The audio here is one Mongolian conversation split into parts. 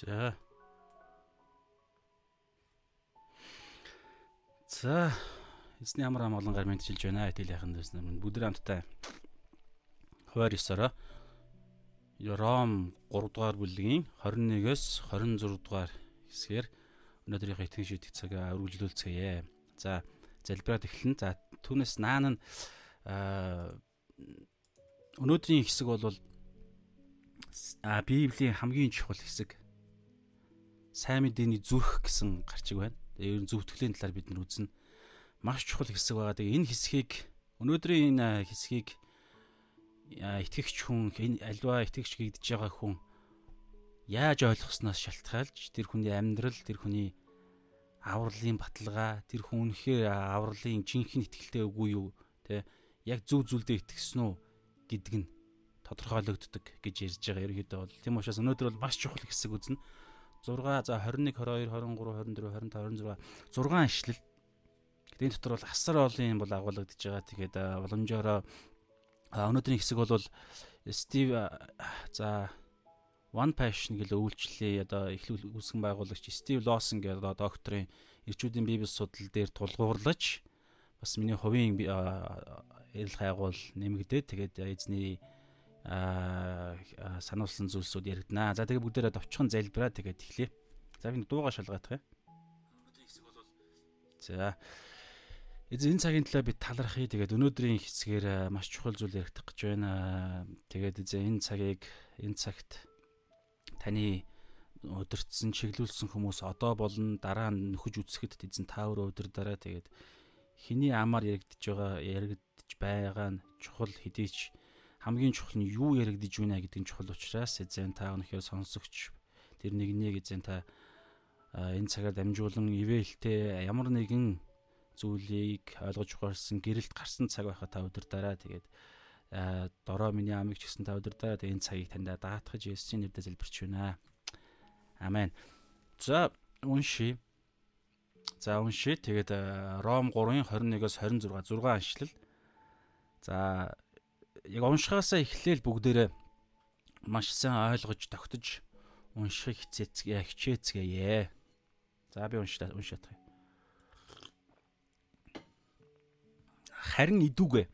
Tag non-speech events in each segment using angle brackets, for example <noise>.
За. За. Эзний амар амгалан гар мэдчилж байна. Итгэлийн дэс нар бүгд хамтдаа хуваар ёсороо Ром 3 дугаар бүлгийн 21-с 26 дугаар хэсгээр өнөөдрийнхээ итгэн шийдэх цагаа үргэлжлүүлцгээе. За, залбираад эхэлнэ. За, түүнээс наан нь өнөөдрийн хэсэг бол а Библийн хамгийн чухал хэсэг сайн мэдээний зүрх гэсэн гарчиг байна. Ер нь зөвтгөлийн талаар бид нар үзнэ. Маш чухал хэсэг байгаа. Тэгээ энэ хэсгийг өнөөдрийн энэ хэсгийг итгэгч хүн энэ альва итгэгч гэгдэж байгаа хүн яаж ойлгосноос шалтгаалж тэр хүний амьдрал тэр хүний авралын баталгаа тэр хүн үнэхээр авралын жинхэнэ итгэлтэй үгүй юу те яг зөв зүйлдээ итгэсэн үү гэдг нь тодорхойлогддог гэж ярьж байгаа ерөнхийдөө бол тийм учраас өнөөдөр бол маш чухал хэсэг үзнэ 6 за 21 22 23 24 25 26 6 ишлэл. Гэтэл энэ дотор бол асар олон бол агуулгадж байгаа. Тэгээд боломжоор өнөөдрийн хэсэг бол Стив за One Passion гэл үйлчлэлийн одоо эхлэл үүсгэн байгуулагч Стив Лосон гэх одоо докторийн эрчүүдийн библи судал дээр тулгуурлаж бас миний хувийн ярил хайгуул нэмэгдээд тэгээд эзний сануулсан зүйлсүүд яригдана. За тэгээ бүгдээрээ товчхон залбираа тэгээд эхлэе. За би дууга шалгаадах юм. За энэ цагийн төлөө би талархъя. Тэгээд өнөөдрийн хэсгээр маш чухал зүйл яригдах гэж байна. Тэгээд энэ цагийг энэ цагт таны өдөртсөн чиглүүлсэн хүмүүс одоо болон дараа нь нөхөж үсгэд эзэн та өөрөө өдөрдөрөө тэгээд хиний амаар яригдж байгаа яригдж байгаа нь чухал хэдий ч хамгийн чухал нь юу яригдж байна гэдэг нь чухал учраас эзэн та өнөхөө сонсогч тэр нэг нэг эзэн та энэ цагаар дамжуулан ивэлтэй ямар нэгэн зүйлийг ойлгож ухаарсан гэрэлт гарсан цаг байхад та өдөрдөрөө тэгээд дорой миний амийг ч гэсэн та өдөрдөрөө энэ цагийг таньда даатгаж Есүсийн нэрээр залбирч байна. Амен. За унши. За унши. Тэгээд Ром 3-ын 21-оос 26 6 аншлал. За яг уншихаасаа эхлээл бүгдээрээ маш сайн ойлгож тогтож уншихыг хичээцгээ хичээцгээе. За би уншаа уншаах юм. Харин идүүгээ.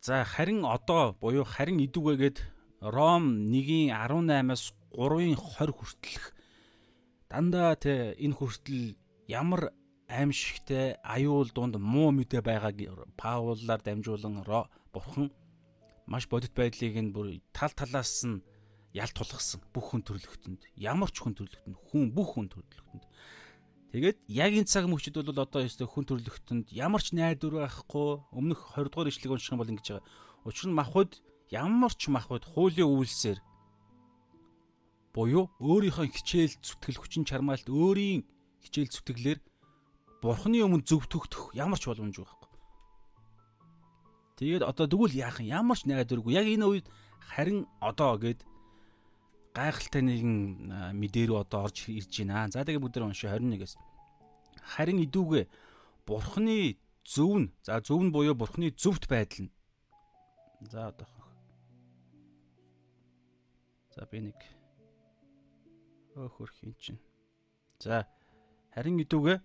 За харин одоо буюу харин идүүгээгээд Ром 1-ийн 18-аас 3-ын 20 хүртэлх дандаа тэ энэ хүртэл ямар аимшигтай аюул дунд муу мэдээ байгааг Паулаар дамжуулан бурхан маш бодит байдлыг нь бүр тал талаас нь ялт тулгсан. Бүх хүн төрөлхтөнд ямар ч хүн төрөлхтөнд хүн бүх хүн төрөлхтөнд. Тэгээд яг энэ цаг мөчид бол одоо ёстой хүн төрөлхтөнд ямар ч найдвар байхгүй өмнөх 20 дугаар ишлэг унших юм бол ингэж байгаа. Учир нь махуд ямар ч махуд хуулийн үйлсээр буюу өөрийнхөө хичээл зүтгэл хүчин чармайлт өөрийн хичээл зүтгэлээр бурхны өмнө зөв төгтөх ямар ч боломж байхгүй Тэгээд одоо тэгвэл яах юм? Ямар ч найдваргүй. Яг энэ үед харин одоо гэд гайхалтай нэгэн мэдээ рүү одоо орж ирж байна. За тэгээ бүгд уншаа 21-ээс. Харин идүүгээ бурхны зөв нь за зөв нь буюу бурхны зөвхт байдал нь. За одоо. За би нэг өөхөр хин чин. За харин идүүгээ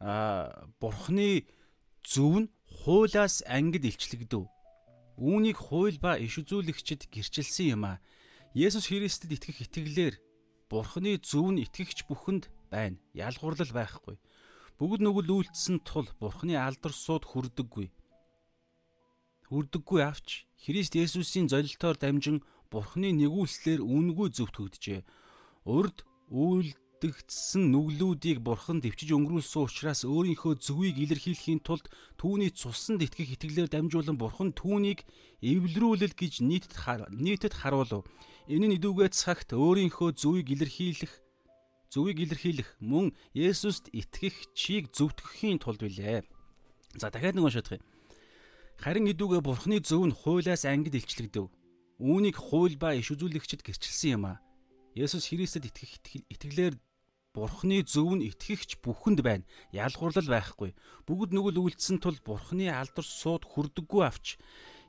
а бурхны зөв нь хуулаас ангид илчлэгдэв. Үүнийг хууль ба иш үзүүлэгчид гэрчилсэн юм а. Есүс Христэд итгэх итгэлээр Бурхны зөв нь итгэгч бүхэнд байна. Ялгуурлал байхгүй. Бүгд нүгэл үйлдсэн тул Бурхны алдар сууд хүрдэггүй. Хүрдэггүй авч Христ Есүсийн золилтоор дамжин Бурхны нэгүүлслэр үнгүй зөвтгөгдөжээ. Урд үйл бүртгэгдсэн нүглүүдийг бурхан дэвчиж өнгөрүүлсэн учраас өөрийнхөө зөвийг илэрхийлэхийн тулд түүний цусанд итгэх итгэлээр дамжуулан бурхан түүнийг эвлэрүүлэл гэж нийтэд нийтэд харуулв. Энэ нь идүүгээ цагт өөрийнхөө зөвийг илэрхийлэх зөвийг илэрхийлэх мөн Есүст итгэх чийг зөвтгөхийн тулд билээ. За дахиад нэг уншаадах юм. Харин идүүгээ бурханы зөв нь хуулиас ангид илчлэгдэв. Үүнийг хууль ба иш үзүүлэгчд гэрчилсэн юм а. Есүс Христэд итгэх итгэлээр Бурхны зөв нь итгэгч бүхэнд байна. Ялгуурлал байхгүй. Бүгд нүгэл үйлдсэн тул Бурхны алдар сууд хүрдэггүй авч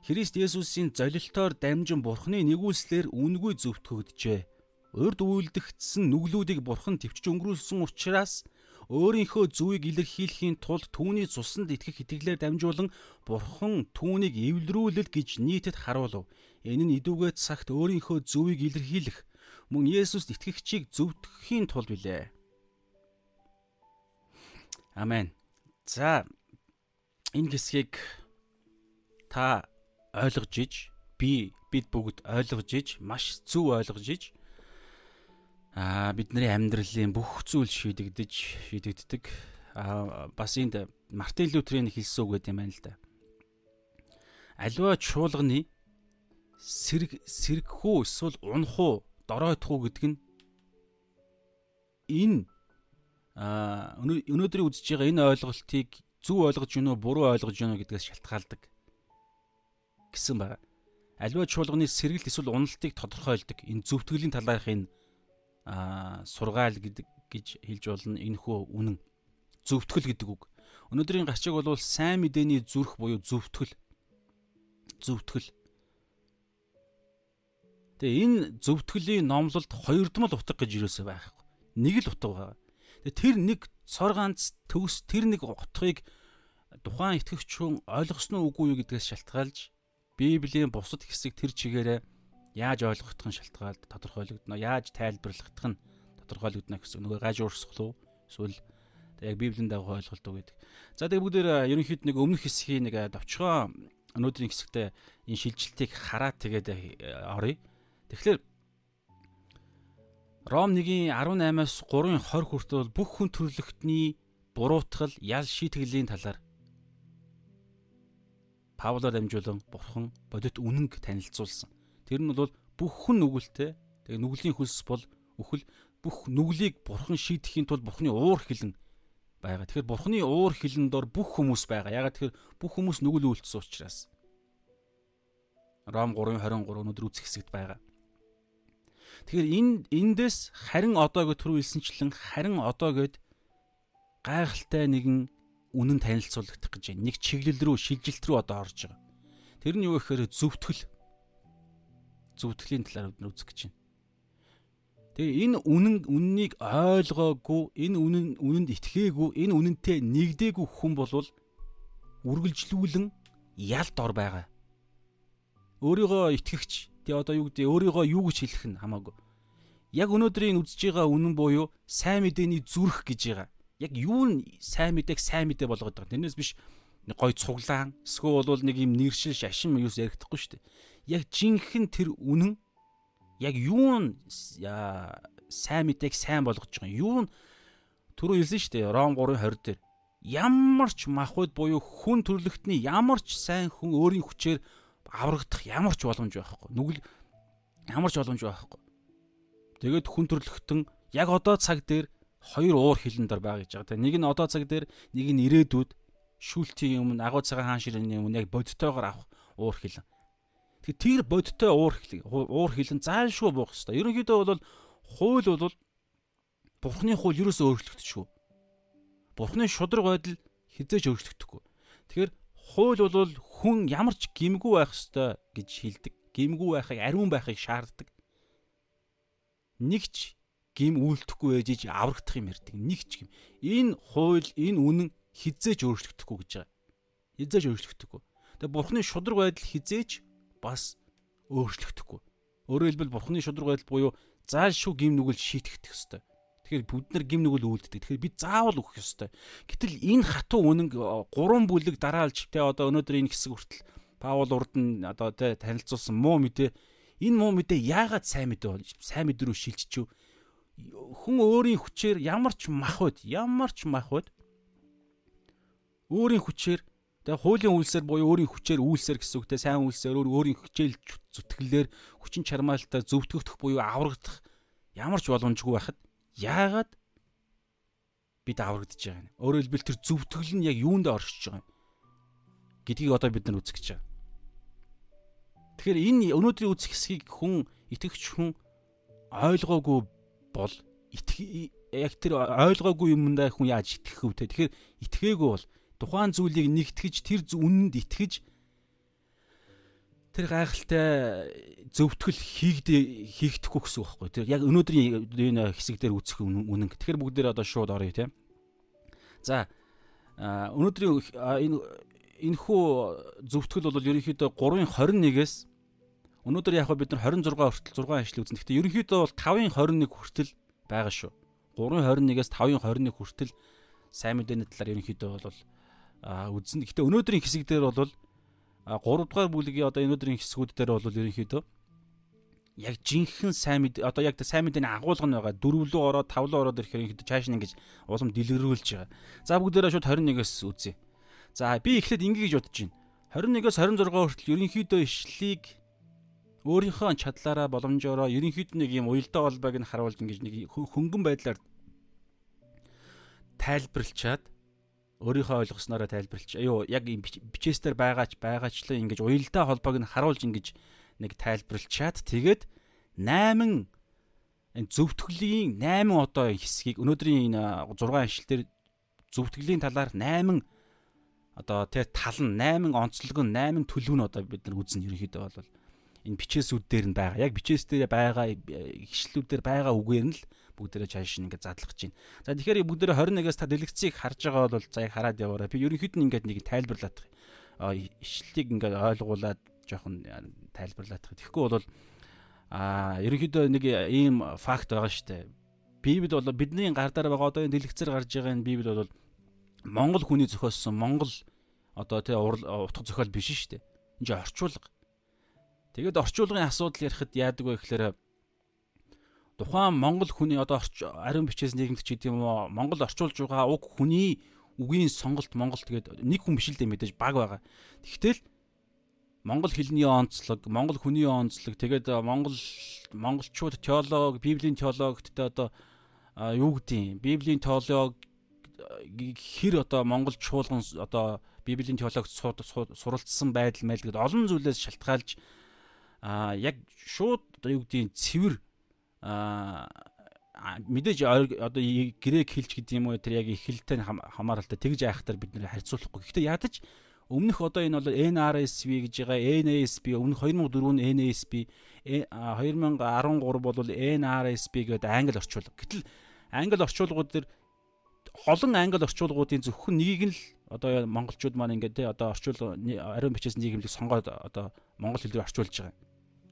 Христ Есүсийн золилтоор дамжин Бурхны нэгүүлслэр үнгүй зөвтгөгдөжээ. урд үйлдэгдсэн нүглүүдийг бурхан төвчж өнгөрүүлсэн учраас өөрийнхөө зүвийг илэрхийлэхийн тулд түүний цуснд итгэх итгэлээр дамжуулан бурхан түүнийг эвлэрүүлэл гэж нийтэд харуулв. Энэ нь идүүгээ цагт өөрийнхөө зүвийг илэрхийлэх мөн Есүст итгэгчийг зөвтгөхийн тулд билээ. Амен. За энэ хэсгийг та ойлгож иж би бид бүгд ойлгож иж маш зөв ойлгож иж аа бидний амьдралын бүх зүйл шийдэгдэж шийдэгддэг аа бас энд Мартин Лютерийн хэлсэн үг гэдэг юм байна л да. Аливаа чуулганы сэрг сэргхүү эсвэл унахуу доройтох уу гэдэг нь энэ аа өнөөдрийн үзэж байгаа энэ ойлголтыг зөв ойлгож гинөө буруу ойлгож гинөө гэдгээс шалтгаалдаг гэсэн байна. Аливаа чуулганы сэргэлт эсвэл уналтыг тодорхойлдог энэ зөвтгөлийн талаарх энэ аа сургаал гэдэг гэж хэлж болно. Энэхүү үнэн зөвтгөл гэдэг үг. Өнөөдрийн гарчиг бол сайн мэдээний зүрх буюу зөвтгөл. Зөвтгөл Тэгээ энэ зөвтгөлийн номлолд хоёрдмол утга гэж юусоо байхгүй. Нэг л утга байгаа. Тэгээ тэр нэг цор ганц төгс тэр нэг утгыг тухайн итгэгч хүн ойлгосноо үгүй юу гэдгээс шалтгаалж Библийн бусад хэсэг тэр чигээрээ яаж ойлгохдох нь шалтгаалд тодорхойлогдно. Яаж тайлбарлахдах нь тодорхойлогдно гэсэн нөгөө гажуурсах уу эсвэл яг Библийн дагуу ойлголт уу гэдэг. За тэгээ бүгдээр ерөнхийд нэг өмнөх хэсгийн нэг товчхон өнөөдрийн хэсэгтээ энэ шилжилтийг хараад тэгээд оръё. Тэгэхээр Ром 1-ийн 18-аас 3-ын 20 хүртэл бүх хүн төрлөختний буруутгал ял шийтгэлийн талаар Паулоор дамжуулан бурхан бодит үнэнг танилцуулсан. Тэр нь бол бүх хүн нүгэлтэй. Тэгээ нүглийн хөлс бол үхэл бүх нүглийг бурхан шийдэхийн тулд бурханы уур хилэн байгаа. Тэгэхээр бурханы уур хилэн дор бүх хүмүүс байгаа. Ягаад тэгэхээр бүх хүмүүс нүгэл үйлдсэн учраас. Ром 3:23 өнөдөр үзэх хэсэгт байгаа. Тэгэхээр энэ эндээс харин одоо гэж түрүү хэлсэнчлэн харин одоо гэд гайхалтай нэгэн үнэн танилцуулагдах гэж байна. Нэг чиглэл рүү, шилжилт рүү одоо орж байгаа. Тэр нь юу гэхээр зөвтгөл. Зөвтгөлийн талаар бид үзэх гэж байна. Тэгээ энэ үнэн үннийг ойлгоогүй, энэ үнэн үнэнд итгээгүй, энэ үнэнтэй нэгдээгүй хүн болвол үргэлжлүүлэн ялд ор байгаа. Өөрийгөө итгэгч Тэгээ одоо юу гэдэг өөрийгөө юу гэж хэлэх нь хамаагүй. Яг өнөөдрийн үзэж байгаа үнэн буюу сайн мэдээний зүрх гэж байгаа. Яг юу нь сайн мэдээг сайн мэдээ болгоод байгаа. Тэрнээс биш гой цуглаан эсвэл бол нэг юм нэршил шашин юус ярихдаггүй шүү дээ. Яг жинхэнэ тэр үнэн яг юу нь сайн мэдээг сайн болгож байгаа. Юу нь түрүү хэлсэн шүү дээ. Ром 3:20 дээр ямар ч махуд буюу хүн төрлөختний ямар ч сайн хүн өөрийн хүчээр аврагдах ямар ч боломж байхгүй. Нүгэл ямар ч боломж байхгүй. Тэгээд хүн төрлөختөн яг одоо цаг дээр хоёр уур хилэн дор байгаа гэж байгаа. Нэг нь одоо цаг дээр нэг нь ирээдүйд шүүлтийн өмнө агуу цагаан хаан ширээний өмнө яг бодтойгоор авах уур хилэн. Тэгэхээр тэр бодтой уур уур хилэн зайлшгүй буух хэрэгтэй. Ерөнхийдөө бол хууль бол Бурхны хууль юусоо өөрчлөгдөж шүү. Бурхны шудраг байдал хизээж өөрчлөгдөхгүй. Тэгэхээр хууль бол хүн ямар ч гимгүү байх ёстой гэж хэлдэг. Гимгүү байхыг ариун байхыг шаарддаг. Нэг ч гим үйлдэхгүй ээжиж аврагдах юм ярьдаг. Нэг ч гим. Энэ хууль, энэ үнэн хизээж өөрчлөгдөхгүй гэж байгаа. Хизээж өөрчлөгдөхгүй. Тэгээ бурхны шудраг байдал хизээж бас өөрчлөгдөхгүй. Өөрөөр хэлбэл бурхны шудраг байдал буюу заашгүй гим нүгэл шийтгэх ёстой. Тэгэхээр бид нар гим нүгэл үлддэг. Тэгэхээр бид заавал өгөх ёстой. Гэтэл энэ хатуу үнэнг гурван бүлэг дараалж те одоо өнөөдөр энэ хэсэг хүртэл Паул урд нь одоо те танилцуулсан муу мэдээ энэ муу мэдээ яагаад сайн мэдээ бол сайн мэдээ рүү шилжчихв? Хүн өөрийн хүчээр ямар ч махвд ямар ч махвд өөрийн хүчээр тэгээ хуулийн үйлсээр буюу өөрийн хүчээр үйлсээр гэсэн үгтэй сайн үйлсээр өөрийн хүчээл зүтгэлээр хүчин чармаалтаа зөвтгөх буюу аврагдах ямар ч боломжгүй байхад яагаад бид аврагдаж байгаа юм. Өөрөөр хэлбэл тэр зөвтгөл нь яг юунд оршиж байгаа юм гэдгийг одоо бид нар үзэх гэж байгаа. Тэгэхээр энэ өнөөдрийн үзэх хэсгийг хүн итгэгч хүн ойлгоогүй бол яг тэр ойлгоогүй юмдаа хүн яаж итгэх вэ? Тэгэхээр итгээгүй бол тухайн зүйлийг нэгтгэж тэр үнэнд итгэж тэр гайхалтай зөвтгөл хийгдэ хийгдэхгүй гэсэн үг байхгүй. Тэр яг өнөөдрийн энэ хэсэг дээр үүсэх үнэн. Тэгэхээр бүгд дээр одоо шууд оръё тийм. За өнөөдрийн энэ энэхүү зөвтгөл бол ерөнхийдөө 3:21-ээс өнөөдөр яг бид нар 26 хүртэл 6 ажил үзэн. Гэхдээ ерөнхийдөө бол 5:21 хүртэл байгаа шүү. 3:21-ээс 5:21 хүртэл сайн мэдээний талаар ерөнхийдөө бол үзэн. Гэхдээ өнөөдрийн хэсэг дээр бол 3 дугаар бүлгийн одоо өнөөдрийн хэсгүүд дээр бол ерөнхийдөө яг жинхэнэ сайн мэд одоо яг сайн мэдээний агуулга нь байгаа. Дөрвөлөө ороод тавлуу ороод ирэхээр ерөнхийдөө чааш нь ингэж улам дэлгэрүүлж байгаа. За бүгдээрээ шууд 21-ээс үзье. За би эхлээд ингэ гэж бодож байна. 21-ээс 26 хүртэл ерөнхийдөө ишлийг өөрийнхөө чадлаараа боломжоороо ерөнхийдөө нэг юм уялдаа холбоог нь харуулж ингэж нэг хөнгөн байдлаар тайлбарлчаад өөрийнхөө ойлгоснороо тайлбарлаж юу яг бичээстээр байгаач байгаачлаа ингэж уялдаа холбоог нь харуулж ингэж нэг тайлбарлчаад тэгээд 8 энэ зөвтгөлийн 8 одоо хэсгийг өнөөдрийн энэ 6 ашил дээр зөвтгөлийн талаар 8 одоо тэр тал нь 8 онцлог нь 8 төлөв нь одоо бид нар үзнэ ерөнхийдөө бол энэ бичээсүүд дээр нь байгаа. Яг бичээс дээр байгаа ишлүүд дээр байгаа үгээр нь л бүгдээрээ чааш ингээд задлах чинь. За тэгэхээр бүгдээрээ 21-аас та дэлгэцийг харж байгаа бол за яг хараад яваарай. Би ерөнхийд нь ингээд нэг тайлбарлаад ишлэлийг ингээд ойлгуулад жоохон тайлбарлаад тах. Тэгэхгүй бол а ерөнхийдөө нэг ийм факт байгаа шүү дээ. Библи бол бидний гар дээр байгаа одоо энэ дэлгэцээр гарч байгаа энэ Библи бол Монгол хүний зохиосон Монгол одоо тий утга зохиол биш шүү дээ. Энд чинь орчуулга. Тэгээд орчуулгын асуудал ярихад яадаг вэ гэхээр тухайн Монгол хүний одоо ариун бичээс нийгэмд ч гэдэм үү Монгол орчуулж байгаа уг хүний үгийн сонголт Монголд тэгээд нэг хүн биш л дээ мэдээж баг байгаа. Тэгтэл Монгол хэлний онцлог, Монгол хүний онцлог тэгээд Монгол монголчууд теолог, Библийн теологттой одоо юу гэдгийг Библийн теолог хэр одоо Монгол чуулган одоо Библийн теологт суралцсан байдал мэл гэдэг олон зүйлээс шалтгаалж а яг шууд одоо юу гэдгийг цэвэр а мэдээж одоо грек хэлж гэдэг юм уу тэр яг их хэлтэй хамааралтай тэгж айхтар бид нэр харьцуулахгүй. Гэхдээ ядаж өмнөх одоо энэ бол NRSV гэж байгаа NASB өмнөх 2004 NASB 2013 бол NRSB гэдэг англи орчуулга. Гэтэл англи орчуулгууд дээр олон англи орчуулгуудын зөвхөн нэгийг нь л одоо монголчууд маань ингээд те одоо орчуул ариун бичээс нийгэмлэг сонгоод одоо монгол хэл рүү орчуулж байгаа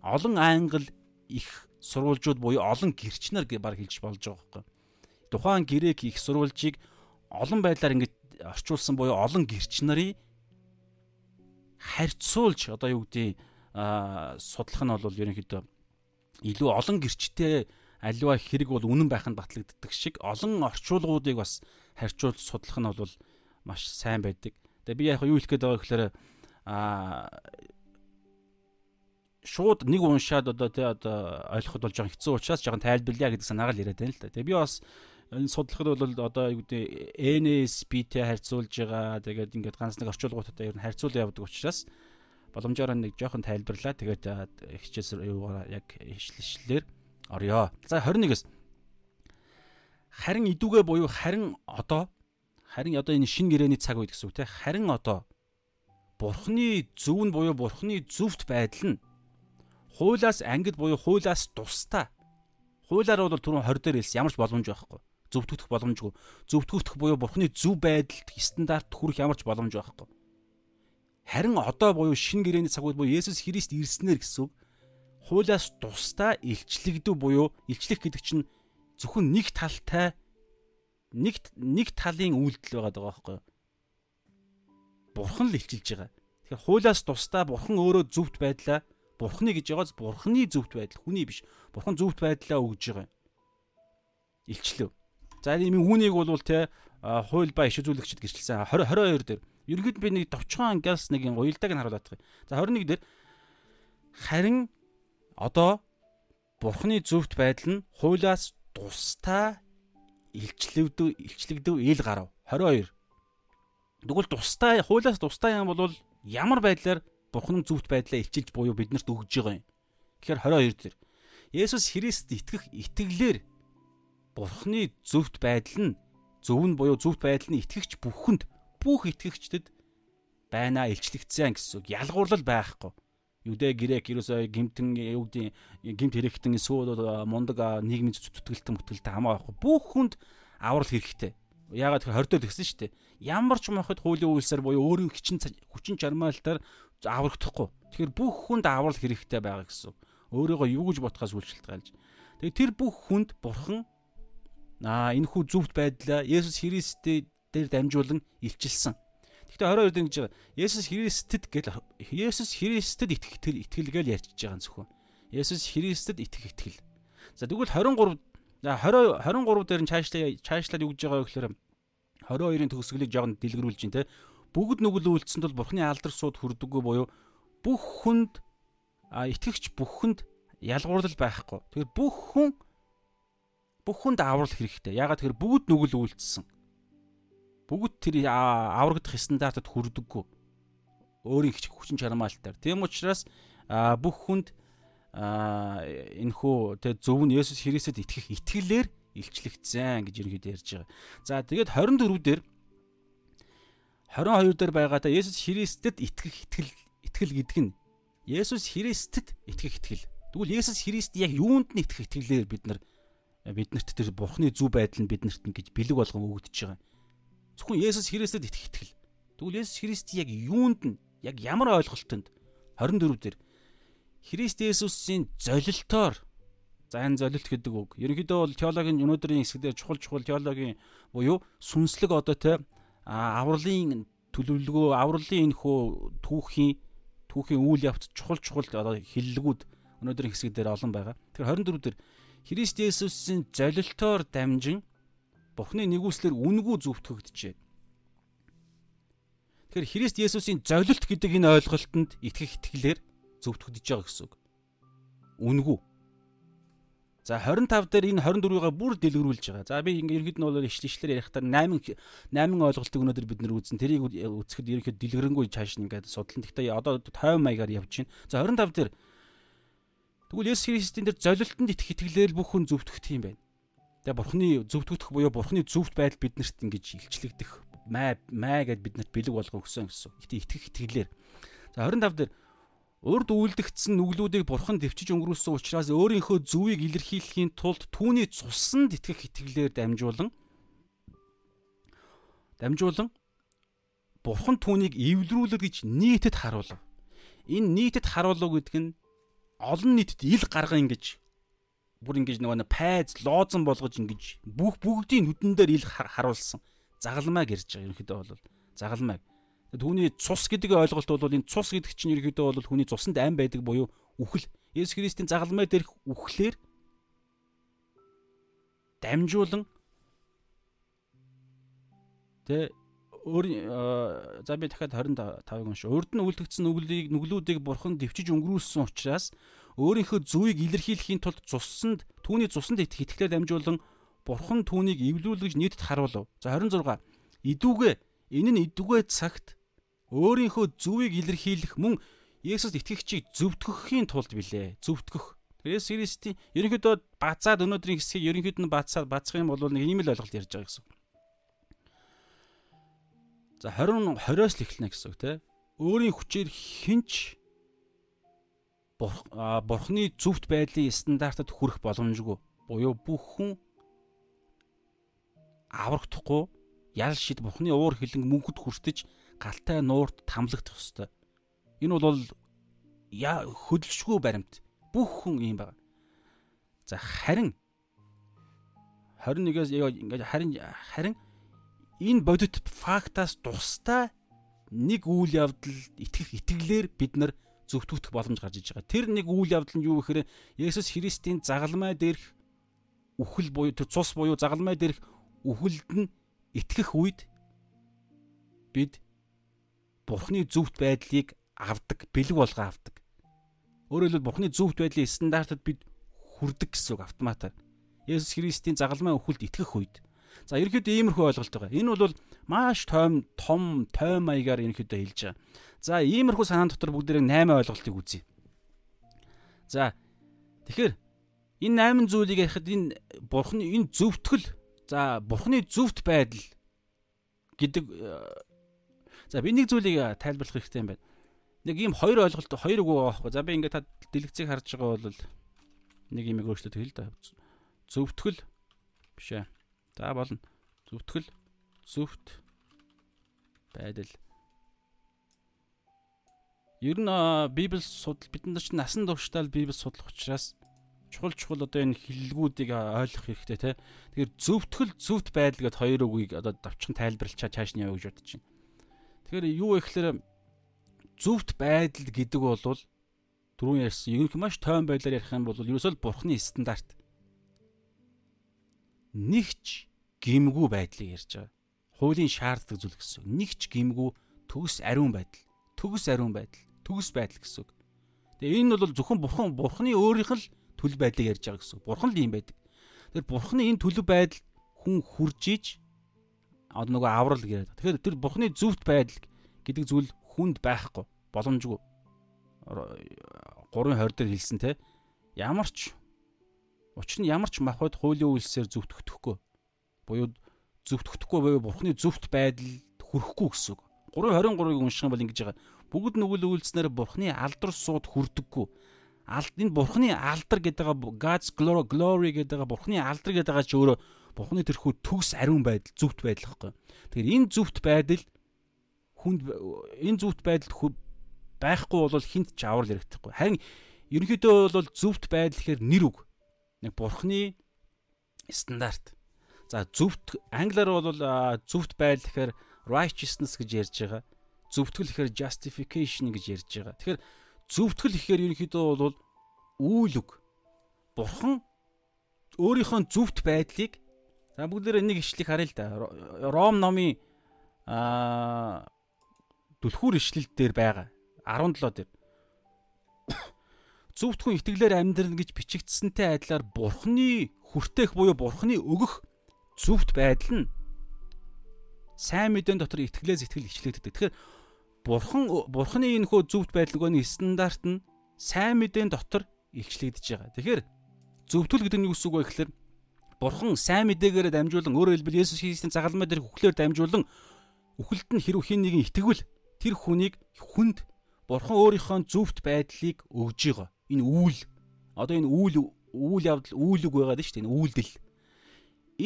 олон англи их сурвалжууд буюу олон гэрчнэр гэж баг хэлж болж байгаа байхгүй. Тухайн грек их сурвалжийг олон байдлаар ингэж орчуулсан буюу олон гэрч нарын харьцуулж одоо юу гэдэг судлах нь бол ерөнхийдөө илүү олон гэрчтэй аливаа хэрэг бол үнэн байх нь батлагддаг шиг олон орчуулгуудыг бас харьцуулж судлах нь бол маш сайн байдаг. Тэгээ би яг юу хэлэх гээд байгаа гэхээр а шууд нэг уншаад одоо тий одоо ойлгоход бол жоохон хэцүү учраас жоохон тайлбарлая гэдэг санаагаар яриад байна л да. Тэгээ би бас энэ судлахад бол одоо юу гэдэг NSP-тэй харьцуулж байгаа. Тэгээд ингээд ганц нэг орчуулгуудтай ер нь харьцуул явдаг учраас боломжоор нэг жоохон тайлбарлаа. Тэгээд хичээс юугаар яг ишлэлээр орё. За 21-с харин идүүгээ буюу харин одоо харин одоо энэ шин гэрээний цаг үед гэсэн үг те харин одоо бурхны зөв нь буюу бурхны зөвхт байдал нь хуулаас ангид буюу хуулаас тусдаа хуулаар бол түрүүн 20 дээр хэлсэн ямар ч боломж байхгүй. Зөвтгөх боломжгүй. Зөвтгөх буюу бурхны зөв байдалд стандарт хүрэх ямар ч боломж байхгүй. Харин одоо буюу шин гэрээний цагууд буюу Есүс Христ ирснээр гэсэн үг хуулаас тусдаа илчлэгдэв буюу илчлэх гэдэг чинь зөвхөн нэг талтай нэг нэг талын үйлдэл байгаа даа байхгүй. Бурхан л илчилж байгаа. Тэгэхээр хуулаас тусдаа бурхан өөрөө зөвхт байдлаа Бурхны гэж байгааз бурхны зөвхт байдал хүний биш. Бурхан зөвхт байдлаа өгж байгаа юм. Илчлэв. За ийм үүнийг бол те хууль ба иш үзүүлэгчд гэрчилсэн 20 22 дээр ерөнхийд би нэг товчхон ангиас нэг уялдааг нь харуулдаг. За 21 дээр харин одоо бурхны зөвхт байдал нь хуулиас тустай илчлэгдэв илчлэгдэв ил гарав. 22. Тэгвэл тустай хуулиас тустай юм бол ямар байдлаар Бурхан зөвхт байдлаа илчилж буюу биднэрт өгж байгаа юм. Тэгэхээр 22 дээр Есүс Христ итгэх итгэлээр Бурханы зөвхт байдал нь зөв нь буюу зөвхт байдал нь итгэгч бүхэнд бүх итгэгчдэд байна илчлэгдсэн гэсэн үг. Ялгуурлал байхгүй. Юдэ грек ерөөсөө гимтэн юу гэдэг гимт хэрэгтэн эсвэл мундаг нийгмийн зүтгэлтэн мөтгэлтэй хамаа байхгүй. Бүх хүнд аврал хэрэгтэй. Яагаад тэгэхээр хордол гэсэн шүү дээ. Ямар ч мохот хуулийн үйлсээр буюу өөрийн хүчин хүчин чармаалтаар аврагдахгүй. Тэгэхээр бүх хүнд аврал хэрэгтэй байгаа гэсэн. Өөрийгөө юу гэж бодохоос үйлчлэлт гайлж. Тэгээ тэр бүх хүнд бурхан аа энэ хүү зөвхт байдлаа Есүс Христээр дамжуулан илчилсэн. Гэхдээ 22 дэх гэж байгаа. Есүс Христэд гэл Есүс Христэд итгэх итгэлгээл ярьж байгаа зөвхөн. Есүс Христэд итгэх итгэл. За тэгвэл 23 за 20 23 дээр нь цаашлаа цаашлаад юу гэж байгаа вэ гэхээр 22-ын төгсгөлийг жоохон дэлгэрүүлж дээ. Бүгд нүгэл үлдсэнд бол Бурхны алдар сууд хүрдэггүй буюу бүх хүнд итгэгч бүх хүнд ялгуурлал байхгүй. Тэгэхээр бүх хүн бүх хүнд аврал хэрэгтэй. Ягаад тэгэхээр бүгд нүгэл үлдсэн бүгд тэр аврагдах стандартад хүрдэггүй. Өөрийн хүчин чармаалтаар. Тийм учраас бүх хүнд энэхүү тэг зөв нь Есүс Христэд итгэх итгэлээр илчлэгдсэн гэж ерөнхийдөө ярьж байгаа. За тэгээд 24 дээр 22 дээр байгаадаа Есүс Христэд итгэх итгэл итгэл гэдэг нь Есүс Христэд итгэх итгэл. Тэгвэл Есүс Христ яг юунд нь итгэх итгэлээр бид нар биднэрт тэр Бурхны зүв байдал нь биднэрт ингэж бэлэг болгон өгөгдөж байгаа. Зөвхөн Есүс Христэд итгэх итгэл. Тэгвэл Есүс Христ яг юунд нь яг ямар ойлголтонд 24 дээр Христ Есүсийн золилтоор за энэ золилт гэдэг үг. Ерөнхийдөө бол теологийн өнөөдрийн хэсгээр чухал чухал теологийн буюу сүнслэг одоо те авралын төлөвлөгөө, авралын энэ хөө түүхийн түүхийн үйл явц чухал чухал одоо хиллэгүүд өнөөдрийн хэсэг дээр олон байгаа. Тэгэхээр 24 дээр Христ Есүсийн золилтоор дамжин Бурхны нэгүслэр үнгүү зөвтгөгдөжээ. Тэгэхээр Христ Есүсийн зовлилт гэдэг энэ ойлголтод итгэх итгэлээр зөвтгөгдөж байгаа гэсэн үг. Үнгүү. За 25 дээр энэ 24-ыг бүр дэлгэрүүлж байгаа. За би ингээ ерхэд нь бол ишлэлээр ярихдаа 8 8 ойлголтыг өнөөдөр бид нэр үзэн тэрийг үзэхэд ерхэд дэлгэрэнгүй чааш ингээд судлан. Гэхдээ одоо тойм маягаар явж байна. За 25 дээр Тэгвэл Есүс Христийн дээр золилтонд итгэх итгэлээр бүх хүн зөвтгөх юм байна. Тэгээ бурхны зөвтгөх буюу бурхны зөвхт байдал биднэрт ингэж илчлэгдэх май май гэд биднэрт бэлэг болгох өгсөн гэсэн. Гэтэ итгэх итгэлээр. За 25 дээр урд үйлдэгдсэн нүглүүдийг бурхан дэвчиж өнгөрүүлсэн учраас өөрийнхөө зүвийг илэрхийлэхийн тулд түүний цуснд итгэх итгэлээр дамжуулан дамжуулан бурхан түүнийг эвлэрүүлэг гэж нийтэд харуулв. Энэ нийтэд харуулв гэдэг нь олон нийтэд ил гарган ингэж бүр ингэж нөгөө пайз лоозон болгож ингэж бүх бүгдийн нүдэн дээр ил харуулсан. Загалмайг ярьж байгаа ерөнхийдөө бол. Загалмайг түүний цус гэдэг ойлголт бол энэ цус гэдэг чинь ерөнхийдөө бол хүний цуснд ам байдаг буюу үхэл Есүс Христийн загалмай дээрх үхлээр дамжуулан тэ өөр за би дахиад 25-ыг унш. Урд нь үлдэгдсэн нүглийг нүглүүдийг бурхан дэвчиж өнгөрүүлсэн учраас өөрийнхөө зүвийг илэрхийлэхийн тулд цуснд түүний итгэх итгэлээр дамжуулан бурхан түүнийг эвлүүлгэж нийтэд харуулв. За 26. Идүүгээ энэ нь идүүгээ цагт өөрийнхөө зүвийг илэрхийлэх мөн Есүс итгэгчийг зөвтгөхийн тулд билээ. Зөвтгөх. Тэрээс Христийн ерөнхийдөө бацаад өнөөдрийн хэсгийг ерөнхийдөө бацаад бацах юм бол нэг ийм л ойлголт ярьж байгаа гэсэн. За 20 20-оос л эхэлнэ гэсэн үг те. Өөрийн хүчээр хинч бурхны зөвхт байдлын стандартад хүрэх боломжгүй. Буюу бүх хүн аврагдахгүй ял шид бурхны уур хилэн мөнхөд хүртэж галтай нуурт тамлагдах ёстой. Энэ бол яа хөдөлшгүй баримт. Бүх хүн ийм байна. За харин 21-ээс ингээд харин харин энэ бодит фактаас тусдаа нэг үйл явдал итгэх итгэлээр бид нар зөвтгөх боломж гарч иж байгаа. Тэр нэг үйл явдал нь юу гэхээр Есүс Христийн загалмай дээрх үхэл буюу тэр цус буюу загалмай дээрх үхэлд нь итгэх үед бид Бурхны зөвхт байдлыг авдаг, бэлэг болгоо авдаг. Өөрөөр хэлбэл Бурхны зөвхт байдлын стандартад бид хүрдэг гэсэн үг автоматар. Есүс Христийн загалмай үхэлд итгэх үед За ерөөхдөө иймэрхүү ойлголт байгаа. Энэ бол маш том том той маягаар ерөөхдөө хэлж байгаа. За иймэрхүү санаан дотор бүгдээрээ 8 ойлголтыг үзье. За тэгэхээр энэ 8 зүйлийг ярихад энэ бурхны энэ зөвтгөл за бурхны зөвхт байдал гэдэг за би нэг зүйлийг тайлбарлах хэрэгтэй юм байна. нэг ийм хоёр ойлголт хоёр үг байгаа байхгүй. За би ингээд та дэлгэцийг харж байгаа бол нэг юм өөрчлөлт хэл да. Зөвтгөл биш ээ. За болно. Зөвтгөл зөвхт байдал. Ер нь Библи судал бид нар ч насан туршдаа Библи судлах учраас чухал чухал одоо энэ хиллгүүдийг ойлгох хэрэгтэй те. Тэгэхээр зөвтгөл зөвхт байдал гэд хоёр үгийг одоо давчхан тайлбарлачаа цааш нь яваа гэж бодож байна. Тэгэхээр юу вэ гэхээр зөвхт байдал гэдэг бол түрүүн ярьсан ерөнхий маш тойм байдлаар ярих юм бол ерөөсөө бурхны стандарт нэгч гимгүү байдлыг ярьж байгаа. Хуулийн шаарддаг зүйл гэсэн. Нэгч гимгүү төгс ариун байдал. Төгс ариун байдал. Төгс байдал гэсэн. Тэгээ энэ бол зөвхөн бурхан бурхны өөрийнх нь төлөв байдлыг ярьж байгаа гэсэн. Бурхан л юм байдаг. Тэгэхээр бурхны энэ төлөв байдал хүн хурж иж одоо нөгөө аврал гэдэг. Тэгэхээр тэр бурхны зөвхт байдал гэдэг зүйл хүнд байхгүй боломжгүй. 3:20 дээр хэлсэн те ямар ч учир нь ямар ч махбод хуулийн үйлсээр зөвтгөхгүй буюу зөвтгөхгүй буюу бурхны зөвхт байдал хүрэхгүй гэсэн үг. 3:23-ыг унших юм бол ингэж байгаа. Бүгд нүгэл үйлснээр бурхны алдар сууд хүрдэггүй. Алд энэ бурхны алдар гэдэг God's glory гэдэг бурхны алдар гэдэг байгаа ч өөрөө бурхны тэрхүү төгс ариун байдал зөвхт байдал хэвгүй. Тэгэхээр энэ зөвхт байдал хүнд энэ зөвхт байдал байхгүй бол хинт ч аврал яригдахгүй. Харин ерөнхийдөө бол зөвхт байдал гэхээр нэр үг. Нэг бурхны стандарт. За зөвхт англиар бол зөвхт байдал гэхээр righteousness гэж ярьж байгаа. Зөвтгөл гэхээр justification гэж ярьж байгаа. Тэгэхээр зөвтгөл гэхээр ерөнхийдөө бол үйл үг. Бурхан өөрийнхөө зөвхт байдлыг за бүгдээрээ нэг ишлийг харъя л да. Ром номын аа түлхүүр ишлэл дээр байгаа. 17 дээр. <coughs> Зөвхөн итгэлээр амьдрна гэж бичигдсэнтэй адилаар бурхны хүртээх буюу бурхны өгөх зөвхт байдал нь сайн мэдэн дотор итгэлээс итгэл ичлэгддэг. Тэгэхээр бурхан бурхны энэ хөө зөвхт байдлын стандарт нь сайн мэдэн дотор илчлэгдэж байгаа. Тэгэхээр зөвтгөл гэдэг нь юу гэсэн үг вэ гэхээр Бурхан сайн мэдээгээр дамжуулан өөрөөр хэлбэл Есүс Христийн загалмай дээр үхлээр дамжуулан үхэлд нь хэрв хин нэгэн итгэвэл тэр хүнийг хүнд Бурхан өөрийнхөө зөвхт байдлыг өгж байгаа. Энэ үүл. Одоо энэ үүл үүл явдал үүлэг байгаад шүү дээ. Энэ үйлдэл.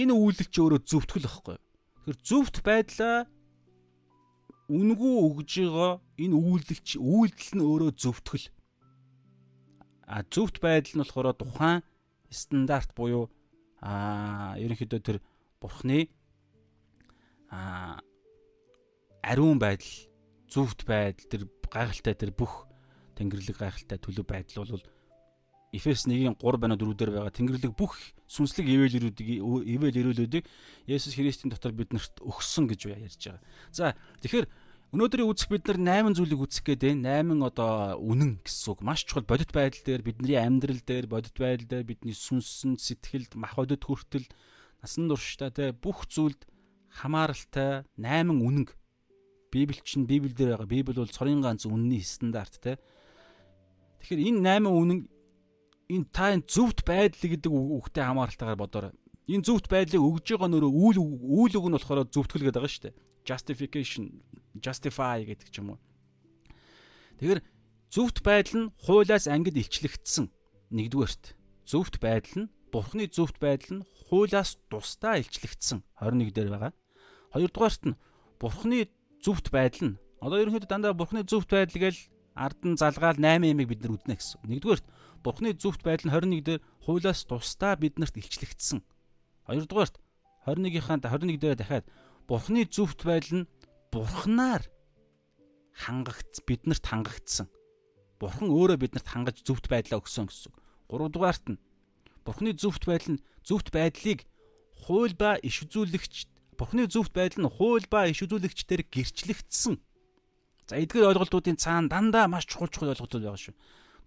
Энэ үйлдэл чи өөрөө зөвтгөл واخхой. Тэгэхээр зөвхт байдлаа үнгүү өгж байгаа энэ үйлдэл чи үйлдэл нь өөрөө зөвтгөл. А зөвхт байдал нь болохоор тухайн стандарт буюу а ерөнхийдөө тэр бурхны а ариун байдал зүвт байдал тэр гайхалтай тэр бүх тэнгэрлэг гайхалтай төлөв байдал бол Эфес 1-ийн 3 байна 4 дээр байгаа тэнгэрлэг бүх сүнслэг ивэл ирүүдийг ивэл ирүүлүүдийг Есүс Христийн дотор биднэрт өгсөн гэж ярьж байгаа. За тэгэхээр өнөөдрийн үзэх бид нар 8 зүйлийг үзэх гээд байна. 8 одоо үнэн гэсэн үг. Маш чухал бодит байдал дээр бидний амьдрал дээр бодит байдал дээр бидний сүнсэнд сэтгэлд мах бодит хүртэл насан туршдаа те бүх зүйлд хамааралтай 8 үнэнг Библи чинь Библи дээр байгаа. Библи бол цорын ганц үнний стандарт те. Тэгэхээр энэ 8 үнэн энэ та энэ зөвхт байдал гэдэг үгтэй хамааралтайгаар бодоорой. Энэ зөвхт байдлыг өгж байгаа нөрөө үйл үйл үг нь болохоор зөвтгөл гэдэг байгаа шүү дээ. Justification, justify гэдэг ч юм уу. Тэгэхээр зөвхт байдал нь хуулиас ангид илчлэгдсэн. Нэгдүгээрт зөвхт байдал нь Бурхны зөвхт байдал нь хуулиас тусдаа илчлэгдсэн 21 дээр байгаа. Хоёрдугаарт нь Бурхны зөвхт байдал нь одоо ерөнхийдөө дандаа бурхны зөвхт байдал гээл ард нь залгаал 8 ямиг бид нар үзнэ гэсэн. Нэгдүгээрт бурхны зөвхт байдал нь 21 дээр хуулиас тусдаа биднэрт илчлэгдсэн. Хоёрдугаарт 21-ийн 21 дээр дахиад бурхны зөвхт байдал нь бурхнаар хангагц биднэрт хангагдсан. Бурхан өөрөө биднэрт хангаж зөвхт байдлаа өгсөн гэсэн. Гуравдугаарт нь бурхны зөвхт байдал нь зөвхт байдлыг хууль ба иш үзүүлэгч Бурхны зөвхт байдал нь хууль ба иш үзүүлэгчдэр гэрчлэгдсэн. За эдгээр ойлголтуудын цаана дандаа маш чухал чухал ойлголтууд байгаа шүү.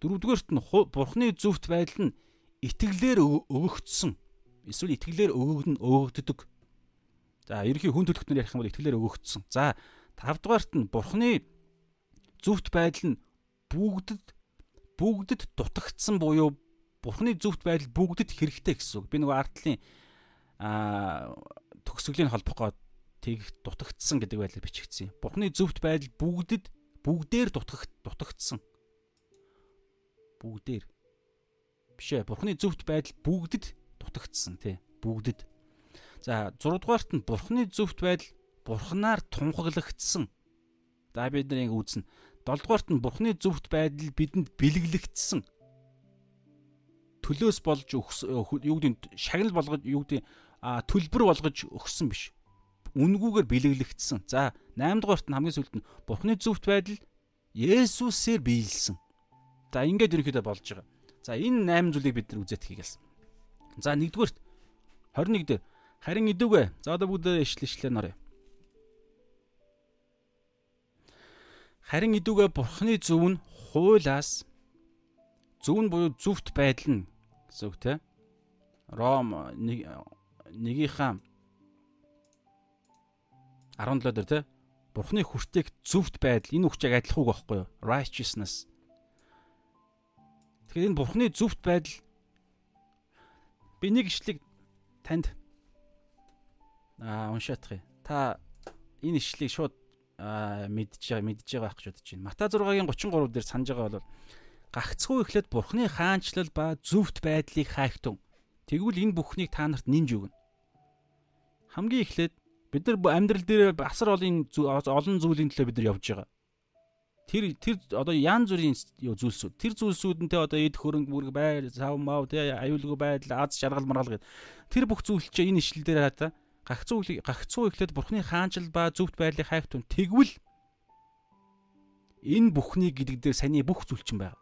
Дөрөвдүгээрт нь Бурхны зөвхт байдал нь итгэлээр өгөгдсөн. Эсвэл итгэлээр өгөгдөн өгөгддөг. За ерөнхий хүн төлөвтнөр ярих юм бол итгэлээр өгөгдсөн. За тавдугаарт нь Бурхны зөвхт байдал нь бүгдэд бүгдэд дутагдсан буюу Бурхны зөвхт байдал бүгдэд хэрэгтэй гэсэн үг. Би нөгөө артлын аа төгсгөлийн холбох гээд тэг дутагдсан гэдэг байдлаар бичигдсэн. Бурхны зөвхт байдал бүгдэд бүгдээр дутгах дутагдсан. Бүгдээр. Биш ээ. Бурхны зөвхт байдал бүгдэд дутагдсан тий. Бүгдэд. За 6 дугаарт нь Бурхны зөвхт байдал Бурханаар тунхаглагдсан. За бид нарыг үүснэ. 7 дугаарт нь Бурхны зөвхт байдал бидэнд бэлэглэгдсэн. Төлөөс болж өгс юу гэдэг шагнал болгож юу гэдэг төлбөр болгож өгсөн биш. Үнгүүгээр бэлэглэгдсэн. За 8 дугаарт нь хамгийн сүүлд нь Бурхны зөвхт байдал Есүсээр биелсэн. За ингээд ерөнхийдөө болж байгаа. За энэ 8 зүйлийг бид нар үзээд хийгээл. За 1-р 21 дээр харин идүүгээ. За одоо бүгд ишлэл ишлээ нарыг. Харин идүүгээ бурхны зөв нь хуулаас зөв нь буюу зүвт байдал нь гэсэн үг те. Ром 1-ийнхаа 17 дээр те. Бурхны хүртээх зүвт байдал энэ үгчийг адилхан үг байхгүй юу? Righteousness Тэгэхээр энэ бурхны зөвхт байдал би нэг ишлэг танд уншаадах юм. Та энэ ишлэгийг шууд мэдж байгаа мэдж байгаа гэж бодож байна. Мата 6-гийн 33 дээр санаж байгаа бол гагцхүү эхлээд бурхны хаанчлал ба зөвхт байдлыг хайхтун. Тэгвэл энэ бүхнийг та нарт нэмж өгнө. Хамгийн эхлээд бид нар амьдрал дээр асар олон олон зүйлийн төлөө бид нар явж байгаа тэр тэр одоо ян зүрийн зүйлсүүд тэр зүйлсүүдэнтэй одоо эд хөрөнгө мөрөг байр сав мав тэ аюулгүй байдал аз жаргал маргал гэд тэр бүх зүйлчээ энэ ишлэл дээр хата гагцуу гагцуу ихлэд бурхны хаанчил ба зөвхт байдлыг хайхтун тэгвэл энэ бүхний гэдэг дээр саний бүх зүйл чинь байгаа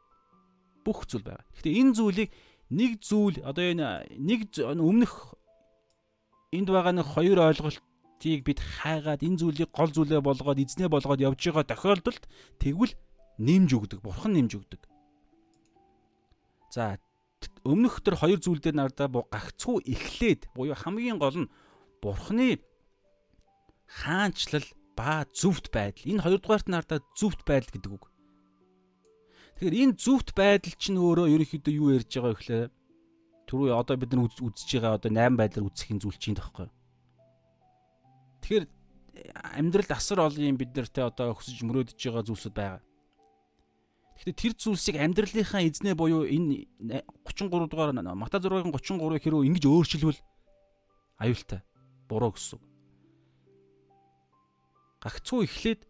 бүх зүйл байгаа гэхдээ энэ зүйлийг нэг зүйл одоо энэ нэг өмнөх энд байгаа нэг хоёр ойлголт тийг бид хайгаад энэ зүйлийг гол зүйлээ болгоод эзнээ болгоод явж байгаа тохиолдолд тэгвэл нэмж өгдөг. Бурхан нэмж өгдөг. За өмнөх төр хоёр зүйл дээр нардаа гагцхүү эхлээд буюу хамгийн гол нь Бурханы хаанчлал ба зөвхт байдал. Энэ хоёрдугаарт нардаа зөвхт байдал гэдэг үг. Тэгэхээр энэ зөвхт байдал чинь өөрөө ерөнхийдөө юу ярьж байгаа вэ гэхээр түрүү одоо бид нар үзэж байгаа одоо 8 байдлаар үзэхийн зүйл чинь тоххой. Тэгэхээр амьдралд асар олон юм бид нартэй одоо өсөж мөрөөдөж байгаа зүйлсүүд байгаа. Гэхдээ тэр зүйлсийг амьдралынхаа эзнээ буюу энэ 33 дугаар Мата 6-гийн 33-ыг хэрвээ ингэж өөрчилвөл аюултай. Буруу гэсэн. Гагцхүү эхлээд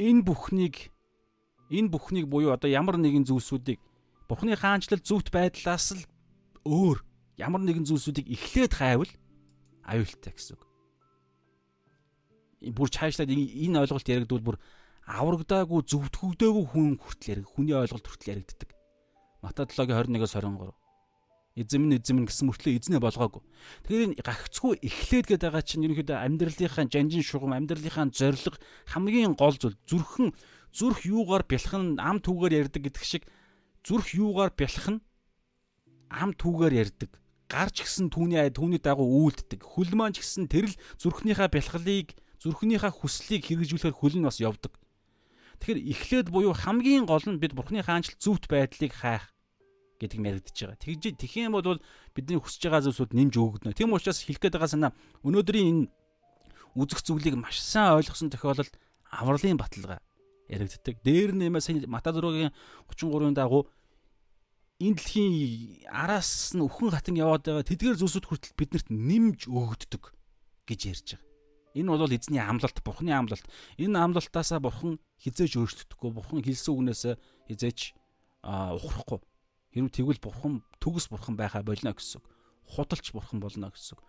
энэ бүхнийг энэ бүхнийг буюу одоо ямар нэгэн зүйлсүүдийг Бурхны хаанчлал зөвхт байдлаас л өөр ямар нэгэн зүйлсүүдийг эхлээд хайвал аюултай гэсэн үг бүр цаашлаад энэ ойлголт яригдвал бүр аврагдаагүй зөвтгөгдөөгүй хүн хүртэл яриг хүний ойлголт хүртэл яригддаг. Мата 7-гийн 21-оос 23. Эзэм нь эзэм нь гэсэн мөртлөө эзнээ болгоогүй. Тэгэхээр энэ гагцгүй эхлээд гээд байгаа чинь ерөнхийдөө амьдралынхаа жанжин шугам, амьдралынхаа зориг хамгийн гол зүйл зүрхэн зүрх юугаар бялхан ам түүгээр ярддаг гэдэг шиг зүрх юугаар бялхан ам түүгээр ярддаг гарч гисэн түүний түүний дагуу үйлддэг хөл маань ч гэсэн тэрл зүрхнийхаа бялхлыг зүрхнийхээ хүслийг хэрэгжүүлэхээр хөл нь бас явдаг. Тэгэхээр эхлээд буюу хамгийн гол нь бид Бурхны хаанчл зүвт байдлыг хайх гэдэг юм яригдчихэж байгаа. Тэгж тэгэх юм бол бидний хүсэж байгаа зүйлсүүд нэмж өгөгдөнө. Тийм учраас хэлэх гээд байгаа санаа өнөөдрийн энэ үзэх зүйлийг маш сайн ойлгосон тохиолдолд авралын баталгаа яригддаг. Дээр нэмээ сая Мата 6-гийн 33-ын дагуу энэ дэлхийн араас нь өхөн хатан яваад байгаа тэдгээр зүйлсүүд хүртэл биднэрт нэмж өгөгддөг гэж ярьж байгаа. Энэ бол эзний амлалт, бурхны амлалт. Энэ амлалтаасаа бурхан хизээж өөрчлөгдөхгүй. Бурхан хэлсэн үгнээс хизээж ухрахгүй. Хэрвээ тэгвэл бурхан төгс бурхан байхаа болно гэсэн. Худалч бурхан болно гэсэн үг.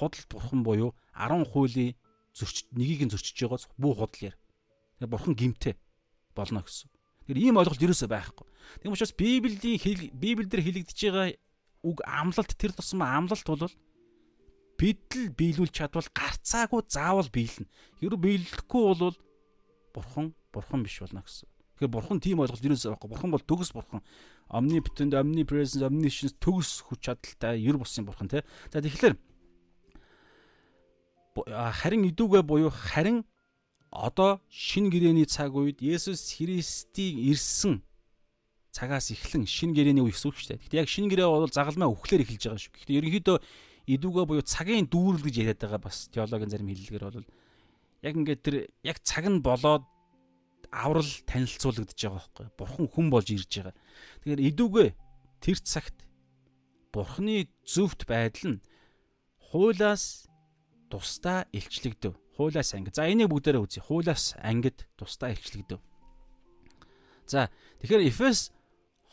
Худалт бурхан буюу 10 хуулийн зөрч нэгийг нь зөрчиж байгааз бүх худал яар. Тэгээ бурхан гимтэй болно гэсэн. Тэгэхээр ийм ойлголт ерөөсөө байхгүй. Тийм учраас Библийн Библиэлд хэлэгдэж байгаа үг амлалт тэр тусмаа амлалт бол бид л биелүүлж чадвал гарцаагүй заавал биелнэ. Хэрвээ биелэхгүй бол бурхан бурхан биш болно гэсэн. Тэгэхээр бурхан тийм ойлголт юусэн байхгүй. Бурхан бол төгс бурхан. Omnipotent, omnipresence, omniscience төгс хүч чадалтай ер бусын бурхан тий. За тэгэхээр харин идүүгээ буюу харин одоо шин гэрэний цаг үед Есүс Христийн ирсэн цагаас эхлэн шин гэрэний үе гэсэн үг шүү дээ. Гэхдээ яг шин гэрээ бол загалмай өхлөөр эхэлж байгаа шүү. Гэхдээ ерөнхийдөө идүүгээ буюу цагийн дүүрэл гэж яриад байгаа бас теологийн зарим хэллэгээр бол яг ингээд тэр яг цаг нь болоод аврал танилцуулагдаж байгаа байхгүй. Бурхан хүн болж ирж байгаа. Тэгэхээр идүүгээ тэр цагт Бурханы зөвхт байдал нь хуулаас тусдаа илчлэгдэв. Хуулаас ангид. За энийг бүгдээрээ үзье. Хуулаас ангид тусдаа илчлэгдэв. За тэгэхээр Эфес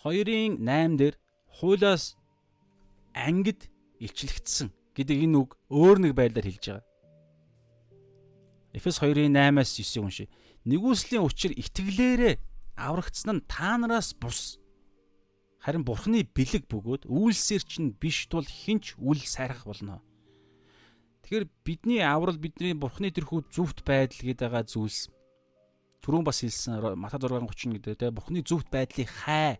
2-ын 8 дээр хуулаас ангид илчлэгдсэн гэдэг энэ үг өөр нэг байдлаар хэлж байгаа. Эфес 2-ын 8-аас 9-ийг уншия. Нэгүслийн учир итгэлээрээ аврагдсан нь та нараас бус. Харин Бурхны бэлэг бөгөөд үйлсээр чинь биш тул хинч үл сайрах болно. Тэгэхээр бидний аврал бидний Бурхны тэрхүү зүвт байдал гэдэг байгаа зүйлс түрүүн бас хэлсэн Мата 6:30 гэдэг те Бурхны зүвт байдлыг хай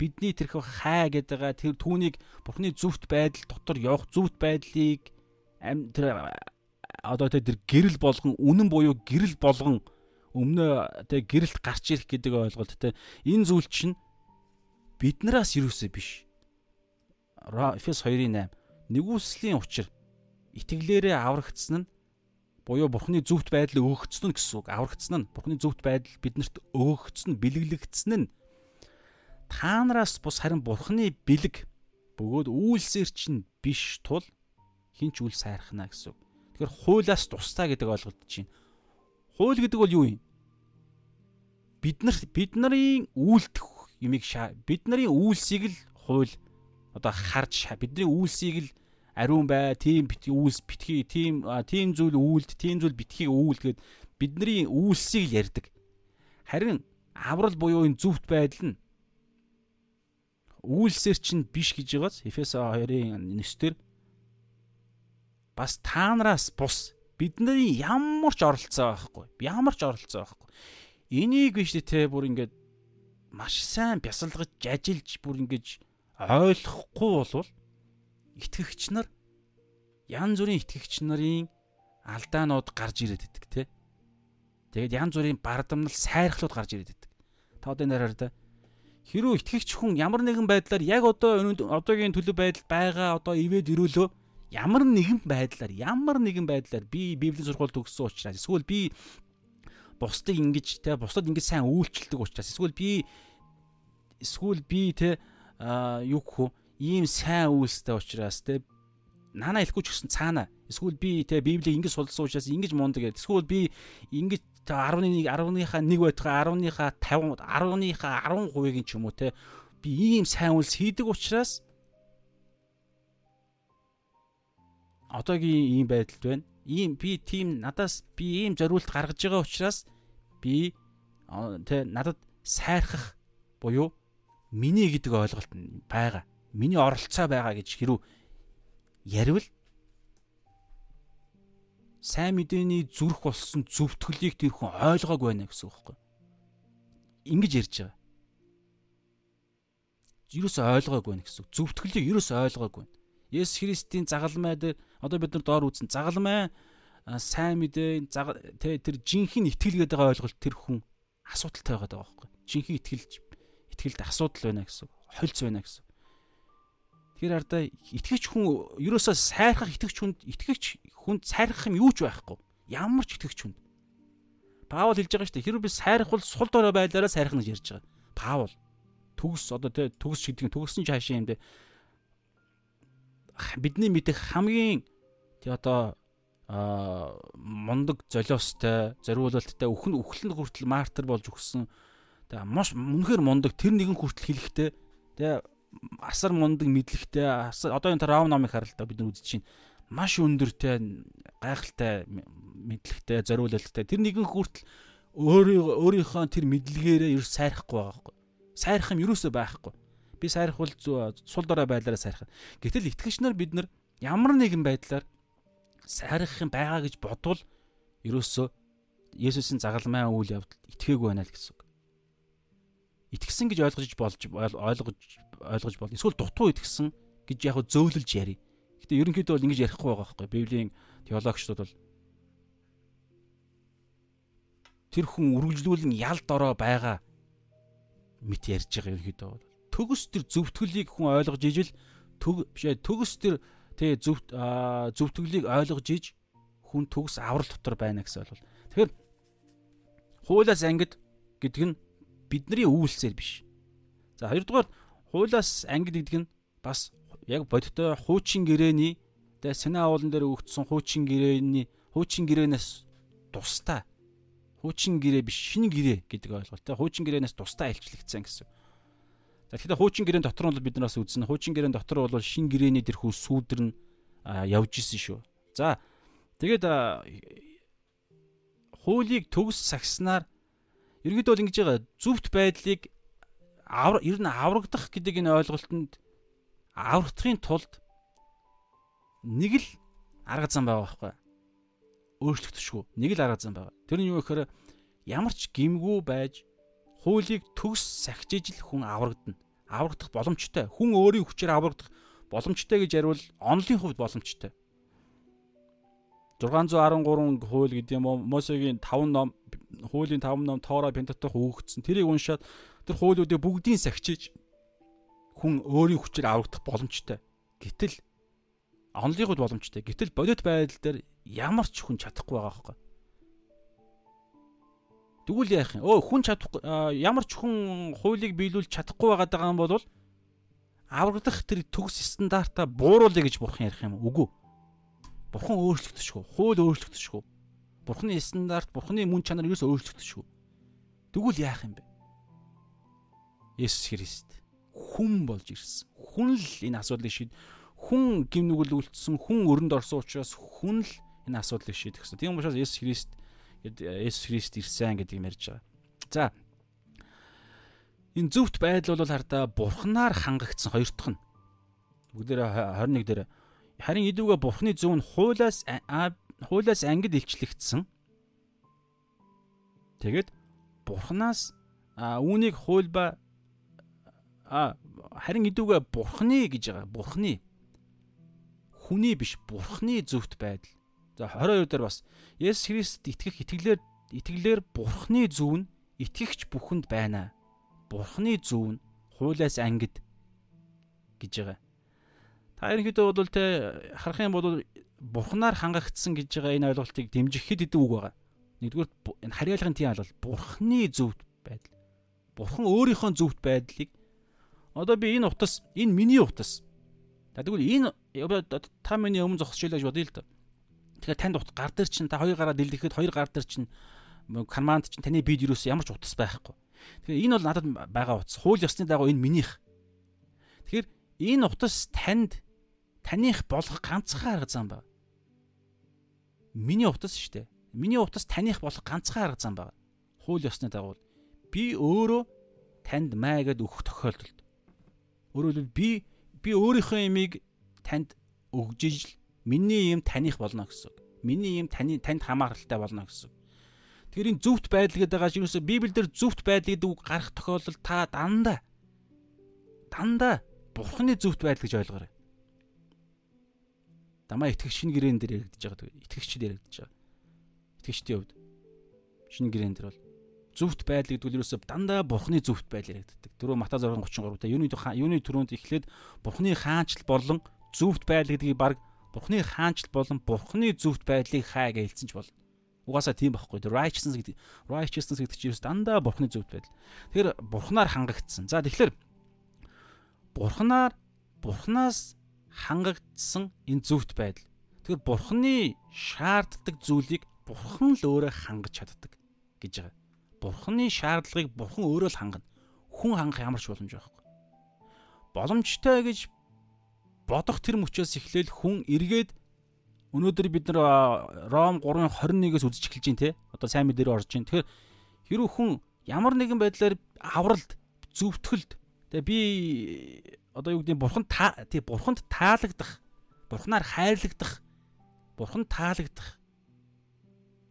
бидний тэрхүү хай гэдэг байгаа тэр түүнийг Бурхны зүвт байдал дотор явах зүвт байдлыг тэр одоо тэр гэрэл болгон үнэн буюу гэрэл болгон өмнө тэг гэрэлт гарч ирэх гэдэг ойлголт те энэ зүйл чинь биднээс юусоо биш? Эфес 2:8 нэгүслийн учир итгэлээрээ аврагдсан нь буюу бурхны зөвхт байдал өгөгдсөн нь гэсэн үг. Аврагдсан нь бурхны зөвхт байдал биднэрт өгөгдсөн бэлэглэгдсэн нь та нараас бус харин бурхны бэлэг бөгөөд үйлсээр чинь биш тул хинч үл сайрхна гэсэн үг Тэгэхээр хуулиас тустай гэдэг ойлголт чинь. Хууль гэдэг бол юу юм? Бид нар бид нарын үйлдэх юмыг бид нарын үйлсийг л хууль одоо харж бидний үйлсийг л ариун бай, тийм үйлс битгий, тийм тийм зүйл үйлд, тийм зүйл битгий үйлдэхэд бидний үйлсийг ярьдаг. Харин аврал буюу энэ зүвт байдал нь үйлсээр чинь биш гэж байгаас Эфесо 2-ын 9-дэр бас та нараас бус бидний ямар ч оролцоо байхгүй. Ямар ч оролцоо байхгүй. Энийг биш те бүр ингээд маш сайн бясалгаж ажиллаж бүр ингэж ойлгохгүй болвол итгэгч нар янз бүрийн итгэгч нарын алдаанууд гарч ирээд идэг те. Тэгээд янз бүрийн бардамнал сайрхлууд гарч ирээд идэг. Та одоо нэрээр да хэрүү итгэгч хүн ямар нэгэн байдлаар яг одоо одоогийн төлөв байдал байгаа одоо ивэд ирүүлөө ямар нэгэн байдлаар ямар нэгэн байдлаар би библийн сургууль төгссөн учраас эсвэл би бусдыг ингэж те бусдад ингэж сайн үйлчлдэг учраас эсвэл би эсвэл би те юу гэх ийм сайн үйлстэй учраас те наана хэлэхгүй ч гэсэн цаана. Эсвэл би те библийг ингэж судалсан учраас ингэж мундаг гэдэг. Эсвэл би ингэж 11 10-ныхаа 1 байтугай 10-ныхаа 50 10-ныхаа 10%-ийн ч юм уу те би ийм сайн үйлс хийдэг учраас одоогийн ийм байдалд байна. Ийм би тийм надаас би ийм зориулт гаргаж байгаа учраас би тэ надад сайрхах буюу миний гэдэг ойлголт байгаа. Миний оролцоо байгаа гэж хэрүү яривал сайн мэдээний зүрх болсон зөвтгөлийг тэр хүн ойлгоогүй байна гэсэн үг байхгүй. Ингиж ярьж байгаа. Юусе ойлгоогүй байна гэсэн үг. Зөвтгөлийг юусе ойлгоогүй байна. Есүс Христийн загалмай дээр одоо бид нар доор үзсэн загалмай сайн мэдээ тэр жинхэнэ итгэл гэдэг ойлголт тэр хүн асуудалтай байгаа даа байхгүй. Жинхэнэ итгэлж итгэлд асуудал байна гэсэн. Хольц байна гэсэн. Тэгэхээр ардаа итгэгч хүн ерөөсөө сайрхах итгэгч хүнд итгэгч хүнд сайрхах юм юу ч байхгүй. Ямар ч итгэгч хүнд. Паул хэлж байгаа шүү дээ. Хэрвээ би сайрхвал сул дорой байдлаараа сайрхах гэж ярьж байгаа. Паул төгс одоо тэ төгс шидэг төгссөн ч хаашаа юм дээ бидний мэдих хамгийн тий одоо а мундаг золиостой зориулалттай өхн өхлөнд хүртэл мартер болж өгсөн. Тэгээ маш үнэхээр мундаг тэр нэгэн хүртэл хэлэхтэй тэгээ асар мундаг мэдлэгтэй одоо энэ рав номыг харалтаа бид нар үзэж чинь маш өндөртэй гайхалтай мэдлэгтэй зориулалттай. Тэр нэгэн хүртэл өөрийн өөрийнхөө тэр мэдлэгээрээ ер сайрахгүй байгаа байхгүй сайрах юм юусоо байхгүй. Би сайрах бол сул дорой байдлаараа сайрах. Гэтэл итгэгч нар бид нар ямар нэгэн байдлаар сайрах юм байгаа гэж бодвол ерөөсөө Есүсийн загалмай үйл явдал итгээгүй байна л гэсэн үг. Итгэсэн гэж ойлгож болж ойлгож ойлгож бол эсвэл дутуу итгэсэн гэж яг зөөлөлж яри. Гэтэ ерөнхийдөө бол ингэж ярихгүй байгаа байхгүй. Библийн теологчдод бол тэр хүн үргэлжлүүлэн ялд ороо байгаа мэт ярьж байгаа ерөнхийдөө бол төгс төр зөвтгөлийг хүн ойлгож ижил төг бишээ төгс төр тий зөв зөвтгөлийг ойлгож иж хүн төгс аврал дотор байна гэсэн бол тэгэхээр хуулиас ангид гэдэг нь бидний үйлсээр биш. За хоёрдугаар хуулиас ангид гэдэг нь бас яг бодиттой хуучин гэрээний тэгээ Синаа уулан дээр өгдсөн хуучин гэрээний хуучин гэрээнээс тустай хуучин гэрээ биш шинэ гэрээ гэдэг ойлголт. Тэ хуучин гэрээнээс тустай илчлэгдсэн гэсэн. За тэгэхээр хуучин гэрээн дотор нь бид нараас үзнэ. Хуучин гэрээн дотор бол шинэ гэрээний дэрхүү сүүдэр нь явж исэн шүү. За тэгээд хуулийг төгс сагснаар ерөнхийдөө бол ингэж байгаа зүвт байдлыг ер нь аврагдах гэдэг энэ ойлголтод аврагдахын тулд нэг л арга зам байгаа байхгүй өөрчлөгдөшгүй нэг л арга зам байгаа тэр нь юу гэхээр ямар ч гимгүү байж хуулийг төгс сахижиж л хүн аврагдана аврагдах боломжтой хүн өөрийн хүчээр аврагдах боломжтой гэж яривал онлын хувьд боломжтой 613 хууль гэдэг юм уу Мосегийн 5 ном хуулийн 5 ном Тора Пентатох өгөгдсөн. Тэрийг уншаад тэр хуулиудыг бүгдийг сахичиж хүн өөрийн хүчээр аврагдах боломжтой. Гэтэл онлын хувьд боломжтой. Гэтэл бодит байдал дээр ямар ч хүн чадахгүй байгаа байхгүй. Тэгвэл яах юм? Өө хүн чадахгүй ямар ч хүн хуулийг биелүүлж чадахгүй байгаа юм бол аврагдах тэр төгс стандартаа бууруулъя гэж бурхан ярих юм? Үгүй Бурхан өөрчлөгдөшгүй. Хууль өөрчлөгдөшгүй. Бурханы стандарт, Бурханы мөн чанар юус өөрчлөгдөшгүй. Тэгвэл яах юм бэ? Есүс Христ хүн болж ирсэн. Хүн л энэ асуудлыг шийд. Хүн гим нүгэл үлдсэн, хүн өрөнд орсон учраас хүн л энэ асуудлыг шийдэх гэсэн. Тийм учраас Есүс Христ Есүс Христ ирсэн гэдгийг ярьж байгаа. За энэ зөвхт байдал бол хардаа бурхнаар хангагдсан хоёр дахь нь. Бүгдээрээ 21 дээр Харин идүүгээ Бурхны зөв нь хуулаас хуулаас ангид илчлэгдсэн. Тэгэд Бурханаас үүнийг хууль ба а харин идүүгээ Бурхны гэж байгаа. Бурхны хүний биш Бурхны зөвхт байдал. За 22 дээр бас Есүс Христ итгэх итгэлээр итгэлээр Бурхны зөв нь итгэгч бүхэнд байна. Бурхны зөв нь хуулаас ангид гэж байгаа. Та ерөнхийдөө бол те харах юм бол бурхнаар хангагдсан гэж байгаа энэ ойлголтыг дэмжих хэд хэдэн үг байгаа. Нэгдүгээр энэ хариалгын тийм бол бурхны зөвхт байдал. Бурхан өөрийнхөө зөвхт байдлыг одоо би энэ утас энэ миний утас. Тэгвэл энэ та миний өмнө зогсчихлоо гэж бодъё л доо. Тэгэхээр танд утас гар дээр чинь та хоёр гараа дэлгэхэд хоёр гар дээр чинь команд чинь таны бид юус ямар ч утас байхгүй. Тэгэхээр энэ бол надад байгаа утас. Хууль ёсны дагуу энэ минийх. Тэгэхээр энэ утас танд таних болох ганцхан арга зам байна. Миний утас шүү дээ. Миний утас таних болох ганцхан арга зам байна. Хууль ёсны дагуу би өөрөө танд маа гэд өгөх тохиолдолд өөрөөр би би өөрийнхөө имийг танд өгж ижил миний юм таних болно гэсэн. Миний юм таны танд хамааралтай болно гэсэн. Тэгэхээр энэ зөвхт байдал гэдэг байгаа чинь Библиэлд зөвхт байдал гэдэг үг гарах тохиолдол та дандаа дандаа Бурхны зөвхт байдал гэж ойлгоорой дамаа итгэх шинэ гэрээн дээр яригдж байгаа. Итгэгчд яригдж байгаа. Итгэгчдийн хувьд шинэ гэрээн дээр бол зөвхт байдал гэдэг нь ерөөсө дандаа бурхны зөвхт байдал яригддаг. Түрүү Мата 6:33 та юуны юуны түрүүнд эхлээд бурхны хаанчл болон зөвхт байдал гэдгийг баг бурхны хаанчл болон бурхны зөвхт байдлыг хаа гэж хэлсэн ч болно. Угаасаа тийм байхгүй. Righteousness гэдэг righteousness гэдэг чинь дандаа бурхны зөвхт байдал. Тэгэхээр бурхнаар хангагдсан. За тэгэхээр бурхнаар бурхнаас хангагдсан энэ зөвхт байдал. Тэгэхээр бурхны шаарддаг зүйлийг бурхан л өөрөө хангаж чаддаг гэж байгаа. Бурхны шаардлагыг бурхан өөрөө л хангана. Хүн хангах ямар ч боломж байхгүй. Боломжтой гэж бодох тэр мөчөөс эхлээл хүн эргээд өнөөдөр бид нар Ром 3:21-ээс үзэж эхэлж байна те. Одоо сайн мэдээр орж байна. Тэгэхээр хэрвээ хүн ямар нэгэн байдлаар авралт, зөвтгөлд тэгээ би одоо юу гэдэг бурхан та тий бурханд таалагдах бурхнаар хайрлагдах бурханд таалагдах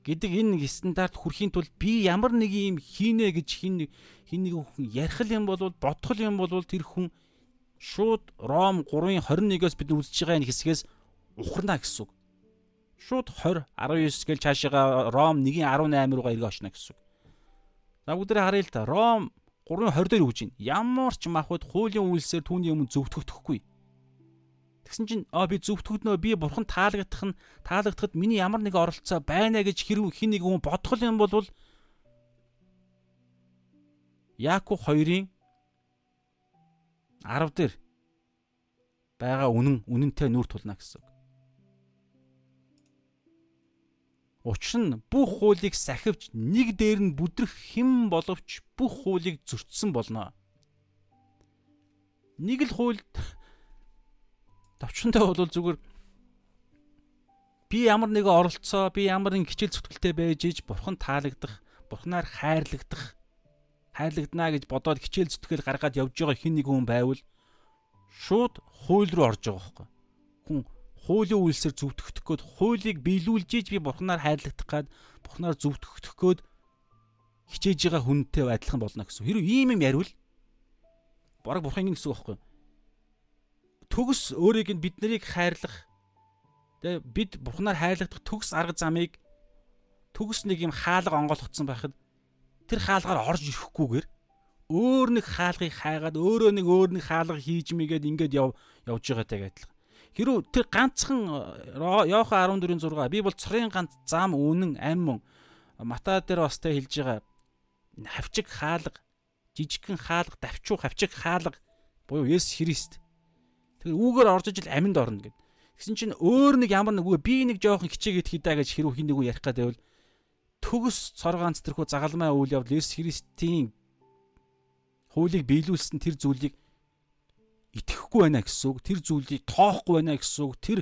гэдэг энэ стандарт хүрэхийн тулд би ямар нэг юм хийнэ гэж хин хин нэг хүн ярих юм бол бодох юм бол тэр хүн шууд Ром 3:21-оос бид үзэж байгаа энэ хэсгээс ухарна гэсэн үг. Шууд 20 19 гээл цаашаа Ром 1:18 руугаа эргэж очно гэсэн үг. За бүгдээ харъя л та. Ром 3:20 дээр өгж байна. Ямар ч махбод хуулийн үйлсээр түүний өмнө зөвтгөгдөхгүй. Тэгсэн чинь аа би зөвтгөгднөө би бурхан таалагдах нь таалагдахад миний ямар нэг оролцоо байна гэж хэрэг хин нэг хүн бодгол юм бол Яаков 2-ын 10 дээр байгаа үнэн үнэнтэй нүүр тулна гэсэн. Учир нь бүх хуулийг сахивч нэг дээр нь бүдрэх хэн боловч бүх хуулийг зөрчсөн болно. Нэг л хууль <laughs> товчхонтой бол зүгээр би ямар нэгэн оролцоо, би ямар нэгэн хичээл зүтгэлтэй байж иж бурхан таалагдах, бурханаар хайрлагдах, хайрлагдана гэж бодоод хичээл зүтгэл гаргаад явж байгаа хин нэг хүн байвал шууд хууль руу орж байгаа байхгүй. Хүн хуулийн үйлсээр зөвтгөх гээд хуулийг биелүүлж иж би бурхнаар хайрлагдах гад бурхнаар зөвтгөх гээд хичээж байгаа хүнтэй адилхан болно гэсэн. Хэрвээ ийм юм яривал бараг бурхан ингэ гэсэн үг байхгүй. Төгс өөрийг нь бид нарыг хайрлах тэгээ бид бурхнаар хайрлагдах төгс арга замыг төгс нэг юм хаалга онгойлгоцсон байхад тэр хаалгаар орж ирэхгүйгээр өөр нэг хаалгыг хайгаад өөрөө нэг өөр нэг хаалга хийж мэгээд ингээд яв явж байгаатай адилхан. Хэрвээ тэр ганцхан Иохан 14:6 би бол цорын ганц зам үнэн амин Матай дээр бас тэ хэлж байгаа хавчиг хаалга жижигхэн хаалга давчуу хавчиг хаалга буюу Есүс Христ. Тэгэхээр үүгээр орж ижил аминд орно гэд. Тэгсэн чинь өөр нэг ямар нэг үгүй би нэг жоохон хичээгээд хидаа гэж хэрүү хин нэг үү ярих гэдэг бол төгс цор ганц тэрхүү загалмай үйл явдал Есүс Христийн хуулийг биелүүлсэн тэр зүйлийг итгэхгүй байна гэсэн үг. Тэр зүйлийг тоохгүй байна гэсэн үг. Тэр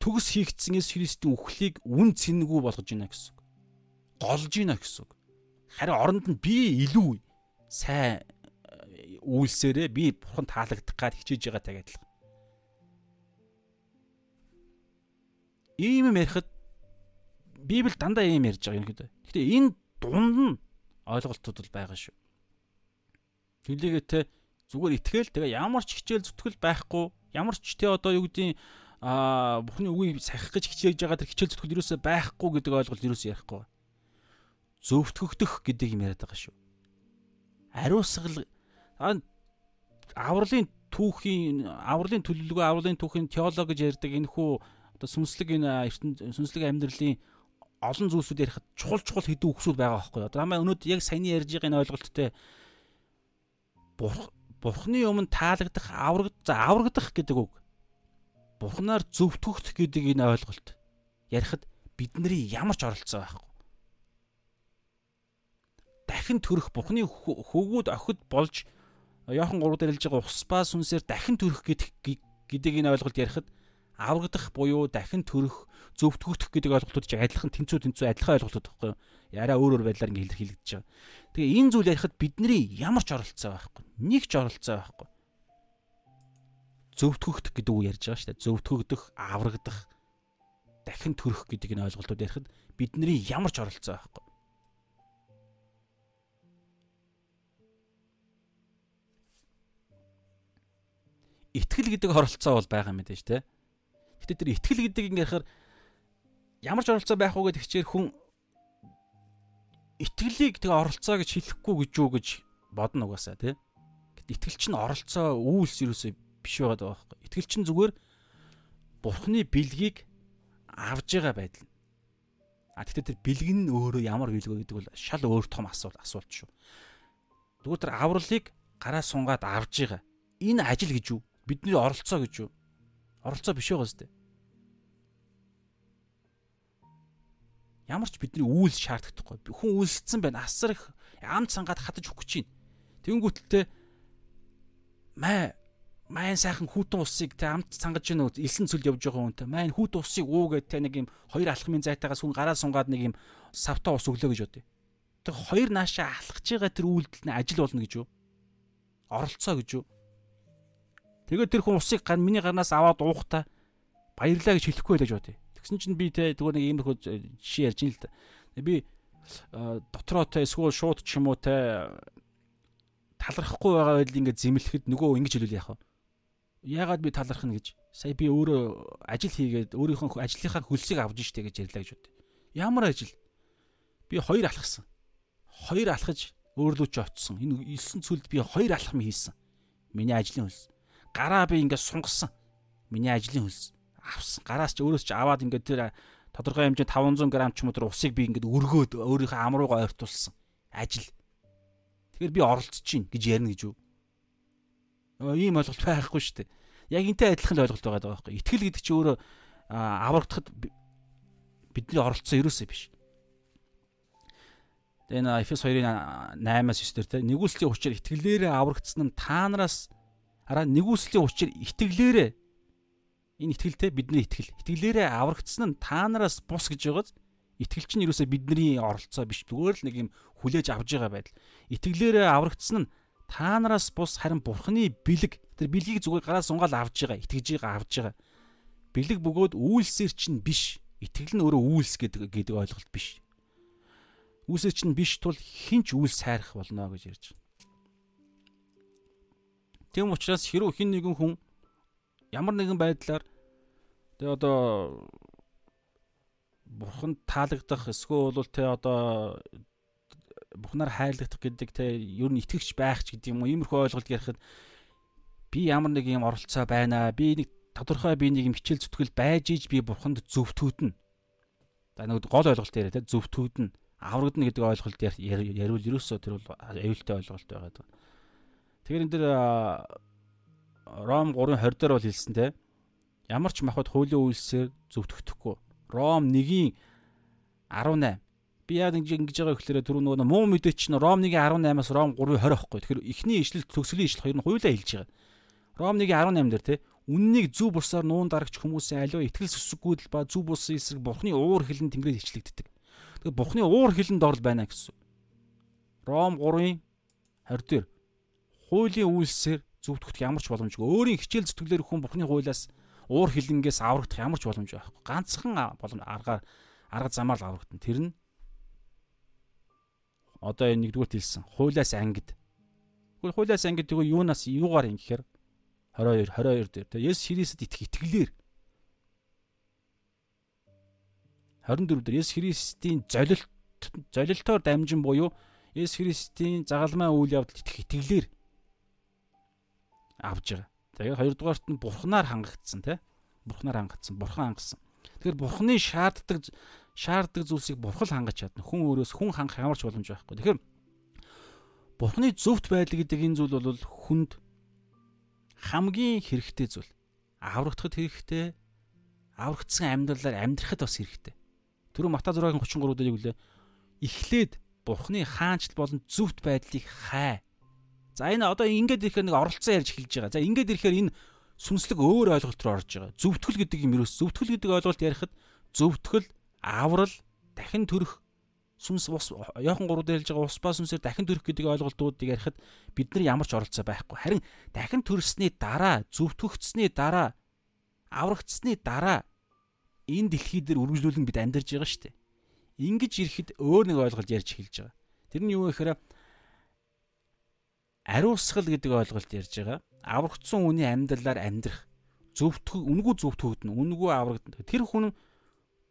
төгс хийгдсэн Есүс Христийн үхлийг үн цэнэгүй болгож байна гэсэн үг. Голж байна гэсэн үг. Харин оронд нь би илүү сайн э, үйлсээрээ би бурхан таалагдах гад хичээж байгаа тагаад л. Ийм юм ярихад Библи дандаа ийм ярьж байгаа юм гэдэг. Гэтэ энэ дунд нь ойлголтууд бол байгаа шүү. Тэглээгээ те зүгээр итгэл тэгээ ямар ч хичээл зүтгэл байхгүй ямар ч те одоо юу гэдгийг а бүхний үгийг сахих гэж хичээж байгаа тэр хичээл зүтгэл юусоо байхгүй гэдэг ойлголт юусоо ярихгүй. Зөвтгөгдөх гэдэг юм яриад байгаа шүү. Ариусгал авралын түүхийн авралын төлөвлөгөө авралын түүхийн теологи гэж ярьдаг энэ хүү одоо сүнслэг энэ ертөнд сүнслэг амьдралын олон зүйлсүүд ярихад чухал чухал хэдэн үгсүүд байгаа байхгүй. Одоо хамаа өнөөдөр яг саяны ярьж байгаа энэ ойлголттой бурхны өмнө таалагдах авраг за аврагдах гэдэг үг бурхнаар зөвтгөх гэдэг энэ ойлголт ярихад бидний ямар ч оролцоо байхгүй. Дахин төрөх бурхны хөвгүүд охид болж Йохан 3 дээр хэлж байгаа усбаа сүнсээр дахин төрөх гэдэг энэ ойлголт ярихад аврагдах буюу дахин төрөх зөвтгөгдөх гэдэг ойлголтууд чинь адилхан тэнцүү тэнцүү адилхан ойлголтууд байхгүй юу? Араа өөр өөр байдлаар ингэ илэрхийлэгдэж байгаа. Тэгээ энэ зүйл ярихад бидний ямар ч оролцоо байхгүй. Нэг ч оролцоо байхгүй. Зөвтгөгдөх гэдэг үг ярьж байгаа шүү дээ. Зөвтгөгдөх, аврагдах, дахин төрөх гэдэг энэ ойлголтууд ярихад бидний ямар ч оролцоо байхгүй. Итгэл гэдэг оролцоо бол байгаа шүү дээ. Гэтэ тэр итгэл гэдэг ингэ ярихаар ямар ч оролцоо байх уу гэдэг хичээр хүн итгэлийг тэгээ оролцоо гэж хэлэхгүй гэж юу гэж бодно угаасаа тий. Гэт итгэл чинь оролцоо үйлс юусоо биш байгаа байхгүй. Итгэл чинь зүгээр бурхны бэлгийг авж байгаа байдал. А тэгтээ тэр бэлэг нь өөрөө ямар бэлэг гэдэг бол шал өөр том асуулт асуулт шүү. Тэгвэл тэр авралыг гараа сунгаад авж байгаа. Энэ ажил гэж юу? Бидний оролцоо гэж юу? Оролцоо биш байгаа зү. Ямар ч бидний үйл шаарддаггүй. Хүн үлссэн байна. Асар их ам цангаад хатаж өгч чинь. Тэнгүүтэлтэй маа маань сайхан хүүтэн усыг тэ амт цангаж гинөө элсэн цөл явж байгаа хүнтэй маань хүүт усыг уу гэдэг тэ нэг юм хоёр алхмын зайтаагаас хүн гараа сунгаад нэг юм савтаа ус өглөө гэж бодъё. Тэг хоёр наашаа алхаж байгаа тэр үйлдэл нь ажил болно гэж юу? Оролцоо гэж юу? Тэгээд тэр хүн усыг гар миний гарнаас аваад уухта баярлаа гэж хэлэхгүй байлаа гэж бодъё. Тэгсэн чинь би те зүгээр нэг ийм нөхөд жишээ ярьж ин л та. Би дотроо те эсвэл шууд ч юм уу те талархахгүй байгаа байл ингээд зэмлэхэд нөгөө ингэж хэлвэл яах вэ? Яагаад би таларх нь гэж сая би өөрөө ажил хийгээд өөрийнхөө ажлынхаа хөлсийг авж штэ гэж ярьлаа гэж бод. Ямар ажил? Би хоёр алхсан. Хоёр алхаж өөрлөө ч очсон. Энэ 9 цүлд би хоёр алхам хийсэн. Миний ажлын хөлс. Гараа би ингээд сунгасан. Миний ажлын хөлс авсан. Гараас ч өөрөөс ч аваад ингээд тэр тодорхой хэмжээнд 500 г ч юм уу тэр усыг би ингээд өргөөд өөрийнхөө ам руугаа ойртуулсан. Ажил. Тэгэхээр би оролцож чинь гэж ярина гэж юу? Ийм ойлголт байхгүй шүү дээ. Яг энтэй адилхан ойлголт байгаа байхгүй. Итгэл гэдэг чинь өөрөө аврагдахад бидний оролцсон ерөөсөө биш. Тэгээ энэ Эфес 2-ын 8-аас 9 дээр те нэгүслийн учир итгэлээрээ аврагдсан нь та нараас араа нэгүслийн учир итгэлээрээ энэ итгэлтэй бидний итгэл. Итгэлээрээ аврагдсан нь та нараас бус гэж байгааз итгэл чинь ерөөсөө бидний оролцоо биш. Зүгээр л нэг юм хүлээж авж байгаа байдал. Итгэлээрээ аврагдсан нь та нараас бус харин бурхны бэлэг тэр бэлгийг зүгээр гараас унгаал авж байгаа, итгэж байгаа авж байгаа. Бэлэг бөгөөд үйлсээр чинь биш. Итгэл нь өөрөө үйлс гэдэг гэдэг ойлголт биш. Үйлсээр чинь биш тул хинч үйлс сайрах болно гэж ярьж байна. Тэм учраас хэрв хин нэгэн хүн ямар нэгэн байдлаар тэгээ одоо бурханд таалагдах эсвэл бол тэ одоо бурхнаар хайрлагдах гэдэг тэ ер нь итгэгч байх ч гэдэг юм уу? Иймэрхүү ойлголт ярихад би ямар нэг юм оролцоо байна би нэг тодорхой би нэг юм хичээл зүтгэл байж иж би бурханд зөвтгүүднэ за нэг гол ойлголт яриа тэ зөвтгүүднэ аврагдана гэдэг ойлголт яриул ерөөсөө тэр бол аюултай ойлголт байгаа. Тэгэхээр энэ дэр Ром 3:20 дээр бол хэлсэн те. Ямар ч махад хуулийн үйлсээр зөвтгөхгүй. Ром 1-ийн 18. Би яа ингэж байгаа гэхээр түрүү нөгөө муу мэдээ чинь Ром 1-ийн 18-аас Ром 3-ийн 20 аахгүй. Тэгэхээр эхний ишлэл төгсгөлийн ишлэл хоёр нь хуйлаа хэлж байгаа. Ром 1-ийн 18 дээр те. Үннийг зүв бусаар нуун дарагч хүмүүсийн аливаа итгэл сүсггүйдэл ба зүв бусын эсрэг бурхны уур хилэн тэнгэрээр ичлэгддэг. Тэгэхээр бурхны уур хилэнд орл байна гэсэн. Ром 3-ийн 20 дээр хуулийн үйлсээр зүвтгэх ямар ч боломжгүй. Өөрийн хичээл зүтгэлээр хүн Бурхны хуулиас уур хилэнгээс аврагдах ямар ч боломж байхгүй. Ганцхан боломж аргаар арга замаар л аврагдана. Тэр нь одоо энэ нэгдүгээр хэлсэн. Хуулиас ангид. Тэгвэл хуулиас ангид тэгвэл юунаас юугаар юм гэхээр 22 22 дээр тэ Есүс Христэд итгэх итгэлээр 24 дээр Есүс Христийн золилт золилтоор дамжин буюу Есүс Христийн загалмай үйл явдалд итгэх итгэлээр авж байгаа. Тэгээд хоёрдугаарт нь бурхнаар хангагдсан тий. Бурхнаар хангагдсан, бурхан хангасан. Тэгэхээр бурхны шаарддаг шаарддаг зүйлсийг бурхан хангаж чадна. Хүн өөрөөс хүн хангах ямар ч боломж байхгүй. Тэгэхээр бурхны зөвхт байдал гэдэг энэ зүйл бол хүнд хамгийн хэрэгтэй зүйл. Аврагдахад хэрэгтэй, аврагдсан амьдралаар амьдрахад бас хэрэгтэй. Түрүү Мата 6-гийн 33 дээр үлээ эхлээд бурхны хаанчл болон зөвхт байдлыг хай За энэ одоо ингээд ирэхээр нэг оролцсон ярьж эхэлж байгаа. За ингээд ирэхээр энэ сүнслэг өөр ойлголт руу орж байгаа. Зөвтгөл гэдэг юм ерөөс зөвтгөл гэдэг ойлголт ярихад зөвтгөл, аврал, дахин төрөх сүнс ус яохон гурав дээр хэлж байгаа ус ба сүнсээр дахин төрөх гэдэг ойлголтуудыг ярихад бид нар ямар ч оролцоо байхгүй. Харин дахин төрсний дараа, зөвтгөгдсөний дараа, аврагдсны дараа энэ дэлхий дээр үргэлжлүүлэн бид амьдарч байгаа шүү дээ. Ингиж ирэхэд өөр нэг ойлголт ярьж эхэлж байгаа. Тэр нь юу вэ гэхээр ариусгал гэдэг ойлголт ярьж байгаа. Аврагдсан хүний амьдралаар амьдрах зөвтгөх үнгүй зөвтгөгдөн үнгүй аврагдана. Тэр хүн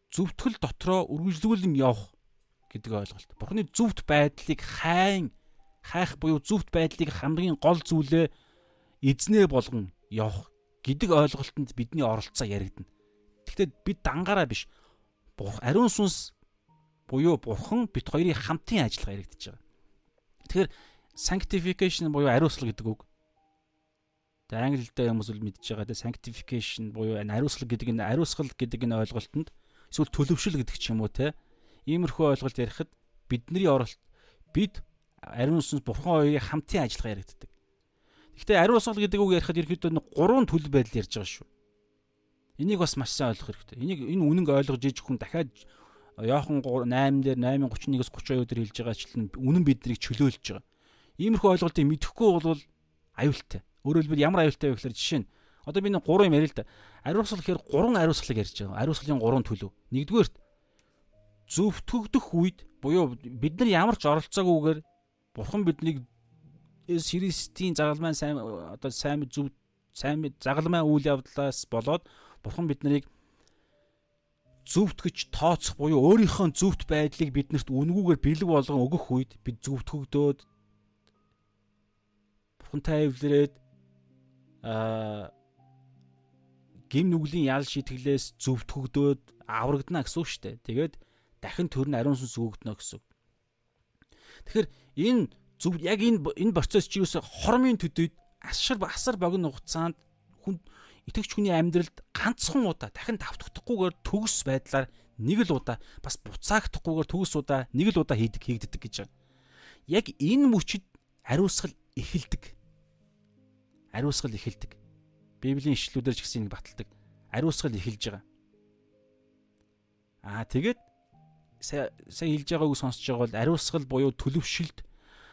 зөвтгөл дотроо үргэлжлүүлэн явах гэдэг ойлголт. Бурхны зөвхт байдлыг хайн хайх буюу зөвхт байдлыг хамгийн гол зүйлээ эзнээ болгон явах гэдэг ойлголтод бидний оролцоо яригдана. Гэхдээ бид дангаараа биш. Ариун сүнс буюу бурхан бит хоёрын хамтын ажиллагаа яригдчихэж байгаа. Тэгэхээр sanctification буюу ариусгал гэдэг үг. Тэгээ англи хэлтэй хүмүүс л мэдж байгаа те sanctification буюу ариусгал гэдэг энэ ариусгал гэдэг энэ ойлголтод эсвэл төлөвшил гэдэг ч юм уу те иймэрхүү ойлголт ярихад бидний оролт бид ариун сүнс бурхан хоёрын хамтын ажиллагаа яригддаг. Гэхдээ ариусгал гэдэг үг ярихад ерөөхдөө нэг гурван төлөв байдал ярьж байгаа шүү. Энийг бас маш сайн ойлгох хэрэгтэй. Энийг энэ үнэнг ойлгож иж хүн дахиад Яохан 8 дээр 8:31-ээс 32 дээр хэлж байгаа ачлан үнэн биднийг чөлөөлж байгаа. Иймэрхүү ойлголтыг мэдэхгүй бол аюултай. Өөрөөр хэлбэл ямар аюултай вэ гэхээр жишээ нь одоо би нэг гурван юм ярил л да. Ариусгал гэхээр гурван ариусгалыг ярьж байгаа. Ариусгалын гурван төлөв. Нэгдүгээрт зөвтгөгдөх үед буюу бид нар ямар ч оролцоогүйгээр бурхан биднийг Христийн загалмайн сайн одоо сайн зөв сайн загалмайн үйл явдлаас болоод бурхан бид нарыг зөвтгөж тооцох буюу өөрийнхөө зөвхт байдлыг биднэрт үнгүүгээр бэлэг болгон өгөх үед бид зөвтгөгдөөд бурхантай эвлэрээд аа гим нүглийн ял шитгэлээс зөвтгөгдөөд аврагдана гэсэн үг шүү дээ. Тэгээд дахин төрн ариун сүнс өгөгдөнө гэсэн. Тэгэхээр энэ зөв яг энэ энэ процесс чи юусаа хормын төдийд асар асар богино хугацаанд хүн итгэвч хүний амьдралд ганцхан удаа дахин давтахдахгүйгээр төгс байдлаар нэг л удаа бас буцаагдахгүйгээр төгс удаа нэг л удаа хийдэг хийгддэг гэж байна. Яг энэ мөчид ариусгал эхэлдэг. Ариусгал эхэлдэг. Библийн ишлүүдээр ч гэсэн баталдаг. Ариусгал эхэлж байгаа. Аа тэгээд сая сая хэлж байгааг сонсож байгаа бол ариусгал буюу төлөвшөлт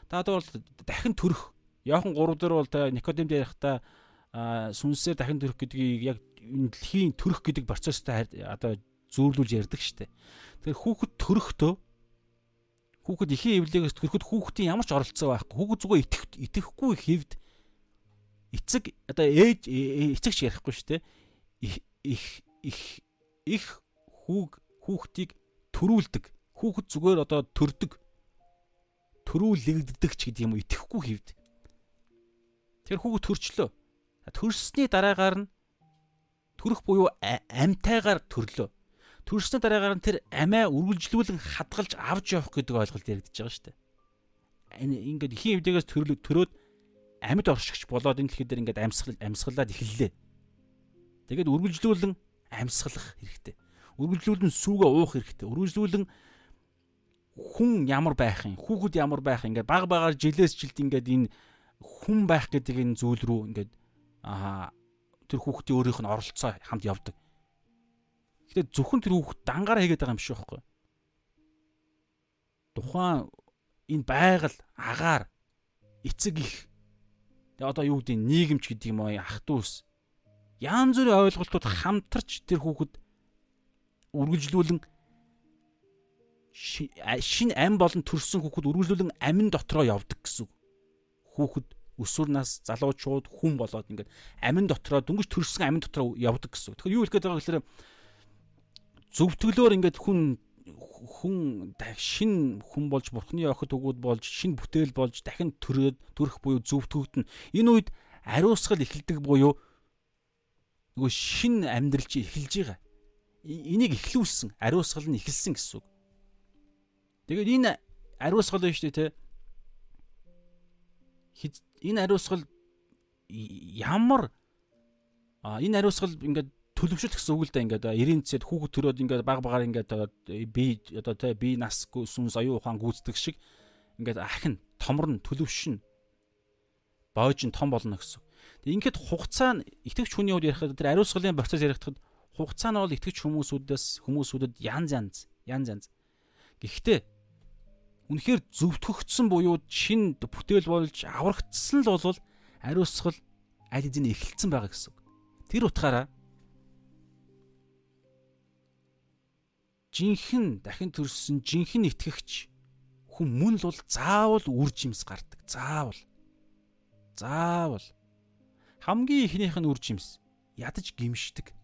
Та бол дахин төрөх. Яохан 3 дээр бол та Никодем ярихдаа сүнсээр дахин төрөх гэдгийг яг дэлхийн төрөх гэдэг процесстай одоо зөөрлүүлж ярьдаг штеп. Тэгэхээр хүүхэд төрөхдөө хүүхэд ихэн эвлэгээс төрөхөд хүүхдийн ямар ч оролцоо байхгүй. Хүүхэд зүгээр итгэх итгэхгүй хэвд эцэг одоо ээж эцэгч ярихгүй штеп. их их их хүүг хүүхдийг төрүүлдэг. Хүүхэд зүгээр одоо төрдөг төрүүлэгддэг ч гэдэг юм уу итгэхгүй хэвд. Тэр хүүхд төрчлөө. Төрсний дараагаар нь төрөх буюу амьтайгаар төрлөө. Төрсний дараагаар нь тэр амиа үргэлжлүүлэн хадгалж авч явах гэдэг ойлголт яригдчихэж байгаа шүү дээ. Ингээд ихийн эвдэгээс төрлөг төрөөд амьд оршигч болоод энэ дэлхий дээр ингээд амьсгал амьсгалаад эхэллээ. Тэгээд үргэлжлүүлэн амьсгалах хэрэгтэй. Үргэлжлүүлэн сүүгээ уух хэрэгтэй. Үргэлжлүүлэн хүн ямар байх юм хүүхэд ямар байх ингээд баг багаар жилээс жилд ингээд энэ хүн байх гэдэг энэ зүйл рүү ингээд аа тэр хүүхдийн өөрийнх нь оролцоо хамт явдаг. Гэтэ зөвхөн тэр хүүхд дангаараа хийгээд байгаа юм шиг байхгүй. Тухайн энэ байгаль агаар эцэг их тэгээ одоо юу гэдэг нийгэмч гэдэг юм аа ах дүүс янз бүрийн ойлголтууд хамтарч тэр хүүхэд үргэлжлүүлэн шин ам болон төрсэн хүүхэд үргэлжлүүлэн амин дотроо явдаг гэсэн. Хүүхэд өсвөр нас залуучууд хүн болоод ингээд амин дотроо дөнгөж төрсэн амин дотроо явдаг гэсэн. Тэгэхээр юу хэлэх гээд байгаа гэхээр зөвтгөлөөр ингээд хүн хүн шин хүн болж бурхны охид өгөөд болж шин бүтээл болж дахин төрөөд төрөх буюу зөвтгөгдөн. Энэ үед ариусгал эхэлдэг буюу нөгөө шин амьдрал чи эхэлж байгаа. Энийг эхлүүлсэн, ариусгал нь эхэлсэн гэсэн үг. Тэгээд энэ ариусгал байна шүү дээ те. Энэ ариусгал ямар а энэ ариусгал ингээд төлөвшөлт гэсэн үг л да ингээд 90 цэд хүүхэд төрөөд ингээд баг багаар ингээд би одоо те би насгүй сүнс оюун ухаан гүйцэтгэх шиг ингээд ахин томорно төлөвшин боож ин том болно гэсэн. Ингээд хугацаа нь итгэвч хүний хувьд ярихад тэр ариусгалын процесс ярихад хугацаа нь бол итгэвч хүмүүсүүдээс хүмүүсүүдэд янз янз янз янз. Гэхдээ үнэхээр зөвтгөгдсөн буюу шин бүтээл болж аврагдсан л бол ариусгал аль хэдийн эхэлсэн байгаа гэсэн. Тэр утгаараа жинхэнэ дахин төрсөн жинхэнэ итгэгч хүн мөн л бол заавал үр жимс гардаг. Заавал. Заавал. Хамгийн ихнийх нь үр жимс ядаж гимшдэг.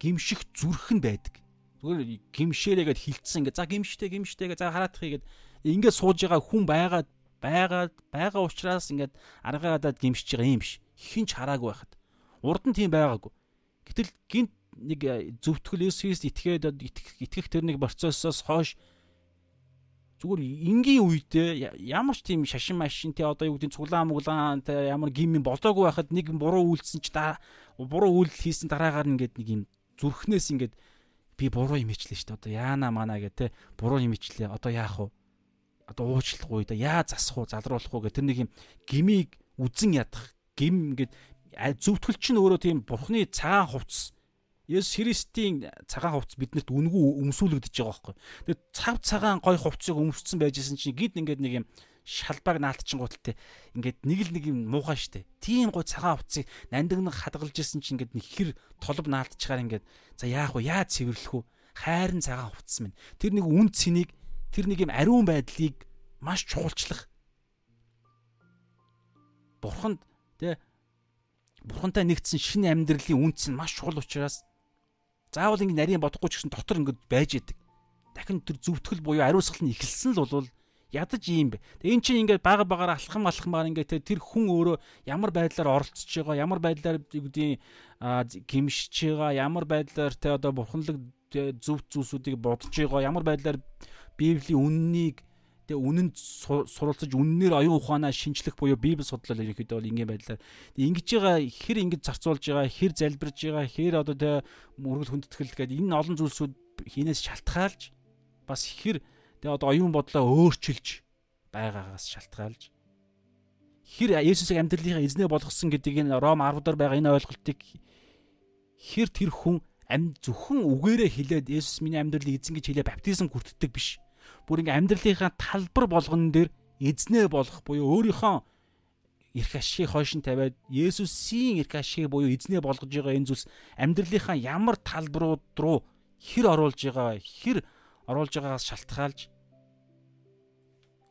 Гимших зүрх нь байдаг. Зүгээр гимшээрээгээд хилцсэн ингээ за гимштэй гимштэй гэ за хараадах хийгээд ингээд сууж байгаа хүн байгаа байгаа байгаа учраас ингээд аргаа гадаад гимшиж байгаа юм биш. Хинч хараагүй байхад. Урд нь тийм байгаагүй. Гэтэл гинт нэг э, зөвтгөл Есүст итгээд итгэх тэр нэг процессоос хойш зүгээр энгийн үедээ ямар ч тийм шашин машин те одоо юу гэдэг цуглаан муглаан те ямар гимэн болоогүй байхад нэг буруу үйлдсэн ч та буруу үйлдэл хийсэн дараагаар ингээд нэг юм зүрхнээс ингээд би буруу юм ичлээ шүү дээ. Одоо яана мана гэх те буруу юм ичлээ. Одоо яах вэ? Одоо уучлахгүй да яа засах уу, залруулах уу гэх тэр нэг юм гмийг үзен ядах. Гим ингээд зөвтгөл чинь өөрөө тийм бурхны цагаан хувцс Есүс Христийн цагаан хувцс биднэрт үнгүү өмсүүлэгдэж байгаа байхгүй. Тэгээд цав цагаан гой хувцсыг өмссөн байжсэн чинь гид ингээд нэг юм шалбааг наалтчихгууталтай ингээд нэг л нэг юм муухай штэ. Тийм гой цагаан хувцсыг нандинг хадгалж исэн чинь ингээд нэг хэр толб наалтчихаар ингээд за яах вэ? Яаж цэвэрлэх вэ? Хайрын цагаан хувцс минь. Тэр нэг үн цэнийг тэр нэг юм ариун байдлыг маш чухалчлах. Бурханд тэ бурхантай нэгдсэн шинэ амьдралын үнц нь маш чухал учраас заавал ингэ нарийн бодохгүй ч гэсэн дотор ингэ байж идэг. Дахин тэр зөвтгөл буюу ариусгал нь эхэлсэн л бол ядаж ийм бэ. Тэгээ эн чинь ингээд бага багаар алхам алхамаар ингээд тэр хүн өөрөө ямар байдлаар оролцож байгаа, ямар байдлаар үгдийн гимшиж байгаа, ямар байдлаар те одоо бурханлаг зөв зүйлсүүдийг бодож байгаа, ямар байдлаар Библийн үннийг тэгээ үнэнд суралцаж үннээр оюун ухаанаа шинжлэх буюу библи судлал ерөнхийдөө бол ингэ байдлаар ингэж байгаа хэр ингэж зарцуулж байгаа хэр залбирж байгаа хэр одоо тэгээ мөргөл хүндэтгэл гэдэг энэ олон зүйлсүүд хинээс шалтгаалж бас хэр тэгээ одоо оюун бодлоо өөрчилж байгаагаас шалтгаалж хэр Есүсийг амьдралынхаа эзнээ болгосон гэдгийг энэ Ром 10 дээр байгаа энэ ойлголтыг хэр тэр хүн амьд зөвхөн үгээрээ хэлээд Есүс миний амьдралыг эзэн гэж хэлээ баптизм хүртдэг биш. Бүр ингээм амьдралынхаа талбар болгон дээр эзнээ болох буюу өөрийнхөө эрх ашигыг хойш нь тавиад Есүсийн эрх ашигыг буюу эзнээ болгож байгаа энэ зүйлс амьдралынхаа ямар талбарууд руу хэр оруулж байгаа хэр оруулж байгаагаас шалтгаалж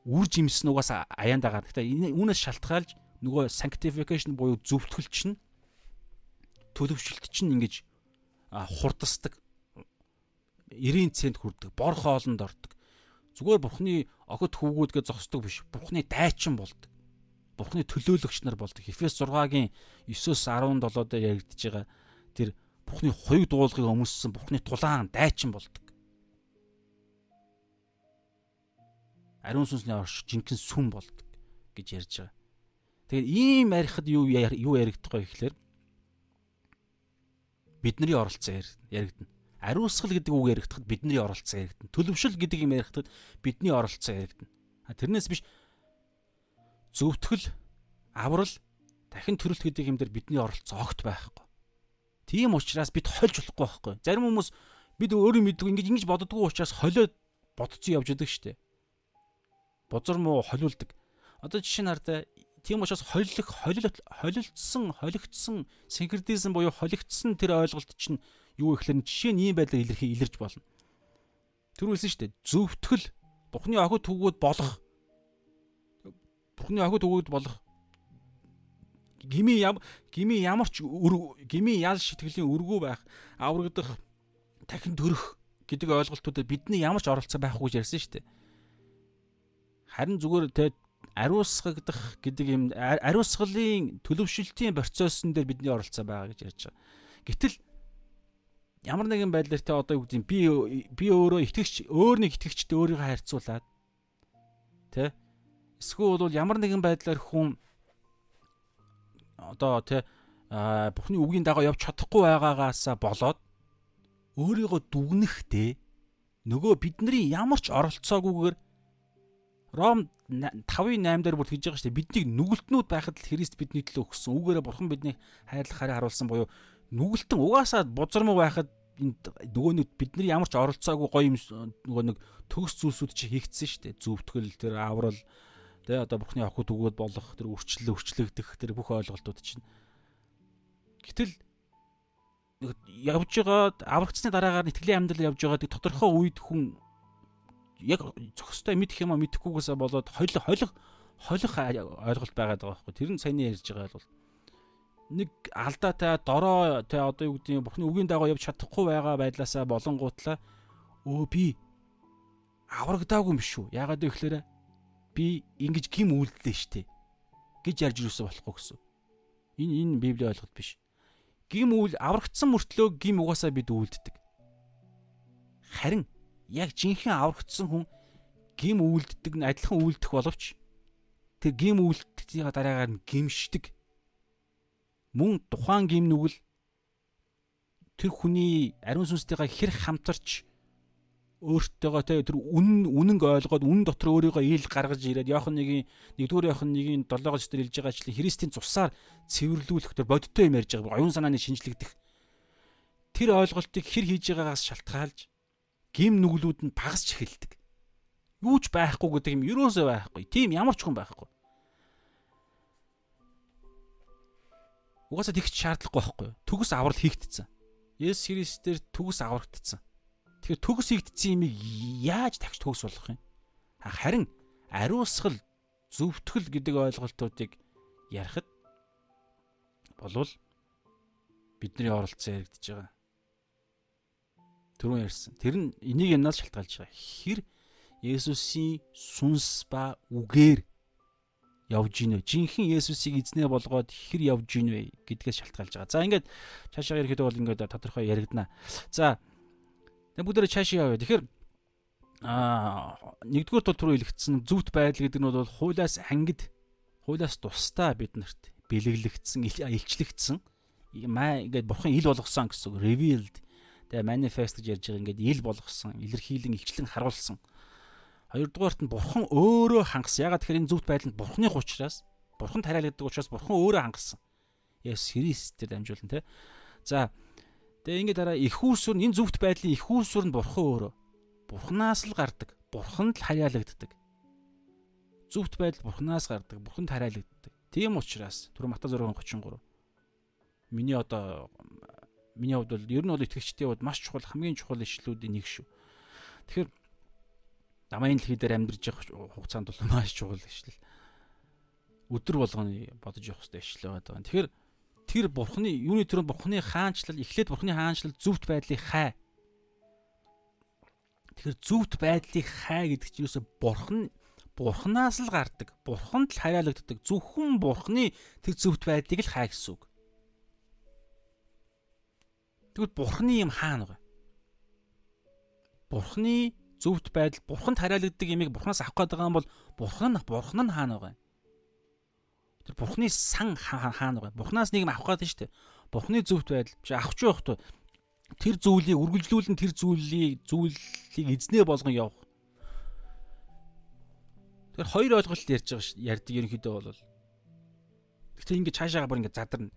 үр жимсэн угаас аяанд байгаа. Гэхдээ үүнээс шалтгаалж нөгөө sanctification буюу зөвтгөл чинь төлөвшөлт чинь ингэж хурдасдаг. 90 цент хүрдэг, бор хоолнд ордог. Зүгээр бурхны огт хүүгүүд гэж зогсдог биш. Бурхны дайчин болдог. Бурхны төлөөлөгч нар болдог. Эфес 6-гийн 9-өөс 17 дээр яригдж байгаа тэр бурхны хоёуг дуулгыг өмссөн бурхны тулаан дайчин болдог. ариун сүнсний орш жинхэнэ сүм болдог гэж ярьж байгаа. Тэгэхээр ийм арихад юу юу яригдах вэ гэхээр бидний оролцоо яригдана. Ариусгал гэдэг үг яригдахад бидний оролцоо яригдана. Төлөвшил гэдэг юм яригдахад бидний оролцоо яригдана. Тэрнээс биш зөвтгөл, аврал, дахин төрөлт гэдэг юм дээр бидний оролцоо огт байхгүй. Тийм учраас бид хольж болохгүй байхгүй. Зарим хүмүүс бид өөрөө мэддэг ингэж ингэж боддгоо учраас холиод бодцсон явж идэг штеп бузар муу холиулдаг. Одоо жишээ нь хардаа тийм учраас холилох холилт холилдсон холигдсон синкретизм буюу холигдсон тэр ойлголт чинь юу гэхлээр жишээ нь ийм байдлаар илэрхий илэрж болно. Тэр үлсэн шүү дээ. Зөвтгөл Бурхны охид түгүүд болох Бурхны охид түгүүд болох гими ям гими ямар ч гими ял шитгэлийн өргөө байх аврагдах дахин төрөх гэдэг ойлголтуудад бидний ямар ч оролцоо байхгүй гэж ярьсан шүү дээ. Харин зүгээр тэ ариусгагдах гэдэг юм ариусгалын төлөвшөлтийн процессын дээр бидний оролцоо байгаа гэж ярьж байгаа. Гэтэл ямар нэгэн байдлаар те одоо юу гэдэг би би өөрөө итгэгч өөр нэг итгэгчтэй өөрийгөө харьцуулаад тэ эсвэл бол ямар нэгэн байдлаар хүн одоо тэ Бухны үгийн дагуу явж чадахгүй байгаагаасаа болоод өөрийгөө дүгнэхдээ нөгөө бидний ямар ч оролцоогүйгээр Ром 5-ын 8 дээр бүр тэгж байгаа шүү дээ. Биднийг нүгэлтнүүд байхад л Христ бидний төлөө өгсөн. Үүгээрээ Бурхан биднийг хайрлахаараа харуулсан буюу нүгэлтэн угаасаа бузармаг байхад нөгөө нэг бидний ямар ч оролцоогүй гоё юм нөгөө нэг төгс зүйлсүүд чи хийгдсэн шүү дээ. Зүвтгэл тэр аврал тэ одоо Бурханы охид өгөөд болох тэр үрчлэл өрчлөгдөх тэр бүх ойлголтууд чинь. Гэтэл явж байгаа аврагдсны дараагаар итгэлийн амьдрал явж байгаа тодорхой үед хүн яг зохистой мэдэх юм а мэдэхгүйгээсээ болоод холих холих холих ойлголт байгаад байгаа байхгүй. Тэр нь саяны ярьж байгаа бол нэг алдаатай дорой тэ одоо юу гэдэг нь бухны үгийн дагуу явж чадахгүй байгаа байдлаасаа болонгуутлаа өө би аврагдаагүй юм шүү. Яагаад вэ гэхээр би ингэж гим үйлдэлээ штэ гэж ярьж юусэн болохгүй гэсэн. Энэ энэ библийн ойлголт биш. Гим үйл аврагдсан мөртлөө гим угаасаа бид үйлддэг. Харин яг жинхэнэ аврагдсан хүн гим үйлддэг нь адилхан үйлдэх боловч тэр гим үйлдэхийг дараагаар нь гимшдэг. Мөн тухайн гим нүгэл тэр хүний ариун сүнстэйгээ хэр хамтарч өөртөөгөө те тэр үнэн үнэнг ойлгоод үнэн дотор өөрийгөө ил гаргаж ирээд Иоханныгийн 1-р Иоханныгийн 7-р эшлэл хэлж байгаа чинь Христийн цусаар цэвэрлүүлэх тэр бодиттой юм ярьж байгаа. Оюун санааны шинжлэгдэх тэр ойлголтыг хэр хийж байгаагаас шалтгаалж гим нүглүүд нь багасч эхэлдэг. Юу ч байхгүй гэдэг юм ерөөсөө байхгүй. Тийм ямар ч хүн байхгүй. Угаасаа тэгч шаардлагагүй байхгүй. Төгс аврал хийгдсэн. Есүс Христээр төгс аврагдсан. Тэгэхээр төгс хийгдсэн юмыг яаж дахиж төгс болгох юм? Харин ариусгал, зөвтгөл гэдэг ойлголтуудыг ярихад болвол бидний оролцоо яригдж байгаа. Түрүүн ярьсан. Тэр нь энийг янаас шалтгаалж байгаа. Хэр Есүсийн сүнс ба үгээр явж гинэ. Жинхэнэ Есүсийг эзнээ болгоод хэр явж гинэ гэдгээс шалтгаалж байгаа. За ингээд цаашаа ирэхэд бол ингээд тодорхой яригдана. За бүгдээрээ цаашаа явъя. Тэгэхээр аа нэгдүгээр тул түрүү илгэсэн зүвт байдал гэдэг нь бол хуулиас ангид хуулиас тусдаа биднэрт бэлэглэгдсэн илчлэгдсэн маа ингээд бурхан ил болгосон гэсэн revealed тэгээ manifest гэж ярьж байгаа ингээд ил болгосон илэрхийлэн илчлэн харуулсан хоёрдугаарт нь бурхан өөрөө хангасан ягаад тэгэхээр энэ зүвт байдал нь бурханы учраас бурхан тариалагддаг учраас бурхан өөрөө хангасан. Есүс Христээр дамжуулан тэ за тэгээ ингээд дараа их үүсвэр энэ зүвт байдлын их үүсвэр нь бурхан өөрөө. Бурханаас л гардаг. Бурханд л хаяалагддаг зүвт байдал бурханаас гардаг, бурханд хараалагддаг. Тийм учраас түр Мата 6:33 миний одоо миний хувьд бол ер нь бол итгэгчдийн хувьд маш чухал хамгийн чухал ишлүүдийн нэг шүү. Тэгэхээр дамын дэлхий дээр амьдарч явах хугацаанд бол маш чухал ишлэл. Өдөр болгоны бодож явах хэрэгтэй ишлэл байгаа. Тэгэхээр тэр бурхны юуны төрөнд бурхны хаанчлал эхлээд бурхны хаанчлал зүвт байдлыг хай. Тэгэхээр зүвт байдлыг хай гэдэг чинь юусо бурхан бурхнаас л гардаг. Бурханд л хараалагддаг. Зөвхөн бурхны тэр зөвхт байдлыг л хаа гэсэн үг. Тэгвэл бурхны юм хаана вэ? Бурхны зөвхт байдал бурханд хараалагддаг юмыг бурхнаас авах байгаа юм бол бурхан бурхан нь хаана вэ? Тэр бурхны сан хаана вэ? Бурхнаас нэг юм авах гээд шүү дээ. Бурхны зөвхт байдал биш авах ч явах тэр зүйлийг үргэлжлүүлэн тэр зүйлийг зүйлийг эзнээ болгон явах Тэгэхээр хоёр ойлголт ярьж байгаа ш. Ярьдаг ерөнхийдөө бол. Гэхдээ ингэ цаашаага бүр ингэ задарна.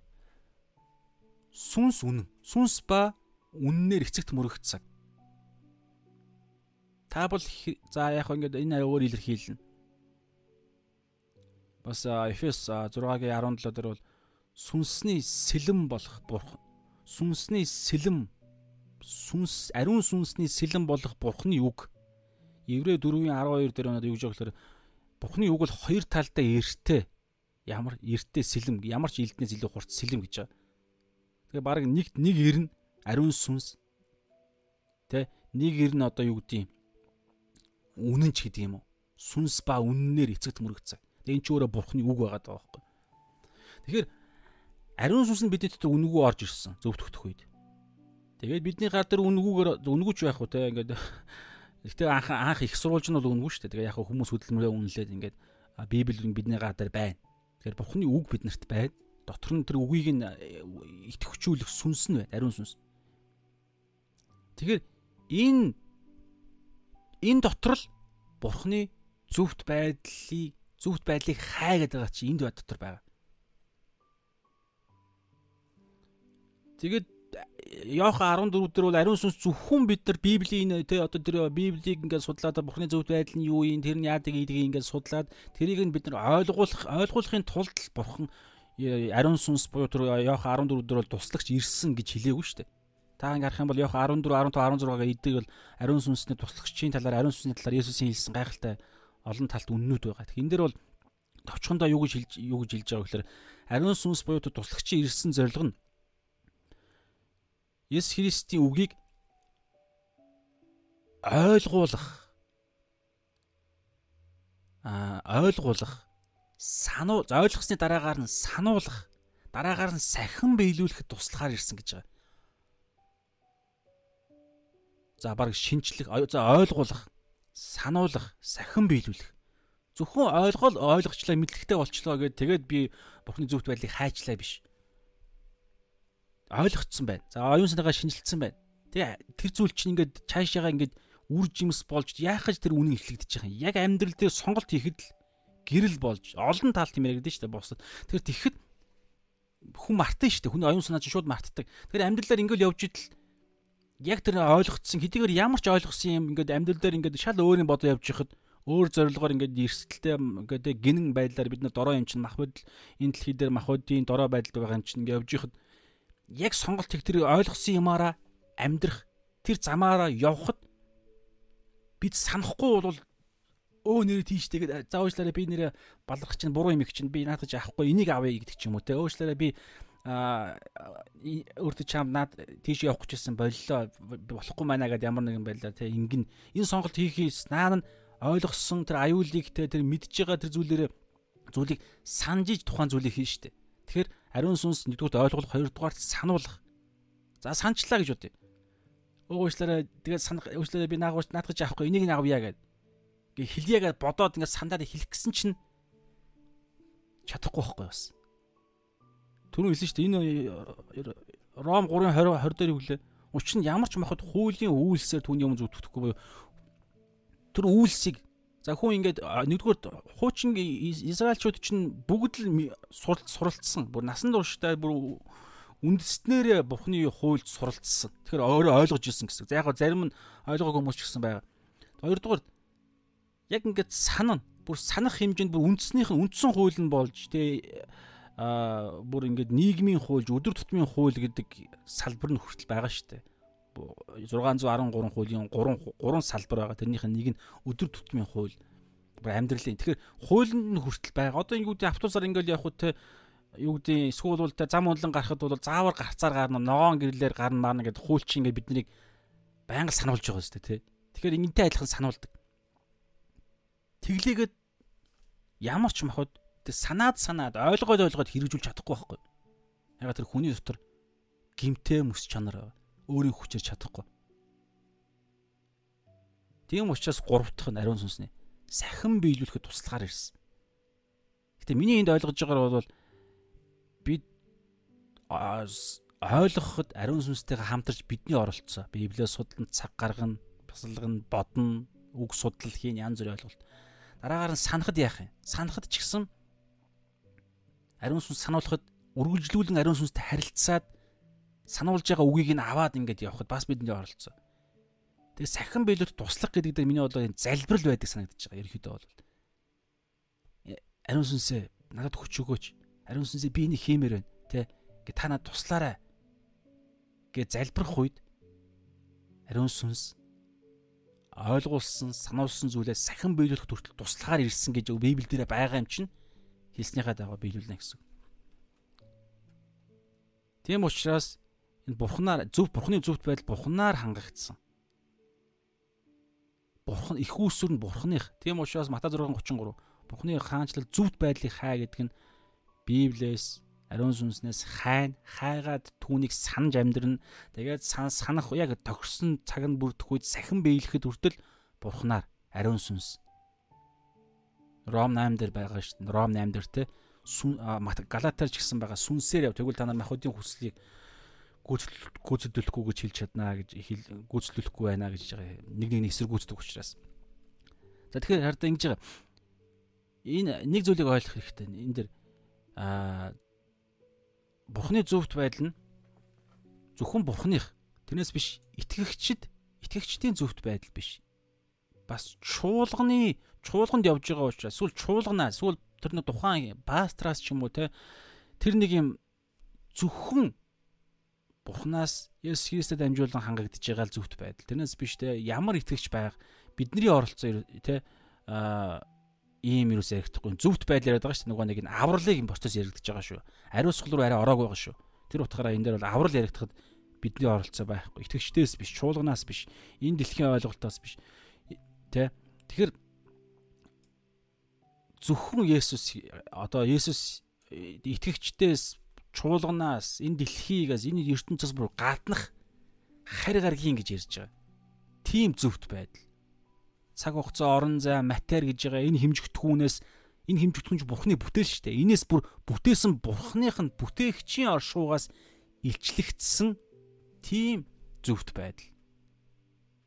Сүнс үнэн. Сүнс ба үннээр эцэгт мөрөгцсөн. Та бол за яг ингэ энэ өөр илэрхийлнэ. Бас Эфес 6-гийн 17 дээр бол сүнсний сэлэм болох бурхан. Сүнсний сэлэм сүнс ариун сүнсний сэлэм болох бурхны үг. Еврэ 4-ийн 12 дээр онод юу гэж болохоор Бурхны үг бол хоёр талдаа эртээ ямар эртээ сэлэм ямар ч элднээс илүү хурц сэлэм гэж байгаа. Тэгээ баг нэгт нэг ирнэ ариун сүнс тэ нэг ирнэ одоо юу гэдэг юм үнэн ч гэдэг юм уу сүнс ба үннээр эцэгт мөрөгцөө. Тэгээ эн ч өөрөө бурхны үг байгаа даа байхгүй. Тэгэхээр ариун сүнс нь бидний дотор үнгүү орж ирсэн зөвтгөх үед. Тэгээд бидний гар дээр үнгүүгээр үнгүүч байх уу те ингээд Гэхдээ анх анх их сурвалж нь бол үнгүй шүү дээ. Тэгээ яг хүмүүс хөдөлмөрөө үнэлээд ингээд Библи бидний гадар байна. Тэгэхээр Бурхны үг биднэрт байна. Дотор нь тэр үгийг нь э, итгэвчүүлэх сүнс нь байна. Ариун сүнс. Тэгэхээр энэ энэ дотор л Бурхны зөвхт байдлыг зөвхт байдлыг хай гэдэг байгаа чи энд дотор байгаа. Тэгээд Йохан 14 дээр бол ариун сүнс зөвхөн бид нар Библийн тэ одоо тэр Библийг ингээд судлаад Бурхны зөвхт байдал нь юу юм тэр нь яадаг гэдгийг ингээд судлаад тэрийг нь бид нар ойлгуулах ойлгуулахын тулд Бурхан ариун сүнс буюу тэр Йохан 14 дээр бол туслагч ирсэн гэж хэлээгүй шүү дээ. Та ингээд харах юм бол Йохан 14 15 16-га эдэг бол ариун сүнсний туслагчийн талаар ариун сүнсний талаар Есүсийн хэлсэн гайхалтай олон талт үннүүд байгаа. Тэгэхээр энэ дээр бол товчхондоо юу гэж хэлж юу гэж хэлж байгаа гэхээр ариун сүнс буюу туслагчийн ирсэн зорилго нь Есүс Христийн үгийг ойлгуулах а ойлгуулах сануу ойлгосны дараагаар нь сануулах дараагаар нь сахин биелүүлэхэд туслахаар ирсэн гэж байгаа. За баг шинчлэх за ойлгуулах сануулах сахин биелүүлэх зөвхөн ойлгол ойлгочлаа мэдлэгтэй болчлоо гэд тэгээд би Бурхны зөвхт байдлыг хайчлаа биш ойлгогдсон байна. За оюун санаагаа шинжилсэн байна. Тэгээ тэр зүйл чинь ингээд цаашаага ингээд үр жимс болж яахаж тэр үнэн эхлэгдэж байгаа юм. Яг амьдрал дээр сонголт хийхэд л гэрэл болж олон талт юм яригдэн шүү дээ босод. Тэгэхээр тэгэхэд хүн мартан шүү дээ. Хүний оюун санаа чинь шууд мартдаг. Тэгэхээр амьдралаар ингээд явж идэл яг тэр ойлгогдсон хэдийгээр ямар ч ойлгосон юм ингээд амьдрал дээр ингээд шал өөрийн бодоо явж ихад өөр зорилгоор ингээд эрсдэлтэй ингээд гинэн байдлаар бид нар дорой юм чинь мах бодол энэ дэлхий дээр махуудын дорой байдал байгаа юм чинь ингээд явж ихад яг сонголт их тэр ойлгосон юмараа амьдрах тэр замаараа явхад бид санахгүй бол өө нэрээ тийштэйгээд за уучлаарай би нэрээ баларх чинь буруу юм их чинь би наадаж авахгүй энийг авъя гэдэг ч юм уу те. Уучлаарай би өөртөө чам наад тийш явах гэжсэн боллоо болохгүй маань гэдэг ямар нэгэн байлаа те ингэн энэ сонголт хийхээс наан нь ойлгосон тэр аюулыг те тэр мэдж байгаа тэр зүйлээрээ зүйлийг санджиж тухайн зүйлийг хийн штэ тэгэхээр Ариун сүнс нэгдүгээр ойлгох, хоёрдугаар сануулах. За санчлаа гэж бодъё. Уучлаарай. Тэгээд санах уучлаарай би наагууч наадгаж авахгүй. Энийг наавъя гэд. Гэ хэльегээд бодоод ингээд сандаад хэлэх гэсэн чинь чадахгүй байхгүй бас. Түрүү хэлсэн шүү дээ. Энэ Ром 3:20 20 дээр хүлээ. Учир нь ямар ч махад хуулийн үйлсээр түүний өмнө зүтгэхгүй буюу тэр үйлсийг за хүн ингээд нэгдүгээр хуучин Израильчууд чинь бүгд л суралцсан. Бүр насан туршдаа бүр үндэснээр Бурхны хуульд суралцсан. Тэгэхээр өөрөө ойлгож ирсэн гэсэн. За яг зарим нь ойлгоогүй хүмүүс ч гэсэн байгаа. Хоёрдугаар яг ингээд санана. Бүр санах хэмжээнд бүр үндснийх нь үндсэн хууль нь болж тэ а бүр ингээд нийгмийн хуульж өдөр тутмын хууль гэдэг салбар нь хүртэл байгаа шүү дээ. 613 хуулийн 3 3 салбар байгаа. Тэрнийх нь нэг нь өдөр тутмын хууль. Бүр амьдралын. Тэгэхээр хууль нь хүртэл байгаа. Одоо ингэүүдийн автобусаар ингээд явах те юу гэдэг эсвэл бол зам унлан гарахад бол заавар гарцаар гарна ногоон гэрлэр гарна маа гэдэг хуульч ингээд биднийг байнга сануулж байгаа зү тэ. Тэгэхээр энэтэй адилхан сануулдаг. Тэглээгээд ямар ч махад санаад санаад ойлгоод ойлгоод хэрэгжүүлж чадахгүй байхгүй. Ягаад тэр хүний дотор гимтэй мэс чанар өөрийн хүчээр чадахгүй. Тийм учраас гурав дахь нь ариун сүнсний сахин биелүүлэхэд тусалгаар ирсэн. Гэтэ миний энд ойлгож байгаагаар бол бид ойлгоход ариун сүнстэйгээ хамтарч бидний оролцоо. Библиэд судлан цаг гаргана, басалгана, бодно, үг судлал хийн янз бүрийн ойлголт. Дараагаар нь санахад яах юм? Санахад ч гэсэн ариун сүнс сануулхад үргэлжлүүлэн ариун сүнстэй харилцаад сануулж байгаа үгийг нь аваад ингэж явхад бас бидний оролцоо. Тэгээ сахин биелүүт туслах гэдэг дээр миний бодлоо залбирал байдаг санагдаж байгаа. Ерөнхийдөө бол э, ариун сүнсээ надад хүч өгөөч ариун сүнсээ би энийг хиймээр байна те гэ та надад туслаарай гэ залбирх үед ариун сүнс ойлгуулсан сануулсан зүйлээ сахин биелүүлэх төртөл туслагаар ирсэн гэж Библиэл дээр байгаа юм чинь хэлснийхаа дагуу биелүүлнэ гэсэн. Тийм учраас энэ бурхнаар зөв бурхны зөвхт байдал бурхнаар хангагдсан. Бурхан их үүсвэр нь бурхных. Тийм учраас Матай 6:33 бурхны хаанчлал зөвхт байдлыг хаа гэдэг нь Библиэс ариун сүнснээс хайн хайгаад түүнийг санаж амьдрна. Тэгээд санах яг тохирсон цаг нь бүрдэх үед сахин биелэхэд хүртэл бурхнаар ариун сүнс. Ром 8 дээр байгаа шүү дээ. Ром 8 дээр те Галатаар ч гэсэн байгаа сүнсээр яв. Тэгвэл та нар махуудын хүслийг гүйцэтгэхгүй гэж хэлж чаднаа гэж гүйцэтгэхгүй байна гэж байгаа. Нэг нэг эсэргүүцдэг учраас. За тэгэхээр хараа ингэж байгаа. Энэ нэг зүйлийг ойлгох хэрэгтэй. Энэ дэр аа Бурхны зөвхт байдал нь зөвхөн Бурхных тэрнээс биш итгэгчд итгэгчдийн зөвхт байдал биш. Бас чуулганы чуулганд явж байгаа учраас эсвэл чуулганаа эсвэл тэр нэг тухайн пастраас ч юм уу те тэр нэг юм зөвхөн Бурханаас Есүс Христэд дамжуулан хангагдж байгаа л зөвхт байдал. Тэрнээс биш те ямар итгэгч байга бидний оролцоо те а ийм юус ярихдаггүй зөвхт байдлаар байгаа шүү. Нөгөө нэг нь авралыг процесс яригдаж байгаа шүү. Ариусгал руу арай ороог байгаа шүү. Тэр утгаараа энэ дээр бол аврал яригдахад бидний оролцоо байхгүй. Итгэгчдээс биш, чуулганаас биш, энэ дэлхийн ойлголтоос биш. Тэ? Тэгэхээр зөвхөн Есүс одоо Есүс итгэгчдээс чуулганаас энэ дэлхийгээс энэ ертөнцөөс бүр гаднах харь гаргийн гэж ярьж байгаа. Тим зөвхт байдал цаг хугацаа орон зай матер гэж байгаа энэ хэмжигдэхүүнээс энэ хэмжигдэхүүнч бурхны бүтээл шүү дээ. Инээс бүр бүтээсэн бурхных нь бүтээгчийн оршуугаас илчлэгдсэн тийм зөвхт байдал.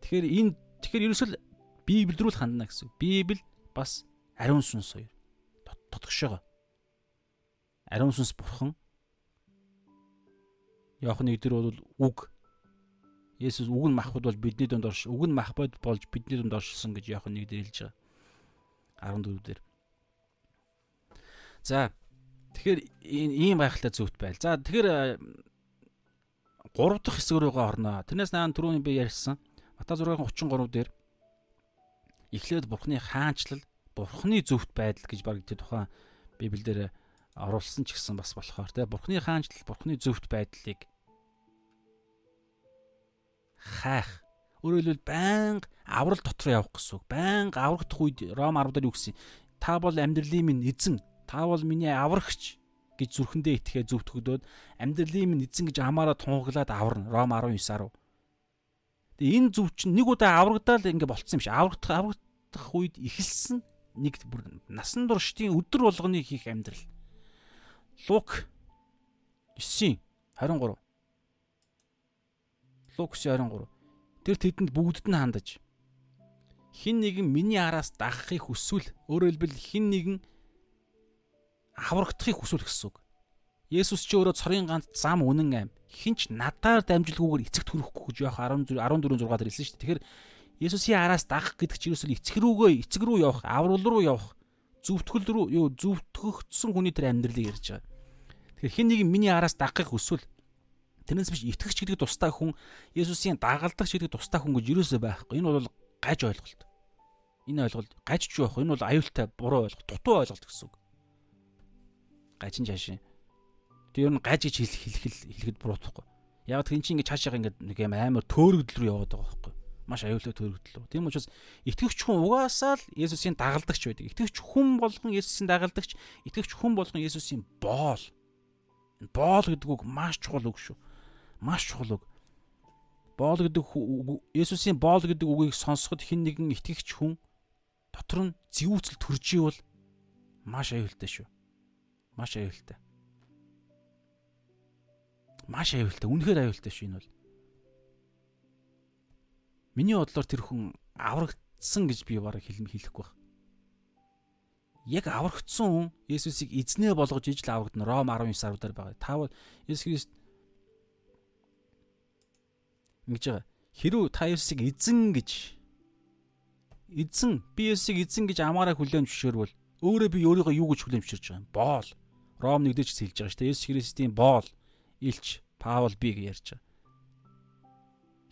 Тэгэхээр энэ тэгэхээр ерөөсөл Библи рүү л хандна гэсэн. Библи бас ариун сүнс хоёр тотгошоо. Ариун сүнс бурхан Яохны дээр бол үг Есүс үг нь махбод бол бидний дунд орш үг нь махбод болж бидний дунд оршилсон гэж Иохан 1 дээр хэлж байгаа. 14 дээр. За тэгэхээр ийм гайхалтай зөвхт байл. За тэгэхээр 3 дахь хэсэг рүүгээ орноо. Тэрнээс наан түрүүний би ярьсан. Мата 6:33 дээр эхлээд Бурхны хаанчлал, Бурхны зөвхт байдал гэж баг тэр тухайн Библиэлд оруулсан ч гэсэн бас болохоор те Бурхны хаанчлал, Бурхны зөвхт байдлыг хайх. Өөрөөр хэлбэл байнга аврал дотор явах гэсэн үг. Байнга аврагдах үед Ром 10 дээр юу гэсэн? Та бол амьдралын минь эзэн. Та бол миний аврагч гэж зүрхэндээ итгэхээ зөвтгөгдөөд амьдралын минь эзэн гэж хамаараа тунхаглаад аварна. Ром 19:10. Тэгээ энэ зүв чинь нэг удаа аврагдаал ингээ болцсон юм шиг. Аврагдах аврагдах үед эхэлсэн нэг бүр насан туршдын өдөр болгоны хийх амьдрал. Лук 9 23 Лук 9 23 Тэр тэдэнд бүгдд нь хандаж хин нэгэн миний араас дагахыг хүсвэл өөрөөр хэлбэл хин нэгэн аврагдахыг хүсвэл гэсэн үг. Есүс ч өөрөө цорын ганц зам үнэн аим. Хинч надаар дамжилгүйгээр эцэгт хүрэхгүй гэж яах 14 14 6 дээр хэлсэн шүү дээ. Тэгэхээр Есүсийн араас дагах гэдэг чинь ерөөсөө эцэг рүүгээ эцэг рүү явах, аврал руу явах, зүвтгэл рүү юу зүвтгөгдсөн хүний тэр амьдралыг ярьж байгаа. Тэгэхээр хин нэг миний араас дагахыг хүсвэл тэрнээс биш итгэгч гэдэг тустай хүн Есүсийн дагалдагч гэдэг тустай хүн гэж ерөөсөө байхгүй. Энэ бол гаж ойлголт. Энэ ойлголт гажч юу байх вэ? Энэ бол аюултай буруу ойлголт, дутуу ойлголт гэсэн үг. Гажин жаашин Тэр ер нь гаж гэж хэлэх хэлэхэд буруутахгүй. Яг тэр чинь ингэ цаашаа ингэ нэг юм амар төөрөгдөл рүү яваад байгаа байхгүй. Маш аюултай төөрөгдөл. Тийм учраас итгэвч хүн угаасаа л Есүсийн дагалдагч байдаг. Итгэвч хүн болгон Есүсийн дагалдагч, итгэвч хүн болгон Есүсийн боол. Боол гэдэг үг маш чухал үг шүү. Маш чухал үг. Боол гэдэг Есүсийн боол гэдэг үгийг сонсоход хэн нэгэн итгэгч хүн дотор нь зэвүүцэл төрж ивэл маш аюултай шүү. Маш аюултай маш аюултай. Үнэхээр аюултай шүү энэ бол. Миний бодлоор тэр хүн аврагдсан гэж би бараг хэлм хэлэхгүй байна. Яг аврагдсан хүн Есүсийг эзнээ болгож ижил аврагдана. Ром 19 саруудаар байгаа. Та бол Есүс Христ ингэж байгаа. Хэрүү та Есүсийг эзэн гэж эзэн би Есүсийг эзэн гэж амаараа хүлээн зөвшөөрвөл өөрөө би өөрийгөө юу гэж хүлээн зөвшөөрч байгаа юм? Боол. Ром 1-д ч хэлж байгаа шүү дээ. Есүс Христийн боол Илч Паул би гэж ярьж байгаа.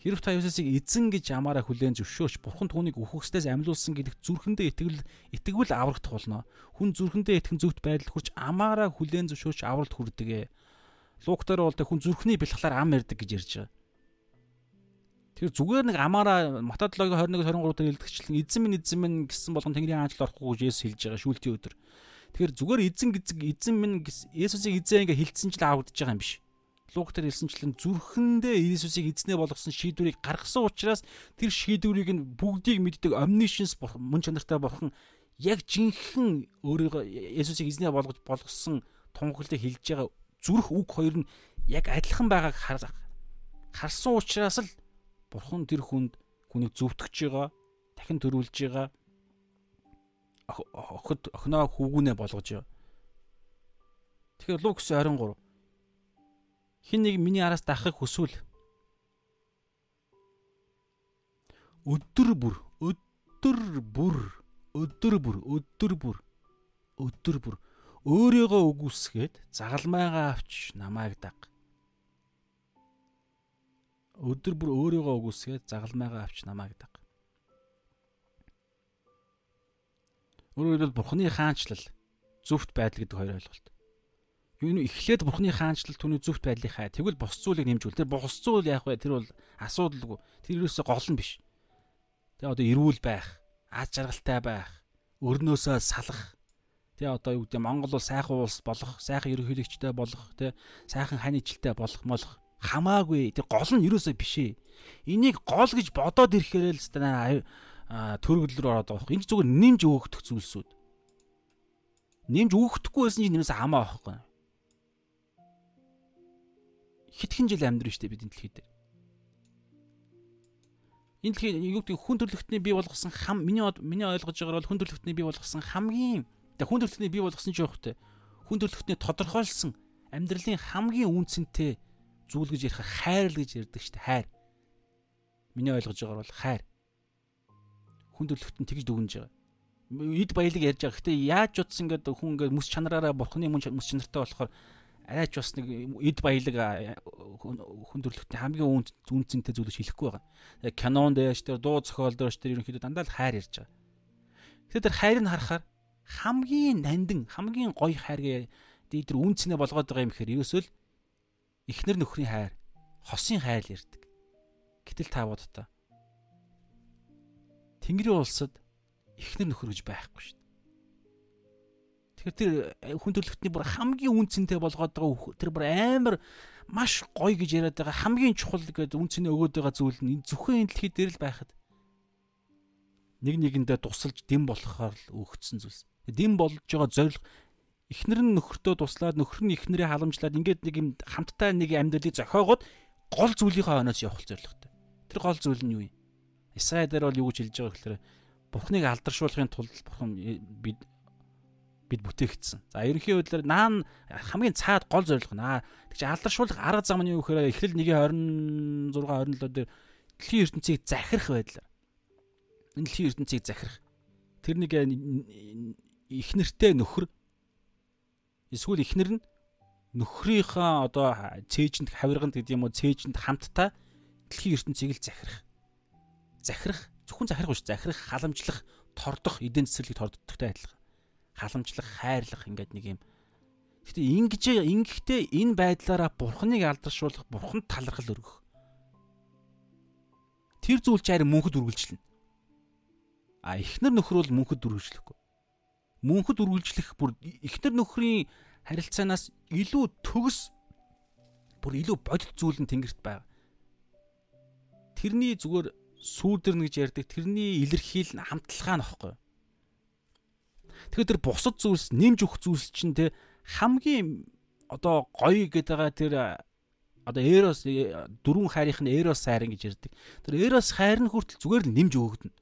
Хэрв та Есүсийг эзэн гэж амаараа хүлээн зөвшөөрч Бурхан түүнийг үхэгсдээс амьлуулсан гэдэгт зүрхэндээ итгэл итгэвэл аврагдах болно. Хүн зүрхэндээ итгэн зөвхт байдал хүрч амаараа хүлээн зөвшөөрч авралт хүрдэг. Луктаар бол хүн зүрхний бэлхлаар ам ярддаг гэж ярьж байгаа. Тэр зүгээр нэг амаараа Матай 7-21 23 дээр илтгэгчлэн эзэн минь эзэн минь гэсэн болгон Тэнгэрийн хаанчлал орохгүй гэж Есүс хэлж байгаа шүүлтийн өдөр. Тэгэхээр зүгээр эзэн эзэн минь Есүсийг эзэн ингээ хилцсэн ч л авагдаж байгаа юм биш. Лук дээр хэлсэнчлэн зүрхэндээ Иесусыг эзнээ болгосон шийдвэрийг гаргасан учраас тэр шийдвэрийг нь бүгдийг мэддэг omniscience мөн чанартай бурхан яг жинхэнэ өөрийгөө Иесусыг эзнээ болгож болгосон тунхаглыг хэлж байгаа зүрх үг хоёр нь яг адилхан байгааг харсан учраас л бурхан тэр хүнд хүнийг зөвтгөж байгаа дахин төрүүлж байгаа охид охиноо хүүгүнээ болгож байгаа. Тэгэхээр Лукс 23 хин нэг миний араас дахахыг хүсвэл өдөр бүр өдөр бүр өдөр бүр өдөр бүр өдөр бүр өөрийгөө үгүйсгээд загалмайгаа авч намайг даг. Өдөр бүр өөрийгөө үгүйсгээд загалмайгаа авч намайг даг. Өөрөөр хэлбэл Бурхны хаанчлал зөвхт байдал гэдэг хоёр ойлголт юу нь эхлээд бурхны хаанчлал түүний зөвхт байдлыг хай. Тэгвэл бос зүйлийг нэмжүүл. Тэр бос зүйл яах вэ? Тэр бол асуудалгүй. Тэр юусоо гол нь биш. Тэгээ одоо эрүүл байх, аз жаргалтай байх, өрнөөсөө салах. Тэгээ одоо юу гэдэг Монгол бол сайхан улс болох, сайхан ерөнхийлөгчтэй болох, тэгээ сайхан хань ижилтэй болох молох хамаагүй. Тэр гол нь юусоо биш ээ. Энийг гол гэж бодоод ирэхээр л төрөгдөл рүү ороод байгаа. Энд зүгээр нэмж өөгдөх зүйлсүүд. Нэмж өөгдөхгүй байсан чинь нэрээс хамаа байхгүй хитгэн жил амьдрын штэ бидний дэлхий дээр. Энэ дэлхийн юу гэдэг хүн төрөлхтний бий болгосон хам миний миний ойлгож байгаагаар бол хүн төрөлхтний бий болгосон хамгийн тэг хүн төрөлхтний бий болгосон ч явах хэрэгтэй. Хүн төрөлхтний тодорхойлсон амьдралын хамгийн үнцэнтэй зүйл гэж ярих хайр л гэж ярьдаг шүү дээ хайр. Миний ойлгож байгаагаар бол хайр. Хүн төрөлхтөнд тэгж дүгнэж байгаа. Эд баялаг ярьж байгаа. Гэтэ яаж утсан гэдэг хүн ингээд мэс чанараараа бурхны мөн мэс чанартай болохоор арайч бас нэг эд баялаг хүн төрлөختний хамгийн үнд үнцэнтэй зүйл гэж хэлэхгүй байгаа. Кинон дээрш тэр дуу зохиол дээрш тэр ерөнхийдөө дандаа л хайр ярьж байгаа. Тэгэхээр тэр хайрыг харахаар хамгийн нандин, хамгийн гоё хайргээ тэр үнцнээ болгоод байгаа юм гэхээр ерөөсөө л эхнэр нөхрийн хайр, хосын хайр л ярьдаг. Гэтэл та бодтоо. Тэнгэрийн улсад эхнэр нөхөр гэж байхгүй шүү. Тэгэхээр тэр хүн төрлөختний бүр хамгийн үнцэнтэй болгоод байгаа тэр бүр амар маш гоё гэж яриад байгаа хамгийн чухал гэдэг үнцний өгөөд байгаа зүйл нь зөвхөн энэ дэлхий дээр л байхад нэг нэгэндээ тусалж дэм болохоор л өгөгдсөн зүйлс. Дэм болж байгаа зорилго эхнэр нь нөхөртөө туслаад нөхөр нь эхнэрээ халамжлаад ингээд нэг юм хамттай нэг амьдралыг зохиогоод гол зүйлийнхаа хойноос явах зорилготой. Тэр гол зүйл нь юу юм? Исаи дээр бол юу гэж хэлж байгаа гэхээр Бурхныг алдаршуулахын тулд Бурхан бид бид бүтээгдсэн. За ерөнхий байдлаар наан хамгийн цаад гол зорилго нь аа тэгж алдаршуулах арга зам нь юу гэхээр эхлэл 1 26 27 дээр дэлхийн ертөнцийг захирах байдлаар. Энэ дэлхийн ертөнцийг захирах. Тэр нэг ихнэртэй нөхөр эсвэл ихнэр нь нөхрийнхөө одоо цээжинд хавирганд гэдэг юм уу цээжинд хамтдаа дэлхийн ертөнцийг л захирах. Захирах зөвхөн захирах биш захирах халамжлах тордох эдийн засаглыг торддогтой адилхан халамжлах, хайрлах ингээд нэг юм. Гэтэ ингэж ингэхдээ энэ байдлаараа бурхныг алдаршуулах, бурханд талархал өргөх. Тэр зүйл чи харин мөнхөд үргэлжлэнэ. А эхнэр нөхөр бол мөнхөд үргэлжлэхгүй. Мөнхөд үргэлжлэх бүр эхнэр нөхрийн харилцаанаас илүү төгс бүр илүү бодит зүйл нь тэнгэрт байгаа. Тэрний зүгээр сүүдэрнэ гэж ярьдаг тэрний илэрхийл нь хамтлагаа нөхгүй. Тэгэхээр тэр бусад зүйлс нэмж өгөх зүйлс чинь те хамгийн одоо гоё гэдэг байгаа тэр одоо Эрос дөрвөн хайрынх нь Эрос хайрын гэж ярьдаг. Тэр Эрос хайр нь хүртэл зүгээр л нэмж өгөгдөнө.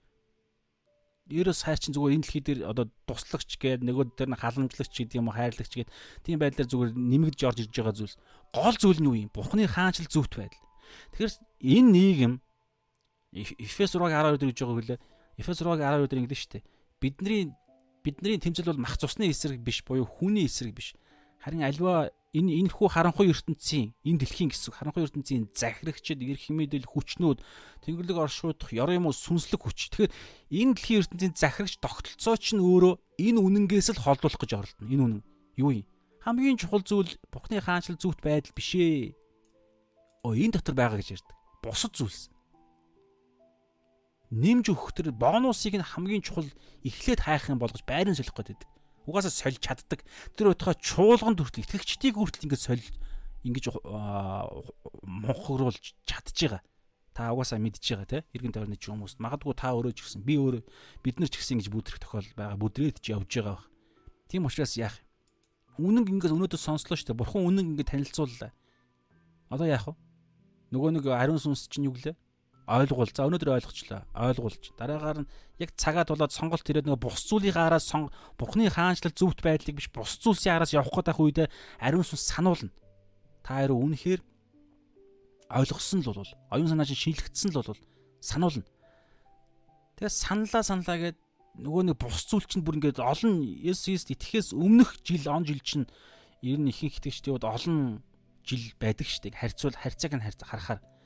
Эрос хайр чинь зүгээр энэ дэлхий дээр одоо туслагч гээд нөгөө дээр нь халамжлагч гэдэг юм уу хайрлагч гээд тийм байдлаар зүгээр нэмэгдэж орж ирж байгаа зүйлс. Гол зүйл нь юу юм? Бурхны хаанчл зөвхт байдал. Тэгэхээр энэ нийгэм Эфес 6:12 дээр гэж байгаа хүлээ. Эфес 6:12 дээр ингэдэж штэ. Бидний бидний тэмцэл бол мах цусны эсрэг биш буюу хүний эсрэг биш. Харин альва энэ энэ хүү харанхуй ертөнцийн энэ дэлхийн гэсэн харанхуй ертөнцийн захирагчид эрх мэдэл хүчнүүд тэнгэрлэг оршуудах ёр юм уу сүнслэг хүч. Тэгэхээр энэ дэлхийн ертөнцийн захирагч тогтолцоо ч нь өөрөө энэ үнэнгээс л холдуулах гэж оролдоно. Энэ үнэн юу юм? Хамгийн чухал зүйл Бурхны хаанчлал зүвт байдал биш ээ. Оо энэ дотор байгаа гэж ярьдаг. Бусад зүйлс нэмж өгөх тэр бонусыг нь хамгийн чухал эхлээд хайх юм болгож байрын солих байдаг. Угаасаа сольж чаддаг. Тэр өтгөө чуулган хүртэл итгэгчдийг хүртэл ингэж соль ингэж монхогруулж чадж байгаа. Та угаасаа мэдж байгаа те эргэн тойрны ч хүмүүс магадгүй та өөрөө ч гэсэн би өөрөө бид нар ч гэсэн ингэж бүдрэх тохиол байгаа бүдрээд ч явж байгаа баг. Тийм учраас яах юм? Үнэн ингэж өнөөдөр сонслоо шүү дээ. Бурхан үнэн ингэ танилцууллаа. Одоо яах вэ? Нөгөө нэг ариун сүнс чинь юу гэлээ? Ойлгуул. За өнөөдөр ойлгочлаа. Ойлгуулж. Дараагаар нь яг цагаа тулаад сонголт ирээд нөгөө бус зүйлийн араас сон Бурхны хаанчлал зөвхт байдлыг биш бус зүйлсийн араас явах гэдэг үедээ ариун сүнс сануулна. Та харин үнэхээр ойлгосон л бол оюун санаа чинь шинэлэгдсэн л бол сануулна. Тэгээ саналаа саналаа гэд нөгөө нэг бус зүйл чинь бүр ингээд олон Есүст итгэхээс өмнөх жил он жил чинь ер нь ихэнх итгэгчдийн хувьд олон жил байдаг штеп харьцуул харьцааг нь харахаар Тэгэхээр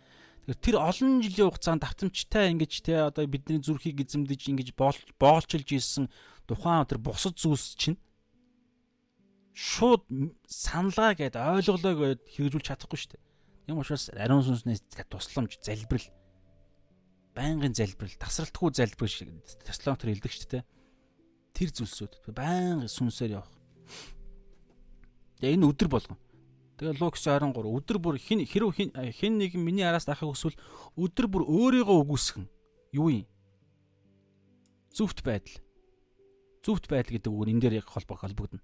тэр олон жилийн хугацаанд давтамжтай ингэж те одоо бидний зүрхийг эзэмдэж ингэж боолчилж ийсэн тухайн тэр бусад зүйлс чинь шууд саналгаа гэд ойлголоо гэд хэрэгжүүлж чадахгүй шүү дээ. Юм учраас ариун сүнснээс тусламж, залбирал байнгын залбирал, тасралтгүй залбирал шиг Теслонтер хэлдэг шүү дээ. Тэр зүйлсүүд байнга сүнсээр явах. Тэгээ энэ өдөр болгон Тэгээ Лукс 23 өдөр бүр хин хэрв хин нэг миний араас дахыг өсвөл өдөр бүр өөрийгөө үгүйсгэн юу юм? Зүвт байдал. Зүвт байдал гэдэг үг энэ дээр яг холбоо холбогдно.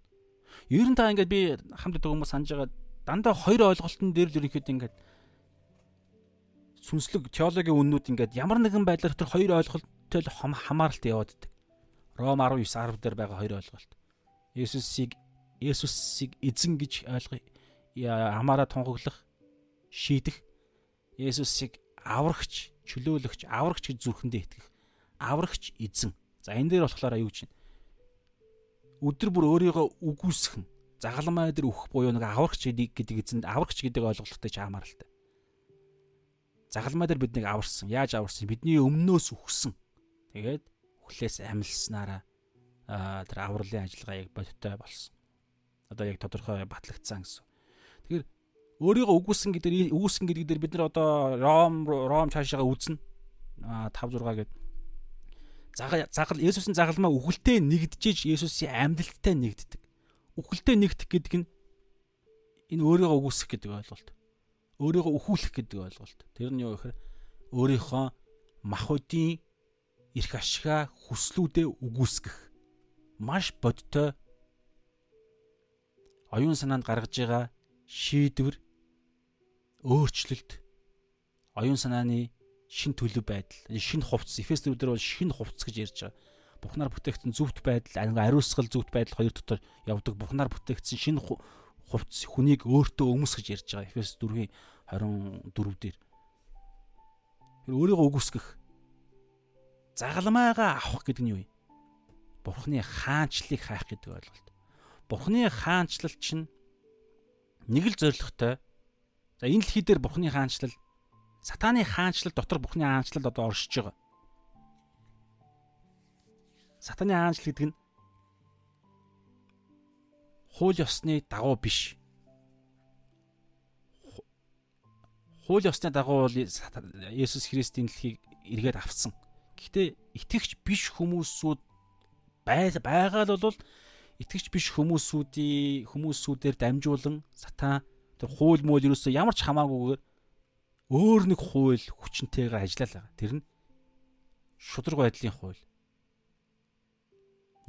Ер нь та ингээд би хамт хүмүүс санаж байгаа дандаа хоёр ойлголтын дээр л ерөнхийдөө ингээд сүнслэг теологийн үннүүд ингээд ямар нэгэн байдлаар тэр хоёр ойлголттой л хамааралт яваад байдаг. Ром 19 10 дээр байгаа хоёр ойлголт. Есүсийг Есүсийг эзэн гэж ойлгоё хамаараа тунхаглах шийдэх Есүсийг аврагч, чөлөөлөгч, аврагч гэж зүрхэндээ итгэх. Аврагч эзэн. За энэ дээр болохоор юу чинь? Өдөр бүр өөрийгөө үгүйсгэн, загалмай дээр өөх буюу нэг аврагч гэдэг эзэнд аврагч гэдэг ойлголттой ч хамааралтай. Загалмай дээр биднийг аварсан. Яаж аварсан? Бидний өмнөөс үхсэн. Тэгээд үхлээс амилснараа тэр авралын ажиллагаа яг бодиттой болсон. Одоо яг тодорхой батлагдсан гэсэн. Тэгэхээр өөрийгөө үгүйсэн гэдэг үгүйсэн гэдэг дээр бид нар одоо Ром Ром цаашаага үзнэ. А 5 6 гэдэг. Загал Есүсийн загалмаа үгэлтэй нэгдэж Есүсийн амьдлалтай нэгддэг. үхэлтэй нэгдэх гэдэг нь энэ өөрийгөө үгүйсэх гэдэг ойлголт. Өөрийгөө өхүүлэх гэдэг ойлголт. Тэр нь юу гэхээр өөрийнхөө махуудын эрх ашигаа хүслүүдээ үгүйсгэх маш бодтой оюун санаанд гаргаж байгаа шийдвэр өөрчлөлт оюун санааны шин төлөв байдал шин хувцс эфес дээр бол шин хувцс гэж ярьж байгаа Бурхнаар бүтээгдсэн зөвхт байдал ариусгал зөвхт байдал хоёр дотор явдаг Бурхнаар бүтээгдсэн шинэ хувцс хүнийг өөртөө өмсгөж ярьж байгаа Эфес 4-ийн 24 дээр. Өөрийгөө үгүйсгэх загалмайгаа авах гэдэг нь юу юм? Бурхны хаанчлалыг хайх гэдэг ойлголт. Бурхны хаанчлал чинь нэг л зоригтой. За энэ дэлхий дээр Бурхны хаанчлал сатааны хаанчлал дотор Бурхны хаанчлал одоо оршиж байгаа. Сатаны хаанчл гэдэг нь хууль ёсны дагуу биш. Хууль ёсны дагуу бол Есүс Христийн дэлхийг эргээд авсан. Гэхдээ итгэгч биш хүмүүсүүд байгаа л бол итгэгч биш хүмүүсүүдийн хүмүүсүүдээр дамжуулан сатан тэр хууль мөл ерөөсөө ямар ч хамаагүйгээр өөр нэг хууль хүчнтэйгээр ажиллаа л байгаа. Тэр нь шудраг байдлын хууль.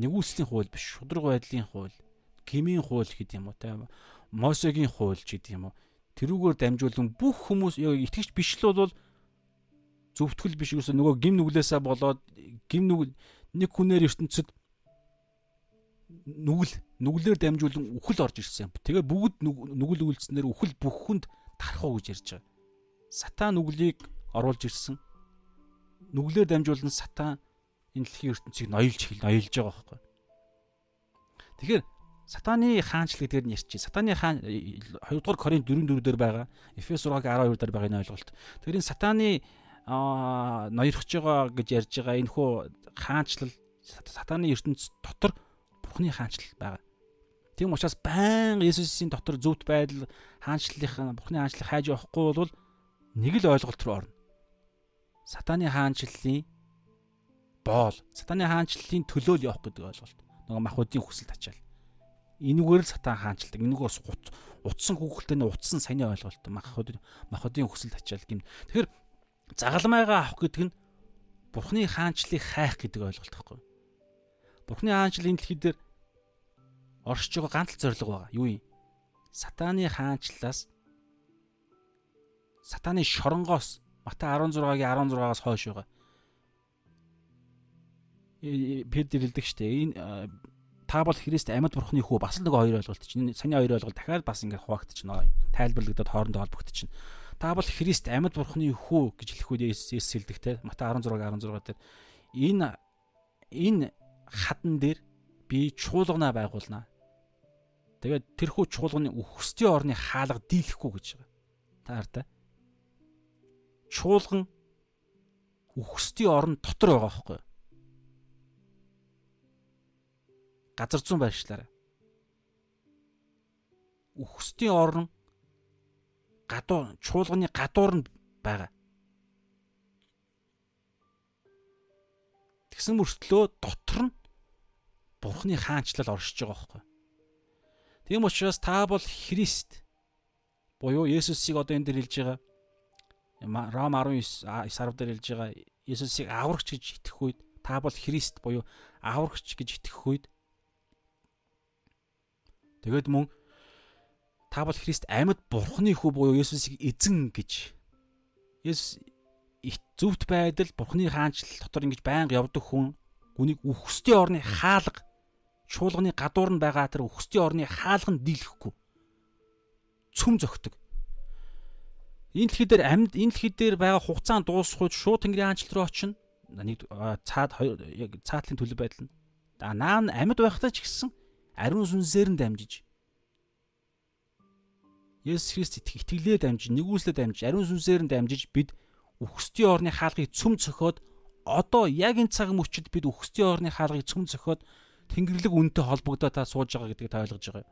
Нэгүслийн хууль биш шудраг байдлын хууль. Гмийн хууль гэдэг юм уу те мосогийн хууль гэдэг юм уу. Тэрүүгээр дамжуулан бүх хүмүүс итгэж биш л бол зөвтгөл биш юусе нөгөө гим нүглээсээ болоод гим нүгэл нэг хүнээр ертөнцид нүгэл нүглээр дамжуулан үхэл орж ирсэн. Тэгээ бүгд нүгэл үйлцснээр үхэл бүх хүнд тарах уу гэж ярьж байгаа. Сатан нүглийг оруулж ирсэн. Нүглээр дамжуулан сатан энэ дэлхийн ертөнцийг ноёлж хэл ноёлж байгаа байхгүй. Тэгэхээр сатаны хаанчлал гэдгээр нь ярьчих. Сатаны хаан 2 дугаар Коринт 4:4 дээр байгаа. Эфес 6-гийн 12 дээр байгаа энэ ойлголт. Тэгэхээр энэ сатаны ноёрхож байгаа гэж ярьж байгаа энэ хөө хаанчлал сатаны ертөнц дотор Бурхны хаанчлал байгаа. Тийм учраас баян Есүсийн дотор зөвхт байдал хаанчлалын Бурхны хаанчлал хайж явахгүй бол нэг л ойлголт руу орно. Сатаны хаанчлалын боол сатаны хаанчлалын төлөө л явах гэдэг ойлголт. Нөгөө махуудын хүсэлт ачаал. Энүүгээр л сатан хаанчилдаг. Энүүгээс утсан хүүхэлтэй нь утсан саяны ойлголт махууд махуудын хүсэлт ачаал гэм. Тэгэхээр загалмайгаа авах гэдэг нь Бурхны хаанчлалыг хайх гэдэг ойлголт байхгүй. Бурхны хаанчлал энэ дэлхий дээр оршиж байгаа ганц зорилго байгаа. Юу юм? Сатаны хаанчлалаас сатаны шоронгоос Матай 16-гийн 16-аас хойш байгаа Петр хэлдэг штэ. Энэ та бол Христ амьд бурхны хүү бас л нэг хоёр ойлголт чинь. Саний хоёр ойлголт дахиад бас ингээд хуваагдчихна. Тайлбарлагдаад хоорондоо холбогдчихно. Та бол Христ амьд бурхны хүү гэж хэлэх үед Есүс хэлдэг те. Матай 16:16 дээр энэ энэ хадан дээр би чуулгана байгуулнаа. Тэгээд тэрхүү чуулганы өөхсдийн орны хаалга дийлэхгүй гэж байгаа. Та хартай. Чуулган өөхсдийн орн дотор байгаа байхгүй юу? газар зүүн байршлаарай. Үхсдийн орон гадуур чуулганы гадуур нь байгаа. Тэгсэн мөртлөө дотор нь Бурхны хаанчлал оршиж байгаа байхгүй. Тийм учраас та бол Христ. Буюу Есүсийг одоо энэ дэр хэлж байгаа. Ром 19 10 дээр хэлж байгаа. Есүсийг аврагч гэж итгэх үед та бол Христ буюу аврагч гэж итгэх үед. Тэгээд мөн та бол Христ амьд бурхны хүү буюу Есүсийг эзэн гэж. Есүс зөвхт байдал бурхны хаанчлал дотор ингэж байнга явдаг хүн үнийг үхсдийн орны хаалга чуулганы гадуур нь байгаа тэр үхсдийн орны хаалга нь дийлэхгүй цөм зөгтөг. Энэ дэлхий дээр амьд энэ дэлхий дээр байгаа хугацаанд дуусхуйд шууд Тэнгэрийн хаанчлал руу очино. Нэг цаад яг цаатлын төлөв байдал нь. Наа нь амьд байхдаа ч гэсэн ариун сүнсээр нь дамжиж Есүс Христ итгэлээ дамжиж нэгүслээ дамжиж ариун сүнсээр нь дамжиж бид үхсдийн орны хаалгыг цөм цохиод одоо яг энэ цаг мөчид бид үхсдийн орны хаалгыг цөм цохиод Тэнгэрлэг үнтэй холбогдоод та сууж байгаа гэдгийг та ойлгож байгаа.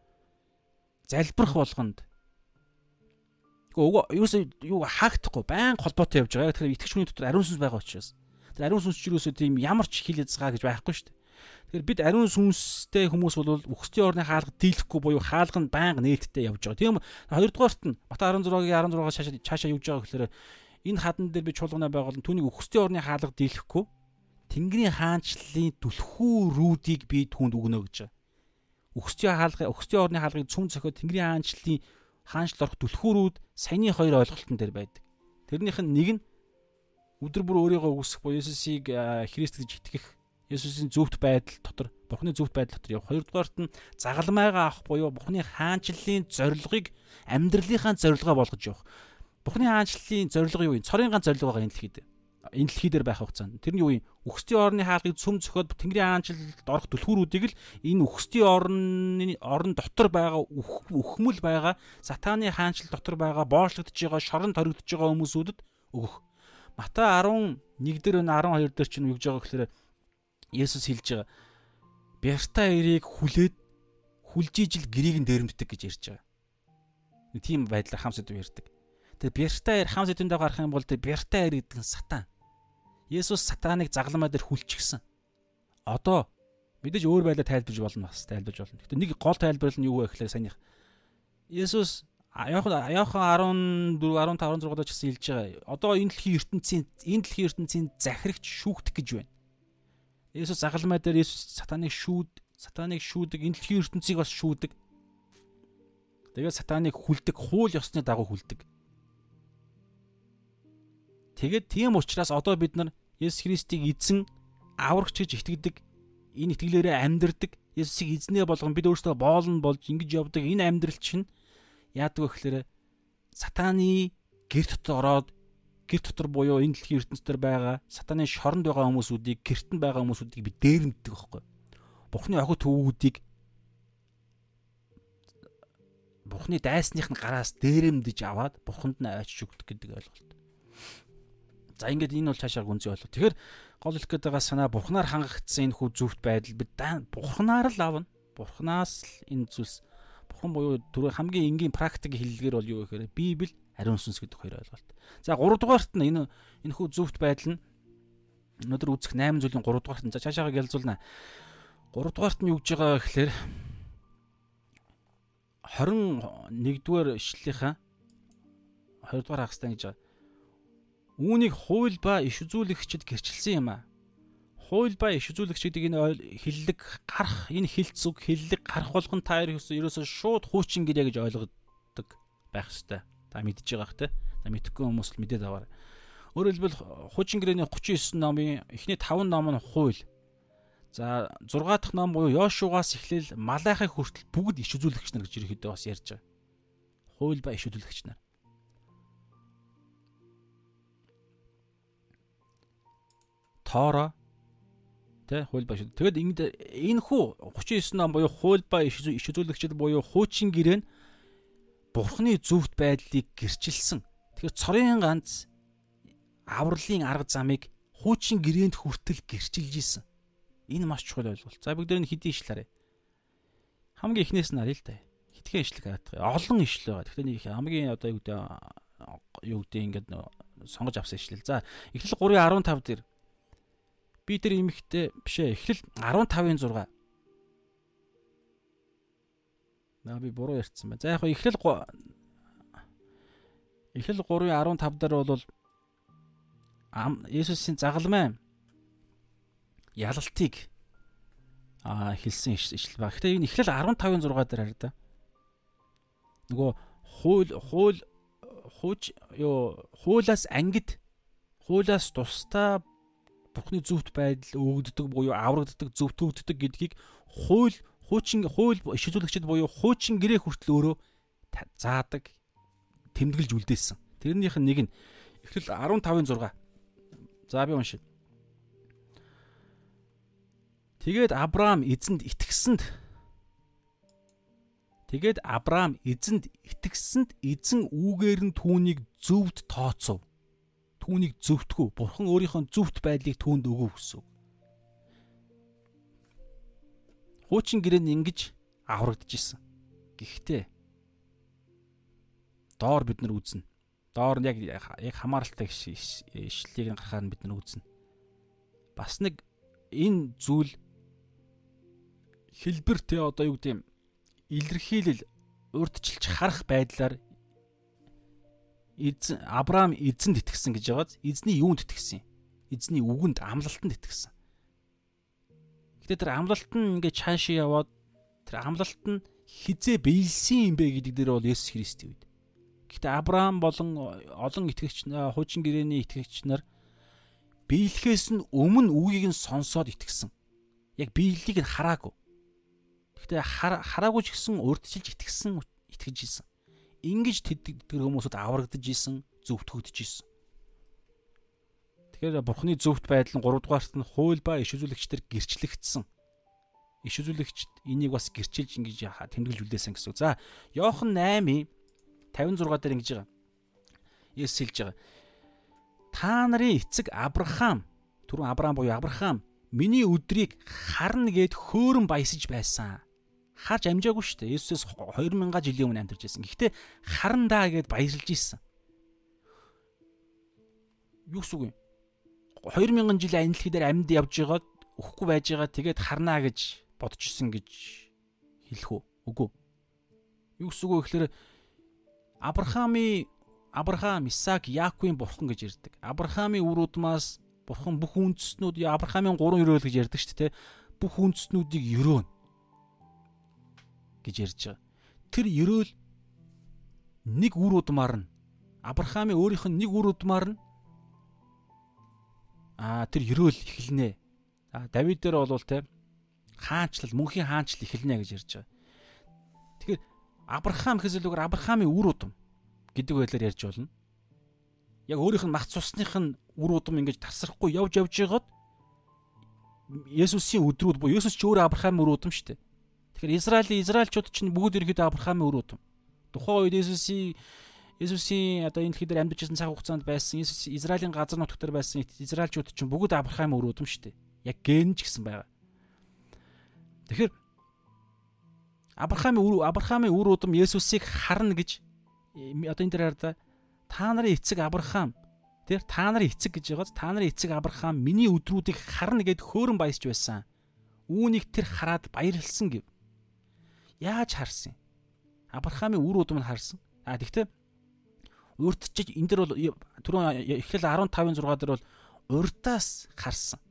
Залбирах болгонд Уг юу юу хаагдахгүй байн холбоотой явж байгаа. Тэгэхээр итгэж хүний дотор ариун сүнс байгаа учраас. Тэр ариун сүнс ч юусоо тийм ямар ч хил язгаа гэж байхгүй шүү дээ. Тэгэхээр бид ариун сүнстэй хүмүүс бол үхсдийн орны хаалга дийлэхгүй буюу хаалга нь байнга нээлттэй явж байгаа. Тийм хоёрдугаарт нь Матай 16-гийн 16-аас цаашаа цаашаа явж байгаа гэхээр энэ хадан дээр би чуулгана байгуулна түүнийг үхсдийн орны хаалга дийлэхгүй Тэнгэрийн хаанчлалын түлхүүрүүдийг би түүнд өгнө гэж. Үхсдийн хаалга үхсдийн орны хаалгыг цүм зөхиод Тэнгэрийн хаанчлалын хаанчл орох түлхүүрүүд саяны хоёр ойлголтон дээр байдаг. Тэрнийх нь нэг нь өдөр бүр өөрийгөө үгүйсэх буюу Есүсийг Христ гэж итгэх Есүсийн зөвхт байдал дотор Бурхны зөвхт байдал дотор явах. Хоёрдугаарт нь загалмайгаа авах буюу Бурхны хаанчлалын зорилгыг амьдралынхаа зорилгоо болгож явах. Бурхны хаанчлалын зорилго юу вэ? Цорын ганц зорилго байгаа энэ дэлхийд. Энэ дэлхий дээр байх хугацаанд. Тэр нь юу вэ? Үхсдийн орны хаалгыг цөм зөхиод Тэнгэрийн хаанчлалд орох түлхүүрүүдийг л энэ үхсдийн орны орон дотор байгаа үхмэл байгаа сатааны хаанчлал дотор байгаа боочлогдож байгаа шорон торигдож байгаа хүмүүсүүдэд өгөх. Матай 11 дээр 12 дээр чинь юу гэж байгаа гэхээр Есүс хэлж байгаа. Бярта эрийг хүлээд хүлжижил гэрийг нь дээрэмддэг гэж ярьж байгаа. Тийм байдлаар хам сэдв ярьдаг. Тэгээ бярта эр хам сэдвэнд гарах юм бол тэр бярта эр гэдэг нь сатан. Есүс сатаныг загламаа дээр хүлчихсэн. Одоо мэдээж өөр байдлаар тайлбарж болно бас тайлбарж болно. Гэхдээ нэг гол тайлбар нь юу вэ гэхээр саяных Есүс Яохан Яохан 14 15 16 дэх гэсэн хэлж байгаа. Одоо энэ дэлхийн ертөнцийн энэ дэлхийн ертөнцийн захирагч шүүхтэх гэж байна. Есүс загалмай дээр Есүс сатаныг шүүд, сатаныг шүүдэг, энэ дэлхийн ертөнцийг бас шүүдэг. Тэгээд сатаныг хүлдэг, хууль ёсны дагуу хүлдэг. Тэгээд тийм учраас одоо бид нар Есүс Христийг эзэн аврагч гэж итгэдэг, энэ итгэлээрээ амьдрдаг, Есүсийг эзнээ болгон бид өөрсдөө боолн болж ингэж явдаг энэ амьдрал чинь яадаг вэ гэхээр сатаны гэр дотор ороод гэр дотор буюу энэ дэлхийн ертөнцийн байгаа сатаны шоронд байгаа хүмүүсүүдийг гэрт нь байгаа хүмүүсүүдийг би дээрэмддэг байхгүй. Бурхны охид төвүүдийг Бурхны дайсных нь гараас дээрэмдэж аваад Бурханд нь айчж өгдөг гэдэг ойлголт. За ингээд энэ бол цаашаа гүнзгий ойлголт. Тэгэхээр гол хэлэх гээд байгаа санаа Бурхнаар хангагдсан энэ хүү зөвхт байдал бид Бурхнаар л авна. Бурхнаас л энэ зүйлс Бурхан буюу түрүү хамгийн энгийн практик хэллэгээр бол юу гэхээр Библи ариун сүнс гэдэг хоёр ойлголт. За 3 дугаарт нь энэ энэ хүү зөвхт байдал нь өнөөдөр үзэх 8 зүйлийн 3 дугаарт нь за цаашаагаа ялзуулна. 3 дугаарт нь юу гэж байгаа гэхээр 21-р ишлэлийнхаа 2 дугаар хагастай гэж байгаа. Үүнийг хууль ба иш үзүүлэгчд гэрчилсэн юм аа. Хууль ба иш үзүүлэгчдийг энэ хиллэг гарах энэ хилцэг хиллэг гарах болгон та ерөөсөө шууд хуучин гэрээ гэж ойлгодог байх ёстой. Та мэдж байгаа хэ. Та мэдхгүй хүмүүс л мэдээд аваарай. Өөрөөр хэлбэл хуучин гэрээний 39 номын эхний 5 ном нь хууль. За 6 дахь ном буюу Йошугаас эхлээл Малахи хүртэл бүгд иш үзүүлэгч нар гэж ерөөхдөө бас ярьж байгаа. Хууль ба иш үзүүлэгч нар. Тоора тэ хууль ба. Тэгэд ингэдэ энэ хүү 39 ном буюу хууль ба иш үзүүлэгчд буюу хуучин гэрээ нь Бурхны зөвхт байдлыг гэрчилсэн. Тэгэхээр цорын ганц авралын арга замыг хуучин гэрээнд хүртэл гэрчилж исэн. Энэ маш чухал ойлголт. За бүгд энэ хэдийн ишлээрээ. Хамгийн эхнээс нь арил л да. Хитгэн ишлэг хаадах. Олон ишлэл байгаа. Тэгэхээр нэг хамгийн одоо юу гэдэг юу гэдэг ингээд сонгож авсан ишлэл. За эхлэл 3:15 дээр би тэр имэгтэй бишээ. Эхлэл 15-ын 6 Наа би буруу ярьсан байна. За яг эхлэл эхлэл 3:15 дээр бол Есүсийн загалмай ялалтыг а хэлсэн ишлэл ба. Гэхдээ энэ эхлэл 15-ын 6 дээр хараа да. Нөгөө хууль хууль хууч ёо хуулаас ангид хуулаас тусдаа Бурхны зөвхт байдал өгөгддөг буюу аврагддаг зөвтгөгддөг гэдгийг хууль хуучин хууль шилжүүлэгчд буюу хуучин гэрээ хүртэл өөрөө заадаг тэмдэглэж үлдээсэн. Тэрнийх нь нэг нь эхлэл 15-ын 6. За би уншия. Тэгээд Авраам эзэнд итгэсэнд Тэгээд Авраам эзэнд итгэсэнд эзэн үүгээр нь түүнийг зөвд тооцов. Түүнийг зөвтгөө. Бурхан өөрийнхөө зөвхт байдлыг түүнд өгөв гэсэн. хуучин гэрээнд ингэж аврагдж исэн. Гэхдээ доор бид нар үзнэ. Доор нь яг яг хамааралтай ишлэлийг гаргахаар бид нар үзнэ. Бас нэг энэ зүйл хэлбэр те одоо юу гэдэг юм илэрхийлэл урдчилж харах байдлаар эзэн Авраам эзэнд итгэсэн гэж байгааз эзний юунд итгэсэн? Эзний үгэнд амлалтанд итгэсэн. Гэтэ тэр амлалт нь ингээд цаашаа яваад тэр амлалт нь хизээ биелсэн юм бэ гэдэг дээр бол Есүс Христ үед. Гэтэ Авраам болон олон итгэгч хуучин гэрээний итгэгч нар биелэхээс нь өмнө үгийг нь сонсоод итгэсэн. Яг биеллийг нь хараагүй. Гэтэ хараагүй ч гэсэн урдчилж итгэсэн итгэж исэн. Ингиж тэд тэр хүмүүсд аврагдаж исэн, зөвтгөгдөж исэн. Тэгэхээр бурхны зөвхт байдал нь 3 дугаарт нь хууль ба иш үзүүлэгчдэр гэрчлэгдсэн. Иш үзүүлэгчд энийг бас гэрчилж ингэж тэмдэглэж үлдээсэн гэсэн. За, Иохан 8-ийн 56 дээр ингэж байгаа. Есүс хэлж байгаа. Та нарын эцэг Авраам, түрүүн Авраам буюу Авраам миний өдрийг харна гэд хөөрөн баясаж байсан харж амжаагүй шүү дээ. Есүсээс 2000 жилийн өмнө амьдарч байсан. Гэхдээ харан даа гэд баярлж ийсэн. Юу гэсэн үг юм? 2000 жил анилхи дээр амьд явж байгаад өхгүй байж байгаа тэгээд харнаа гэж бодож исэн гэж хэлэх үү? Үгүй. Юу гэсэн үг вэ гэхээр Авраамийн Авраам, Исаак, Яаковын бурхан гэж ярьдаг. Авраамийн үр удмаас бурхан бүх үндэстнүүд Авраамийн гурван өрөөл гэж ярьдаг шүү дээ. Бүх үндэстнүүдийг өрөөнө гэж ярьж байгаа. Тэр ерөөл нэг үр удмаар нь Авраамийн өөрийнх нь нэг үр удмаар нь аа тэр ерөөл эхэлнэ. А Давид дээр бол те хаанчлал мөнхийн хаанчлал эхэлнэ гэж ярьж байгаа. Тэгэхээр Авраам гэхээс илүүгээр Авраамийн үр удам гэдэг байдлаар ярьж болно. Яг өөрийнх нь мах цусных нь үр удам ингэж тасрахгүй явж явж байгаад Есүсийн өдрүүд буюу Есүс ч өөр Авраамийн үр удам шүү дээ. Тэгэхээр Израилийн Израильчууд чинь бүгд ерөөдөө Авраамийн үр удам. Тухайн үед Есүсийн Есүсийн одоо энэ дэлхий дээр амьдарч байсан цаг хугацаанд байсан Есүс Израилийн газар нутг дээр байсан Израильчууд чинь бүгд Авраамийн үр удам шүү дээ. Яг гэн ч гэсэн байгаа. Тэгэхээр Авраамийн үр Авраамийн үр удам Есүсийг харна гэж одоо энэ дээр хараа та нарын эцэг Авраам тэр та нарын эцэг гэж байгааз та нарын эцэг Авраам миний өдрүүдийг харна гэд хөөрөн баясч байсан. Үүнийг тэр хараад баярлсан гэв яаж харсан? Авраамийн үр удам нь харсан. А тэгтээ урдчиж энэ дэр бол түрүүн эхлэл 15-ын 6 дээр бол урдаас харсан.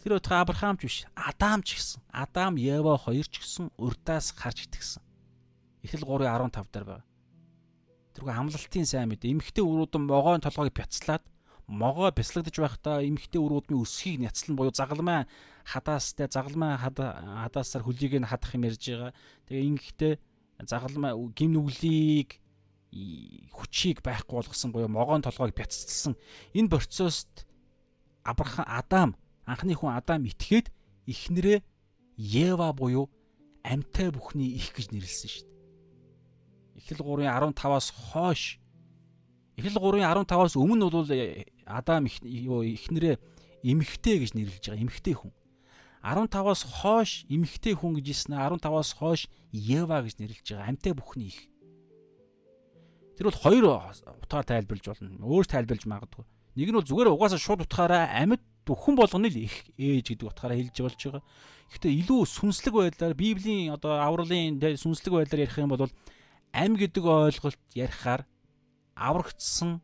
Тэр утга Авраам ч биш, Адам ч гэсэн. Адам, Ева хоёр ч гэсэн урдаас харж итгэсэн. Эхлэл 3:15 дээр байгаа. Тэргүй амлалтын сайн мэдээ. Эмхтэй өрөөдөн могоон толгойг бяцлаад могоо бяцлагдаж байхдаа эмхтэй өрөөдмийн өсхийг няцлан буюу загалмай хадаастай загалмай хадаасаар хөлийг нь хадах юм ярьж байгаа. Тэгээ ингэхдээ загалмай гим нүглийг хүчийг байхгүй болгосон буюу могоон толгойг бяцлсан. Энэ процесст Авраам Адам анхны хүн Адам итгээд эхнэрээ Ева буюу амьтай бүхний их гэж нэрлсэн шүү дээ. Эхлэл 3:15-аас хойш Эхлэл 3:15-аас өмнө бол Адам юу эхнэрээ эмхтэй гэж нэрлэж байгаа. Эмхтэй хүн. 15-аас хойш эмэгтэй хүн гэж хэлсэн 15-аас хойш Ева гэж нэрлэж байгаа амьтай бүхний их. Тэр бол хоёр утгаар тайлбарлаж болно. Өөр тайлбарлаж магадгүй. Нэг нь бол зүгээр угаасаа шууд утгаараа амьд бүхэн болгоно л их ээж гэдэг утгаараа хэлж болж байгаа. Гэхдээ илүү сүнслэг байдлаар Библийн одоо авралын сүнслэг байдлаар ярих юм бол ам гэдэг ойлголт ярихаар аврагдсан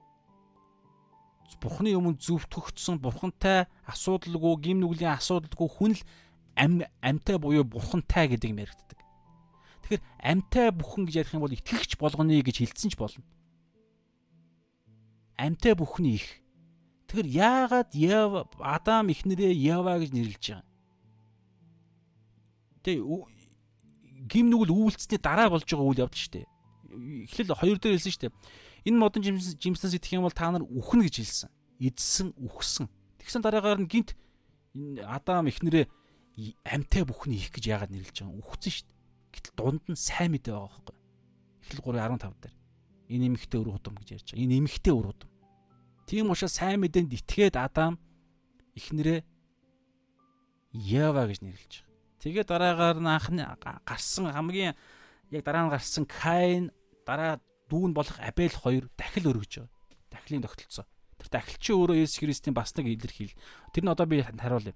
Бурхны өмнө зөвтгөгдсөн бурхантай асуудалгүй гим нүглийн асуудалгүй хүн л ам амтай буюу бурхантай гэдэг юм яригддаг. Тэгэхээр амтай бүхэн гэж ярих юм бол итгэгч болгоно гэж хэлсэн ч болно. Амтай бүхний их. Тэгэхээр яагаад Ева Адам ихнэрээ Ева гэж нэрлэж байгаа? Тэ гим нүгэл үйлцсний дараа болж байгаа үйл явдал шүү дээ. Эхлэл хоёр дээр хэлсэн шүү дээ Энэ модон жимснээс идэх юм бол та нар үхнэ гэж хэлсэн. Идсэн, үхсэн. Тэгсэн дараагаар нь гинт Адам ихнэрээ амьтай бүхний их гэж яагаад нэрлэж байгаа юм? Үхсэн шүү дээ. Гэтэл дунд нь сайн мэдээ байгаа байхгүй. Эхлэл 3:15 дээр. Энэ эмэгтэй өр удам гэж ярьж байгаа. Энэ эмэгтэй өр удам. Тийм учраас сайн мэдээнд итгээд Адам ихнэрээ Ева гэж нэрлэж байгаа. Тэгээ дараагаар нь анхны гарсан хамгийн яг дараа нь гарсан Каин дараа дүүн болох Абель хоёр дахил өргөж байгаа. Дахлын тогтолцоо. Тэр дахил чи өөрөө Есүс Христийн бас нэг илэрхийл. Тэр нь одоо би харуулъя.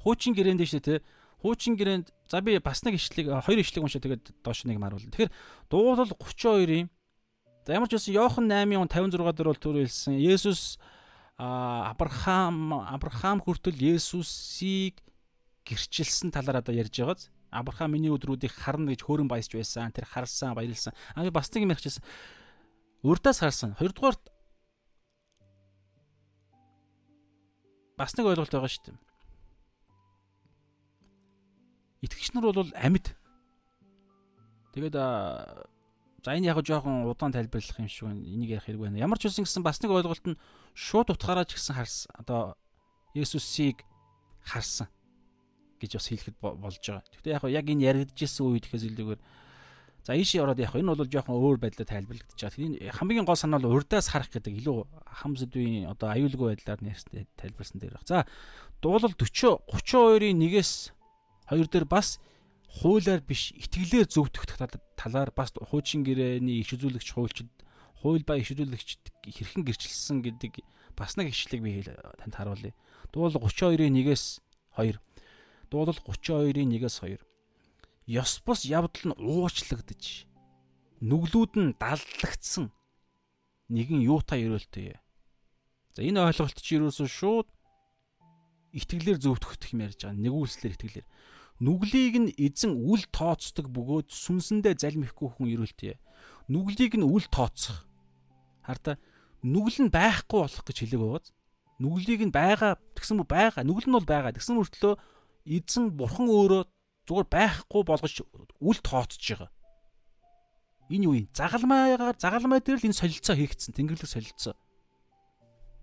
Хуучин гэрээнд дэвшээ те Хуучин гэрээнд за би бас нэг ишлэг хоёр ишлэг уншаа тэгээд доош нэг маруулна. Тэгэхээр дуулал 32-ийн за ямар ч байсан Иохан 8-ын 56 дээр бол түр хэлсэн. Есүс Абрахам Абрахам хүртэл Есүсийг гэрчилсэн талаар одоо ярьж байгааз. Абрахам миний өдрүүдийг харна гэж хөөрөн баясч байсан. Тэр харсан, баярлсан. Аа би бас нэг юм ярьчихсан. Урдаас харсан. Хоёрдугаарт бас нэг ойлголт байгаа шүү дээ. Итгэгч нар бол амьд. Тэгээд за энэ яг жоохон удаан тайлбарлах юм шиг байна. Энийг ярих хэрэг байна. Ямар ч үсэн гэсэн бас нэг ойлголт нь шууд утгаараа ч гэсэн харсан. Одоо Есүсийг харсан гэж бас хэлэхэд болж байгаа. Гэхдээ яг яг энэ яригдчихсэн үед гэхээс илүүгээр за ийшээ ороод яг энэ бол жоохон өөр байдлаар тайлбарлагдаж байгаа. Энэ хамгийн гол санаа бол урдаас харах гэдэг илүү хам сэдвийн одоо аюулгүй байдлаар нэрстэй тайлбарсан дээр баг. За дуулал 40 32-ийн 1-ээс 2 дээр бас хуулиар биш итгэлээр зөвтгөх талаар бас хуучин гэрээний иш үзүүлэгч хуульчид хууль ба иш үзүүлэгчд хэрхэн гэрчилсэн гэдэг бас нэг ишлэг би танд харуулъя. Дуул 32-ийн 1-ээс 2. Дуул 32-ийн 1-ээс 2. Ёс бус явдал нь уучлагдж нүглүүд нь даллагдсан нэгэн юутай өрөөлтэй. За энэ ойлголт чи юусэн шууд итгэлээр зөвтгөх юм ярьж байгаа. Нэгүүлслэр итгэлээр нүглийг нь эзэн үл тооцдог бөгөөд сүнсэндээ залмихгүй хүн ирүүлтээ. Нүглийг нь үл тооцох. Харта нүгэл нь байхгүй болох гэж хэлэг байгааз. Нүглийг нь байгаа тэгсэн мө байгаа. Нүгэл нь бол байгаа. Тэгсэн мөртлөө эзэн бурхан өөрөө зүгээр байхгүй болгож үл тооцож байгаа. Энэ юу юм? Загалмаагаар загалмай дээр л энэ солилцоо хийгдсэн. Тэнгэрлэг солилцоо.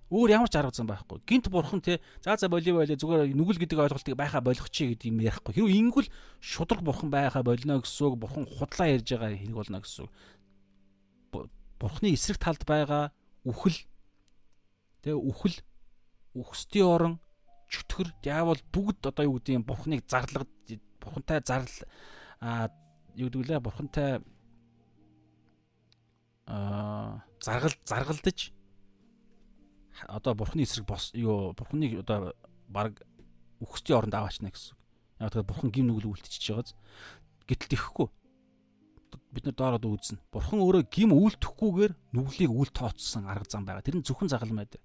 Өөр ямар ч арга зам байхгүй. Гинт бурхан те за за боли боли зүгээр нүгэл гэдэг ойлголтыг байхаа болгох чи гэдэг юм ярихгүй. Хэрвээ ингүүл шудраг бурхан байхаа болно гэсэн үг бурхан худлаа ярьж байгаа хэрэг болно гэсэн үг. Бурханы эсрэг талд байгаа үхэл те үхэл үхсдийн орон чөтгөр диавол бүгд одоо юу гэдэг юм бурханыг зарлаг бурхантай зарлал а юу гэдэг лээ бурхантай а заргал заргалдаж одоо бурхны эсрэг бос юу бурхныг одоо баг үхсдийн оронд аваачна гэсэн. Яг тэгэхээр бурхан гим нүгэл үлдчихэж байгааз гэтэл тэхгүй. Бид нар доороод үүзнэ. Бурхан өөрөө гим үлдэхгүйгээр нүглийг үл тооцсон арга зам байгаа. Тэр нь зөвхөн загалмайд.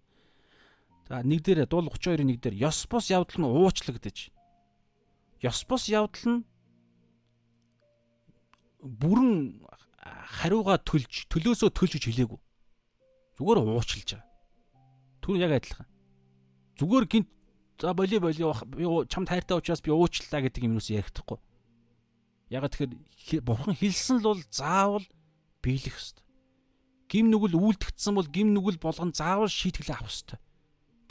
За нэг дээр дуул 32-ын нэг дээр ёс бус явдал нь уучлагдаж. Ёс бус явдал нь бүрэн хариугаа төлж төлөөсөө төлж гэж хэлээгүй. Зүгээр уучлж байгаа. Түр яг адилхан. Зүгээр гинт за боли боли би чамд хайртай учраас би уучлаа гэдэг юм юус ярихдаггүй. Яг тэгэхээр бурхан хэлсэн л бол заавал биелэх ёстой. Гим нүгэл үйлдэгдсэн бол гим нүгэл болгон заавал шийтгэлээ авах ёстой.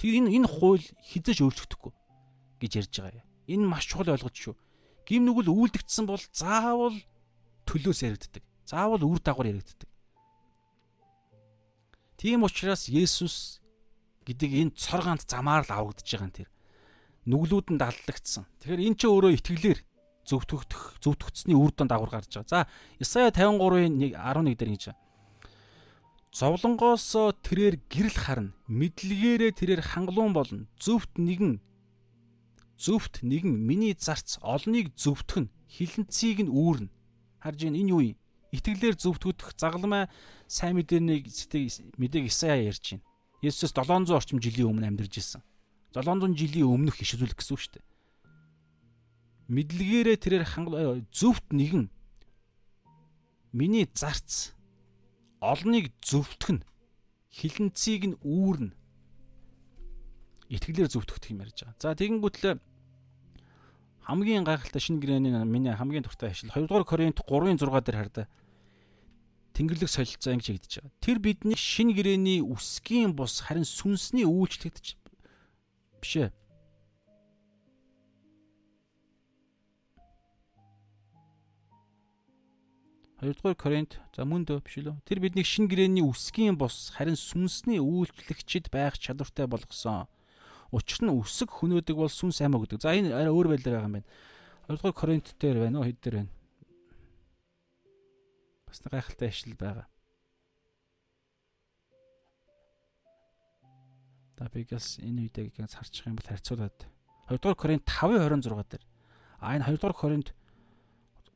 Тэр энэ энэ хууль хизэж өөрчлөгдөхгүй гэж ярьж байгаа юм. Энэ маш чухал ойлгож шүү. Гим нүгэл үйлдэгдсэн бол заавал төлөөс яригддаг. Заавал үр дагавар яригддаг. Тийм учраас Есүс гэдэг энэ цор ганц замаар л авагдаж байгаа юм тэр. Нүглүүд нь даллагдсан. Тэгэхээр эн чинь өөрөө итгэлээр зөвтгөх зөвтгөгцсөний үр дүн дагавар гарч байгаа. За Исая 53-ын 11 дээр ингэж байна. Зовлонгоос тэрээр гэрэл харна. Мэдлэгээрээ тэрээр хангалуун болно. Зөвхт нэгэн зөвхт нэгэн миний зарц олныг зөвтгөн хилэнцгийг нь үүрнэ. Харж ийн энэ юу юм? Итгэлээр зөвтгөх загалмай сайн мэдээнийг мэдээг Исая ярьж байна. Есүс 700 орчим жилийн өмнө амьдарч ирсэн. 700 жилийн өмнөх иш үзүүлэх гэсэн үг шүү дээ. Мэдлэгээрээ тэрээр хангал зөвхт нэгэн миний зарц олныг зөвтгөн хилэнцгийг нь үүрнэ. Итгэлээр зөвтгөх юм ярьж байгаа. За тэгэнгүүтлээ хамгийн гайхалтай шинэ гэрээний миний хамгийн дуртай ажил 2 дугаар Коринт 3:6 дээр хардаа Тэнгэрлэг солилцоо ингэж хэлж байгаа. Тэр бидний шинэ гэрээний үсгийн бус харин сүнсний үйлчлэгдэж бишээ 2-р Коринт за мөн дөө биш лөө. Тэр биднийг шин гэрээний үсгийн бус харин сүнсний үйлчлэгчд байх чадвартай болгосон. Учир нь үсэг хөнөөдөг бол сүнс амиа гэдэг. За энэ арай өөр байдлаар байгаа юм байна. 2-р Коринт дээр байна уу хэд дээр байна? Бас гайхалтай ажил байгаа. За Биглс энэ үедээ гинц харчих юм бол харьцуулаад 2-р Коринт 5:26 дээр. А энэ 2-р Коринт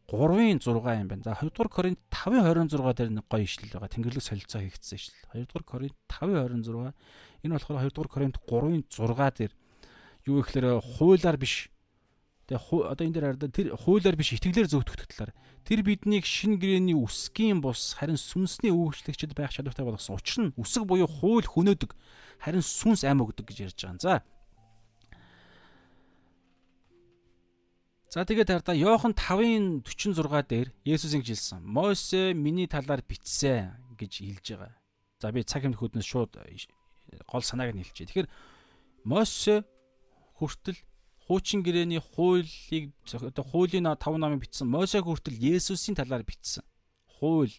3-ын 6 юм байна. За 2 дугаар Коринт 5-ын 26 дээр нэг гоё ишлэл байгаа. Тэнгэрлэг солилцоо хийгдсэн ишлэл. 2 дугаар Коринт 5-ын 26. Энэ болохоор 2 дугаар Коринт 3-ын 6 дээр юу гэхээр хуулаар биш Тэгээ одоо энэ дээр хараад тэр хуулиар биш итгэлээр зөвтгөх талаар тэр биднийг шин гэрээний үсгийн бус харин сүнсний үйлчлэгчд байх чадвартай болгосон. Учир нь үсэг буюу хууль хөнөөдөг харин сүнс ам өгдөг гэж ярьж байгаа. За. За тэгээд хараа Йохан 5-ын 46 дээр Есүс ингэж хэлсэн. Мосе миний талаар бичсэн гэж хэлж байгаа. За би цаг хэмнэх хөднөөс шууд гол санааг нь хэлчихье. Тэгэхээр Мосе хүртэл хуучин гэрээний хуулийг хуулийн 5 намыг бичсэн Мосег хүртэл Есүсийн талаар бичсэн. Хууль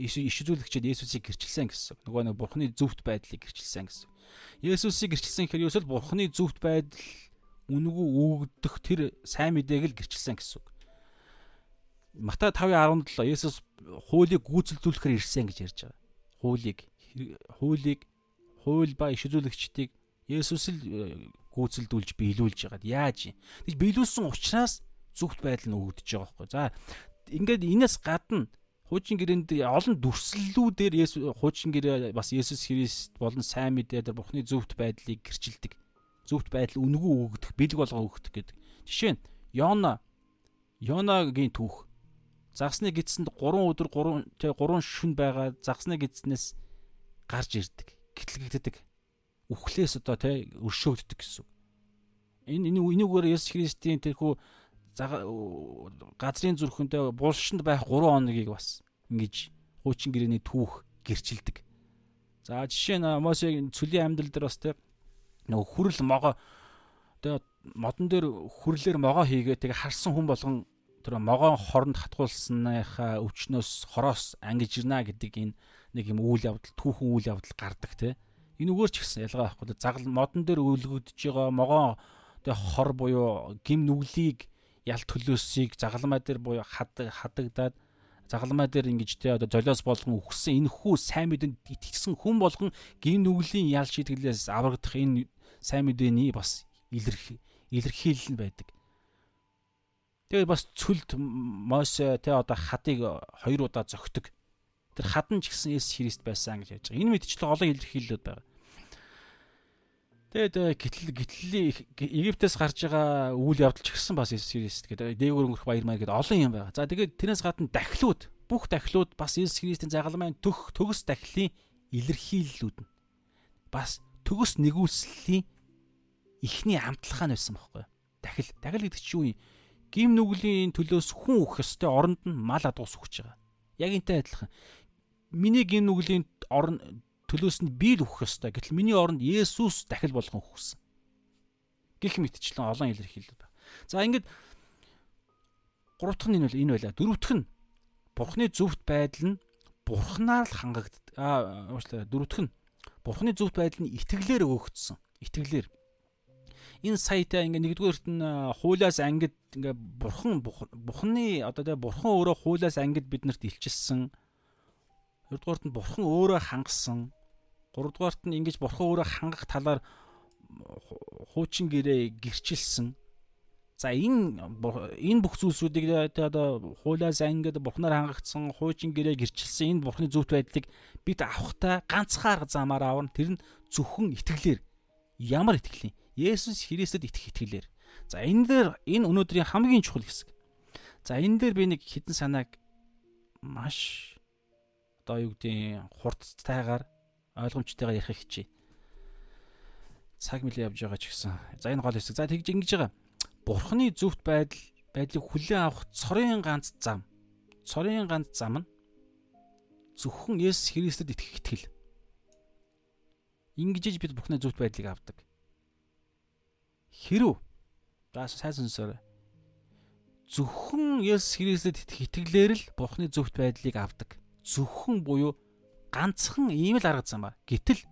иш үзүүлэгчид Есүсийг гэрчилсэн гэсэн. Нөгөө нэг Бурхны зөвхт байдлыг гэрчилсэн гэсэн. Есүсийг гэрчилсэн гэхээр ерөөсөл Бурхны зөвхт байдал үнгүү өгдөх тэр сайн мэдээг л гэрчилсэн гэсэн. Матай 5:17 Есүс хуулийг гүйцэлдүүлэхээр ирсэн гэж ярьж байгаа. Хуулийг хуулийг хууль ба иш үзүүлэгчдийг Есүс л гүйцэлдүүлж биелүүлж яагаад яаж юм. Тэгж биелүүлсэн учраас зүгт байдал нь өгөгдөж байгаа байхгүй. За ингээд энэс гадна хуучин гэрээнд олон дүрслэлүүдээр хуучин гэрээ бас Есүс Христ болон сайн мэдээ дээр Бурхны зөвхт байдлыг гэрчилдэг. Зөвхт байдал үнгүү өгөгдөх, бэлэг болгоо өгөгдөх гэдэг. Жишээ нь Йона Йонагийн түүх загсны гидсэнд 3 өдөр 3 тэ 3 шүн байгаа загсны гидснээс гарч ирдэг. Гэтлэгддэг үхлээс одоо тий өршөөгддөг гэсэн. Энэ энүүгээр Есүс Христийн тэрхүү газрын зүрхэндээ булшинд байх 3 хоногийг бас ингэж хуучин гэрээний түүх гэрчилдэг. За жишээ нь Мосегийн цөлийн амьдрал дээр бас тий нөгөө хүрэл могоо тэгээ модон дээр хүрлэр могоо хийгээ тэгээ харсан хүн болгон тэр могоон хоронд хатгуулсныхаа өвчнөөс хороос ангиж ирнэ гэдэг энэ нэг юм үйл явдал түүхэн үйл явдал гардаг тий энэгээр ч гэсэн ялгаа байхгүй. Загал модон дээр өвлөгдөж байгаа могоон тэг хор буюу гим нүглийг ялт төлөөсийг загалмай дээр буюу хадагдаад загалмай дээр ингэж тэ одоо золиос болгон үхсэн энэ хүү сайн мэдэнд итгэсэн хүн болгон гим нүглийн ял шийтгэлээс аврагдах энэ сайн мэдээний бас илэрх илэрхийлэл нь байдаг. Тэгээд бас цүлд Мосе тэ одоо хадыг хоёр удаа зөгтөг. Тэр хадан ч гэсэн Есүс Христ байсан гэж яаж байгаа. Энэ мэдчлэг олон илэрхийлэлүүд байгаа. Тэгээд гитл гитлийн Египтээс гарч байгаа үйл явдал ч гэсэн бас Есүс Христ гэдэг дээгүүр өнгөрөх баяр маяг гэдэг олон юм байгаа. За тэгээд тэрнээс гадна дахлууд бүх дахлууд бас Есүс Христийн загалмайн төх төгс дахлын илэрхийллүүд нь бас төгс нэгүслийн ихний амтлахаа байсан байхгүй. Дахил дахил гэдэг чинь юу юм? Гим нүглийн төлөөс хүн өөх ёстой оронд нь мал адуус өгч байгаа. Яг энтэй адилхан миний гин нүглийн орн төлөөс нь би л өгөх ёстой. Гэтэл миний оронд Есүс дахил болгон өгсөн. Гэх мэтчлэн олон илэрхийлэл байна. За ингээд гурав дахь нь энэ бол энэ байла. Дөрөв дахь нь Бурхны зөвхт байдал нь Бурхнаар л хангагддаг. Аа уучлаарай. Дөрөв дахь нь Бурхны зөвхт байдал нь итгэлээр өгөгдсөн. Итгэлээр. Энэ саятай ингээ нэгдүгээрт нь хуулиас ангид ингээ бурхан бурхны одоо тэгээ бурхан өөрөө хуулиас ангид биднэрт илчилсэн 2 дугаарт нь бурхан өөрөө хангасан. 3 дугаарт нь ингэж бурхан өөрөө хангах талаар хуучин гэрээ гэрчилсэн. За энэ энэ бүх зүйлсүүдийг одоо хуулиас ангид бурхнаар хангагдсан хуучин гэрээ гэрчилсэн энэ бурхны зөвхт байдлыг бид авахтаа ганцхан арга замаар аавна. Тэр нь зөвхөн итгэлээр. Ямар итгэлийн? Есүс Христэд итгэх итгэлээр. За энэ дээр энэ өнөөдрийн хамгийн чухал хэсэг. За энэ дээр би нэг хідэн санааг маш одоо юу гэдгийг хурдтайгаар ойлгомжтойгоор ярих хичээ. Цаг мэл явж байгаа ч гэсэн. За энэ гол хэсэг. За тэгж ингэж байгаа. Бурхны зөвхт байдал байдлыг хүлээн авах цорын ганц зам. Цорын ганц зам нь зөвхөн Есүс Христэд итгэх итгэл. Ингэж бид Бурхны зөвхт байдлыг авдаг. Хэрв за сайн сонсоорой. Зөвхөн Есүс Христэд итгэлээр л Бурхны зөвхт байдлыг авдаг зөвхөн буюу ганцхан ийм л арга зам ба. Гэтэл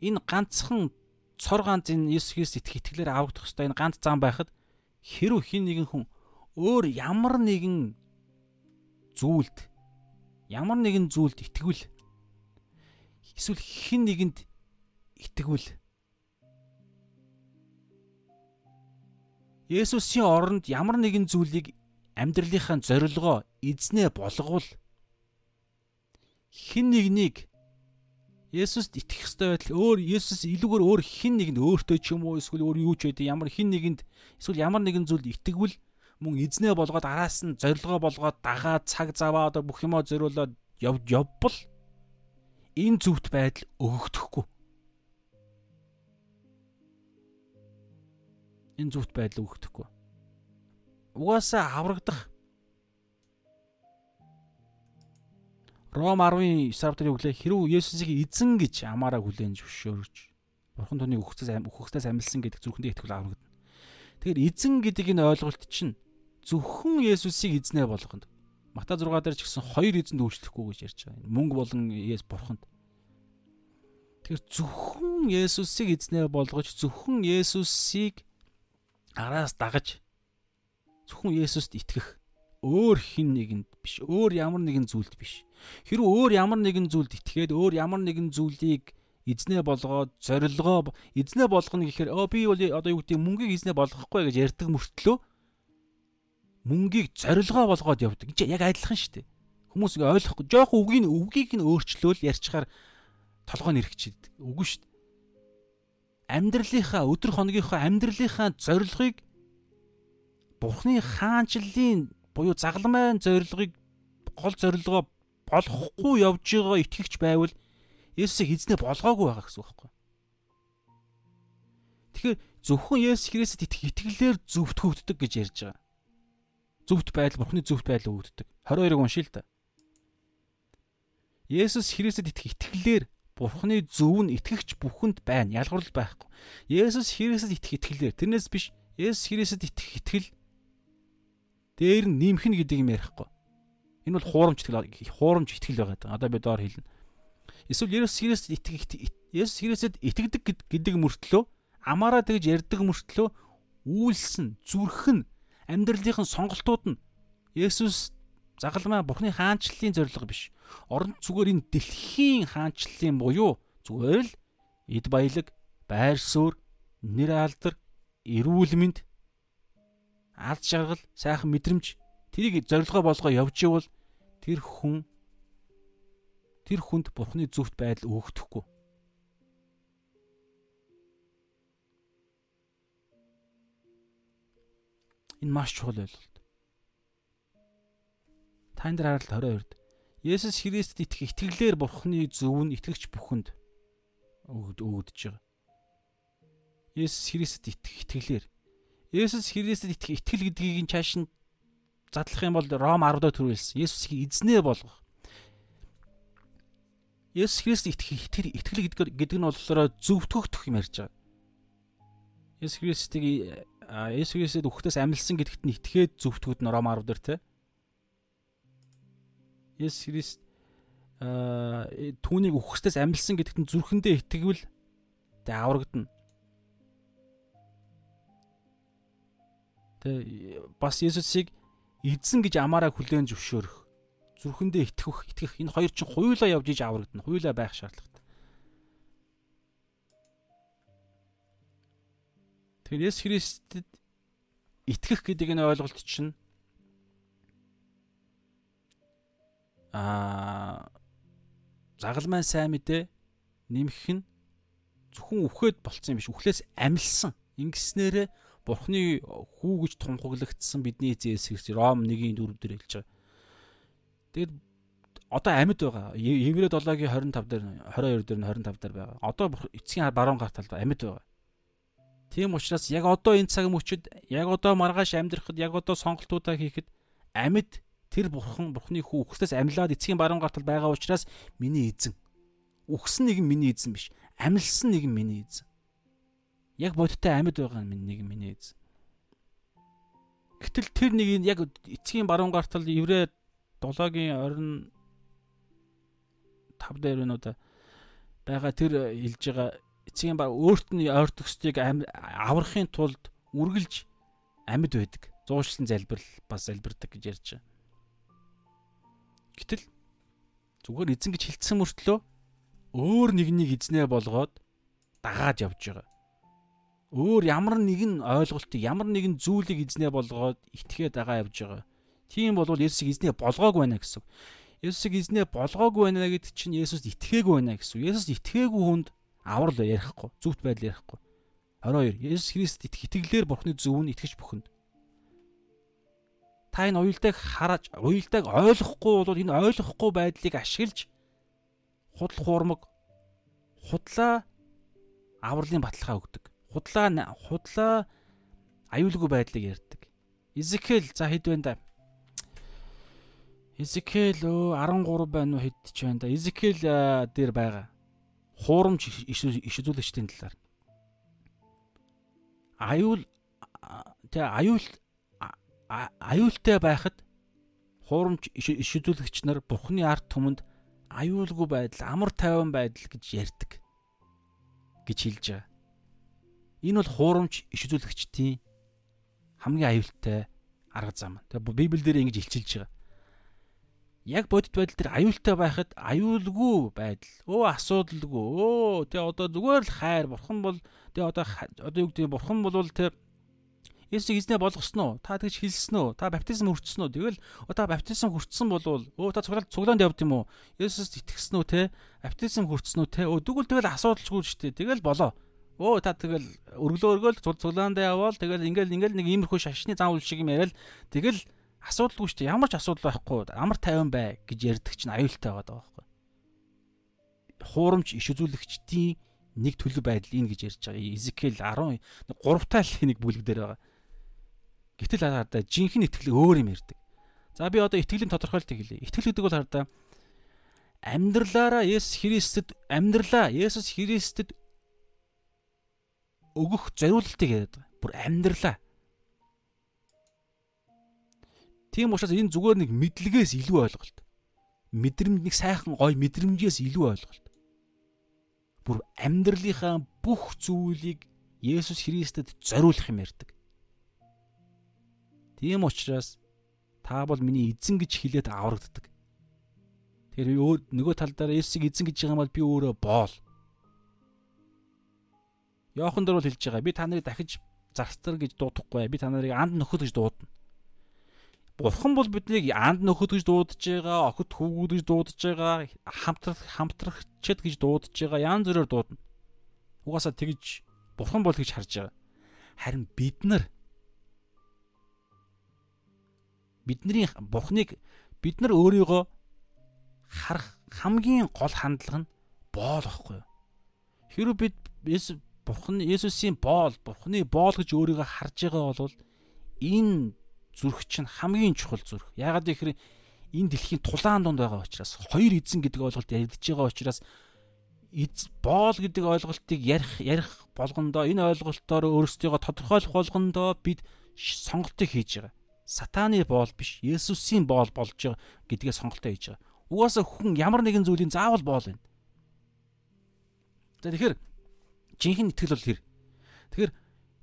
энэ ганцхан цор ганц энэ Есүс Христ итгэлээр аврагдах хэвээр энэ ганц зам байхад хэрв хин нэгэн хүн өөр ямар нэгэн зүйлд ямар нэгэн зүйлд итгэвэл эсвэл хин нэгэнд итгэвэл Есүсийн оронд ямар нэгэн зүйлийг амьдралынхаа зорилгоо эзнээ болговол хин нэгнийг Есүст итгэх ёстой байтал өөр Есүс илүүгээр өөр хин нэгэнд өөртөө ч юм уу эсвэл өөр юу ч байдیں۔ Ямар хин нэгэнд эсвэл ямар нэгэн зүйлд итгэвэл мөн эзнээ болгоод араас нь зорилгоо болгоод дагаад цаг заваа одоо бүх юмаа зориулаад яв явбал энэ зүвт байдал өгөгдөхгүй. Энэ зүвт байдал өгөгдөхгүй. Угаасаа аврагдах Ром 10-ын 9 авдар юу гэлээ хэрв Есүсийг эзэн гэж амаараа хүлээн зөвшөөрч Бурхан түүнийг өгөхөөс өгөхөөс амилсан гэдэг зүрхэндээ итгэл аврагдана. Тэгэхээр эзэн гэдэг энэ ойлголт чинь зөвхөн Есүсийг эзнээ болгоно. Мата 6 дээр ч гэсэн хоёр эзэнд үйлчлэхгүй гэж ярьж байгаа. Мөнгө болон Есүс Бурханд. Тэгэхээр зөвхөн Есүсийг эзнээ болгож зөвхөн Есүсийг араас дагаж зөвхөн Есүст итгэх өөр хин нэгэнд биш өөр ямар нэгэн зүйлд биш Хэрвээ өөр ямар нэгэн зүйлд итгээд өөр ямар нэгэн зүйлийг эзнээ болгоод зорилгоо эзнээ болгоно гэхээр оо би бол одоо юу гэдэг мөнгийг эзнээ болгохгүй гэж ярьдаг мөртлөө мөнгийг зорилгоо болгоод явдаг. Энд яг адилхан шүү дээ. Хүмүүс ингээ ойлгохгүй. Жохон үгийг үгийг нь өөрчлөөл ярьчихаар толгой нь эргэчихэд. Үгүй шүү дээ. Амьдралынхаа өдөр хоногийнхоо амьдралынхаа зорилгыг Бурхны хаанчлалын буюу загалмайн зорилгыг гол зорилгоо болохгүй явж байгаа итгэгч байвал Есүсийг эзнээ болгоогүй байгаа гэсэн үг байхгүй. Тэгэхээр зөвхөн Есүс Христэд итгэх итгэлээр зөвтгөгддөг гэж ярьж байгаа. Зөвхт байдал Бурхны зөвхт байдал өгддөг. 22-ыг уншия л да. Есүс Христэд итгэх итгэлээр Бурхны зөв нь итгэгч бүхэнд байна. Ялгарлал байхгүй. Есүс Христэд итгэх итгэлээр тэрнээс биш Есүс Христэд итгэх итгэл дээр нь нэмэх нь гэдэг юм ярихгүй. Энэ бол хуурамч итгэл хуурамч итгэл байгаа. Одоо би доор хэлнэ. Эсвэл Есүс Христэд итгэх Есүс Христэд итгэдэг гэдэг мөртлөө амаараа тэгж ярьдаг мөртлөө үйлсэн зүрх нь амьдралынхын сонголтууд нь Есүс загалмаа Бурхны хаанчлалын зорилго биш. Орон зүгээр энэ дэлхийн хаанчлалын буюу зүгээр л эд баялаг, байр суурь, нэр алдар, эрүүл мэнд, алд жаргал, сайхан мэдрэмж тэрийг зорилгоо болгоо явж ивэл тэр хүн тэр хүнд бурхны зөвхт байдал өгөхдөггүй. Энэ маш чухал ойлголт. Танд харалт 22-д Есүс Христэд итгэх итгэлээр бурхны зөв нь итгэгч бүхэнд өгөгдөж байгаа. Есүс Христэд итгэх итгэлээр Есүс Христэд итгэх итгэл гэдгийг чааш нь задлах юм бол Ром 10-д төрүүлсэн. Есүсийг эзнээ болгох. Есүс Христ итгэх итгэл гэдэг нь болохоор зөвтгөх юм ярьж байгаа. Есүс Христийг Есүс Христэд үхтээс амилсан гэдэгт нь итгээд зөвтгөхөд нь Ром 10 дээр те. Есүс Христ а түүнийг үхсдээс амилсан гэдэгт нь зүрхэндээ итгэвэл тэ аврагдана. Тэ бас Есүсийг эзэн гэж амаараа хүлээн зөвшөөрөх зүрхэндээ итгэх итгэх энэ хоёр чинь хуйлаа явж иж аврагдана хуйлаа байх шаардлагатай. Тэгэхээр Есүс Христэд итгэх гэдэг энэ ойлголт чинь аа загалмайн сайн мэдээ нэмэх нь зөвхөн үхээд болцсон юм биш үхлээс амилсан ингэснээрээ Бурхны хүү гэж тунхаглагдсан бидний эзэн Есүс Ром 1-ийн 4 дээр хэлж байгаа. Тэгэд одоо амьд байгаа. Еврей 7-гийн 25 дээр 22 дээр нь 25 дээр байгаа. Одоо эцгийн баруун гарт талд амьд байгаа. Тийм учраас яг одоо энэ цаг мөчид яг одоо маргааш амьдрахад яг одоо сонголтуудаа хийхэд амьд тэр бурхан бурхны хүү үхсээс амьлаад эцгийн баруун гартал байгаа учраас миний эзэн. Үхсэн нэг нь миний эзэн биш. Амьлсан нэг нь миний эзэн. Яг бодиттой амьд байгаа нэг миний эз. Гэтэл тэр нэг яг эцгийн баруун гартал еврей 7-гийн 25 дээр өнөөдөр байгаа тэр хэлж байгаа эцгийн баг өөрт нь ойртогчдыг аврахын тулд үргэлж амьд байдаг. Зуушлан залбирал бас залбирдаг гэж ярьж байгаа. Гэтэл зүгээр эзэн гэж хэлсэн мөртлөө өөр нэгнийг эзнээ болгоод дагаад явж байгаа өөр ямар нэгэн ойлголтыг ямар нэгэн зүйлийг эзнээ болгоод итгээд байгаа явж байгаа. Тийм бол Есүсийг эзнээ болгоогүй байна гэсэн. Есүсийг эзнээ болгоогүй байна гэдэг чинь Есүст итгээгүй байна гэсэн. Есүс итгээгүй хүнд аврал ярихгүй, зүвт байдал ярихгүй. 22. Есүс Христ итгэлээр Бурхны зөвөнд итгэж бүхэнд. Та энэ уялдааг хараж, уялдааг ойлгохгүй бол энэ ойлгохгүй байдлыг ашиглаж худал хуурмаг худлаа авралын баталгаа өгдөг худлаа худлаа аюулгүй байдлыг ярьдаг. Изекэл за хэд вэ да? Изекэл өө 13 байна уу хэд ч байна да. Изекэл дээр байгаа. Хуурамч иш үзүүлэгчдийн талаар. Аюул тэ аюул аюултай байхад хуурамч иш үзүүлэгч нар Бурхны ард түмэнд аюулгүй байдал, амар тайван байдал гэж ярьдаг гэж хэлж байгаа. Энэ бол хуурамч иш үзүүлэгчдийн хамгийн аюултай арга зам. Тэгээ Библиэлд ингэж илчилж байгаа. Яг бодит байдал дээр аюултай байхад аюулгүй байдал. Өө асуудалгүй. Өө тэгээ одоо зүгээр л хайр бурхан бол тэгээ одоо одоо юу гэдэг бурхан бол тэгээ Есүсийг эзнээ болгосон уу? Та тэгж хэлсэн үү? Та баптизм хүртсэн үү? Тэгэл та баптизм хүртсэн болвол өө та цуглаанд цуглаанд явд юм уу? Есүст итгэсэн үү те? Баптизм хүртсэн үү те? Өө тэгвэл тэгэл асуудалчгүй шүү дээ. Тэгэл болоо. Өө та тэгэл өргөлөө өргөөл цуглаандаа яваал тэгэл ингээл ингээл нэг иймэрхүү шашны зам үйл шиг юм яриад тэгэл асуудалгүй шүү дээ. Ямар ч асуудал байхгүй. Амар тайван бай гэж ярьдаг чинь аюултай байгаа байхгүй. Хуурамч иш үзүүлэгчдийн нэг төлөв байдал энэ гэж ярьж байгаа. Изекэл 10 3 тал нэг бүлэг дээр байгаа. Гэтэл хардаа жинхэнэ итгэл өөр юм ярьдаг. За би одоо итгэлийн тодорхойлтыг хэлье. Итгэл гэдэг бол хардаа амьдралаараа Есүс Христэд амьдралаа Есүс Христэд өгөх зориултыг яриад байгаа. Бүр амьдралаа. Тийм учраас энэ зүгээр нэг мэдлэгээс илүү ойлголт. Мэдрэмж нэг сайхан гой мэдрэмжээс илүү ойлголт. Бүр амьдралынхаа бүх зүйлийг Есүс Христэд зориулах юм ярьдаг. Тийм учраас та бол миний эзэн гэж хэлээд аврагддаг. Тэгэхээр өөр нөгөө талдаа Есүсийг эзэн гэж байгаа юм бол би өөрөө боол. Йохан дөр бол хэлж байгаа. Би та нарыг дахиж зарцтар гэж дуудахгүй. Би та нарыг анд нөхөд гэж дуудана. Бурхан бол биднийг анд нөхөд гэж дуудаж байгаа, охид хүүгүүд гэж дуудаж байгаа, хамтрах хамтрагчд гэж дуудаж байгаа. Янз бүрээр дуудана. Угаасаа тэгж Бурхан бол гэж харж байгаа. Харин бид нар бидний Бурханыг бид нар өөрийгөө харах хамгийн гол хандлага нь боол юу? Хэрвээ бид Бурхан Есүсийн боол, Бурханы боол гэж өөрийгөө харж байгаа бол энэ зүрх чинь хамгийн чухал зүрх. Яагаад гэхээр энэ дэлхийн тулаан донд байгаа учраас хоёр эзэн гэдэг ойлголт яригдж байгаа учраас эз боол гэдэг ойлголтыг ярих ярих болгондоо энэ ойлголтоор өөрсдийгөө тодорхойлох болгондоо бид сонголтыг хийж байгаа. Сатаны боол биш, Есүсийн боол болж байгаа гэдгээ сонголтоо хийж байгаа. Угаасаа хүн ямар нэгэн зүйлийн заавал боол байна. За тэгэхээр жинхэнэ итгэл бол тэр. Тэгэхээр